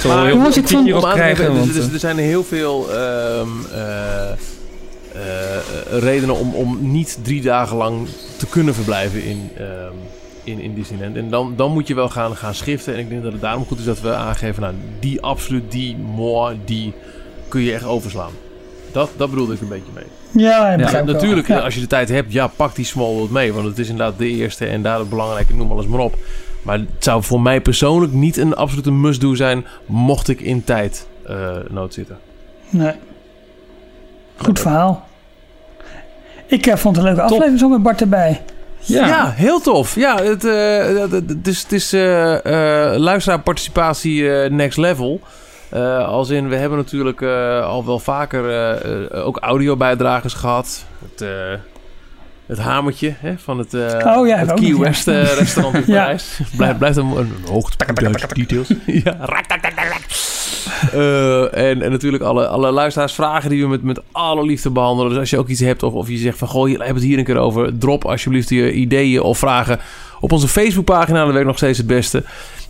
Zo Maar heel veel kritiek hierop te krijgen. want, er, zijn heel veel ehm, eh, eh, redenen om, om niet drie dagen lang te kunnen verblijven in, ehm, in, in Disneyland. En dan, dan moet je wel gaan, gaan schiften. En ik denk dat het daarom goed is dat we aangeven... Nou, die absoluut, die moi, die kun je echt overslaan. Dat, dat bedoelde ik een beetje mee. Ja, Ja. Natuurlijk, Ja. als je de tijd hebt, ja, pak die Small World mee. Want het is inderdaad de eerste en daar het belangrijke, noem alles maar op. Maar het zou voor mij persoonlijk niet een absolute must-do zijn... mocht ik in tijd eh, nood zitten. Nee. Goed verhaal. Ik eh, vond het een leuke aflevering zo met Bart erbij. ja. Ja, heel tof. Ja, het, eh, het, is, het is eh, eh, luisteraarparticipatie eh, next level. Eh, als in, we hebben natuurlijk eh, al wel vaker ook audiobijdragers gehad. Het, eh, het hamertje hè, van het, eh, Oh ja, het Key. West restaurant in (laughs) Ja. Parijs. Blijft, blijft een, een hoogtepunt details. ja. Eh, en, en natuurlijk alle, alle luisteraarsvragen die we met, met alle liefde behandelen. Dus als je ook iets hebt of, of je zegt van... Goh, je hebt het hier een keer over. Drop alsjeblieft je ideeën of vragen op onze Facebookpagina. Dat werkt nog steeds het beste.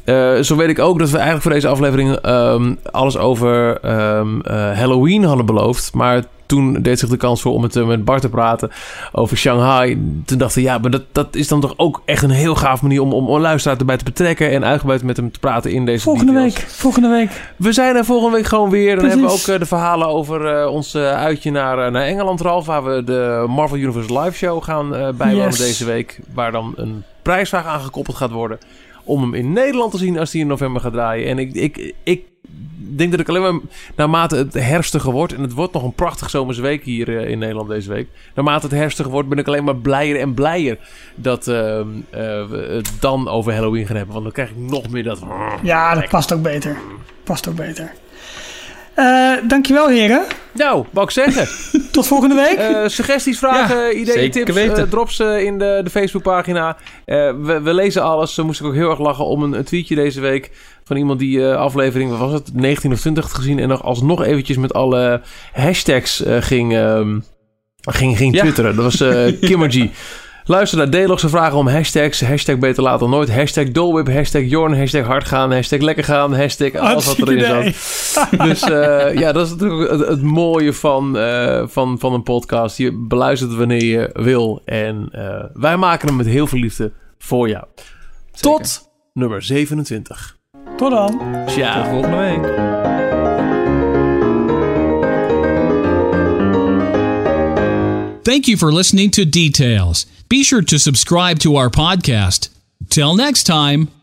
Eh, zo weet ik ook dat we eigenlijk voor deze aflevering... ehm, alles over ehm, eh, Halloween hadden beloofd. Maar toen deed zich de kans voor om het eh, met Bart te praten over Shanghai. Toen dachten ja, maar dat, dat is dan toch ook echt een heel gaaf manier... om, om een luisteraar erbij te betrekken... en uitgebreid met hem te praten in deze Volgende details. week. Volgende week. We zijn er volgende week gewoon weer. Dan hebben we ook eh, de verhalen over eh, ons uitje naar, naar Engeland, Ralf. Waar we de Marvel Universe Live Show gaan bijwonen Yes. deze week. Waar dan een prijsvraag aangekoppeld gaat worden. Om hem in Nederland te zien als die in november gaat draaien. En ik, ik, ik denk dat ik alleen maar naarmate het herfstiger wordt. En het wordt nog een prachtig zomersweek hier eh, in Nederland deze week. Naarmate het herfstiger wordt ben ik alleen maar blijer en blijer. Dat ehm, eh, we het dan over Halloween gaan hebben. Want dan krijg ik nog meer dat... Ja, dat past ook beter. Past ook beter. Eh, dankjewel, heren. Nou, wou ik zeggen. (laughs) Tot volgende week. Eh, suggesties, vragen, Ja, ideeën, tips, drop ze in de, de Facebookpagina. Eh, we, we lezen alles. Ze moest ik ook heel erg lachen om een, een tweetje deze week van iemand die eh, aflevering, wat was het, 19 of 20 had gezien en nog alsnog eventjes met alle hashtags eh, ging, ehm, ging, ging Ja. twitteren. Dat was eh (laughs) Kimmergy. Luister naar Delogse vragen om hashtags. Hashtag beter later dan nooit. Hashtag Dolwip. Hashtag Jorn. Hashtag hard gaan. Hashtag lekker gaan. Hashtag alles wat erin zat. Dus ja, dat is natuurlijk het, het mooie van, van, van een podcast. Je beluistert wanneer je wil. En wij maken hem met heel veel liefde voor jou. Tot nummer 27. Tot dan. Ciao. Tot volgende week. Thank you for listening to Details. Be sure to subscribe to our podcast. Till next time.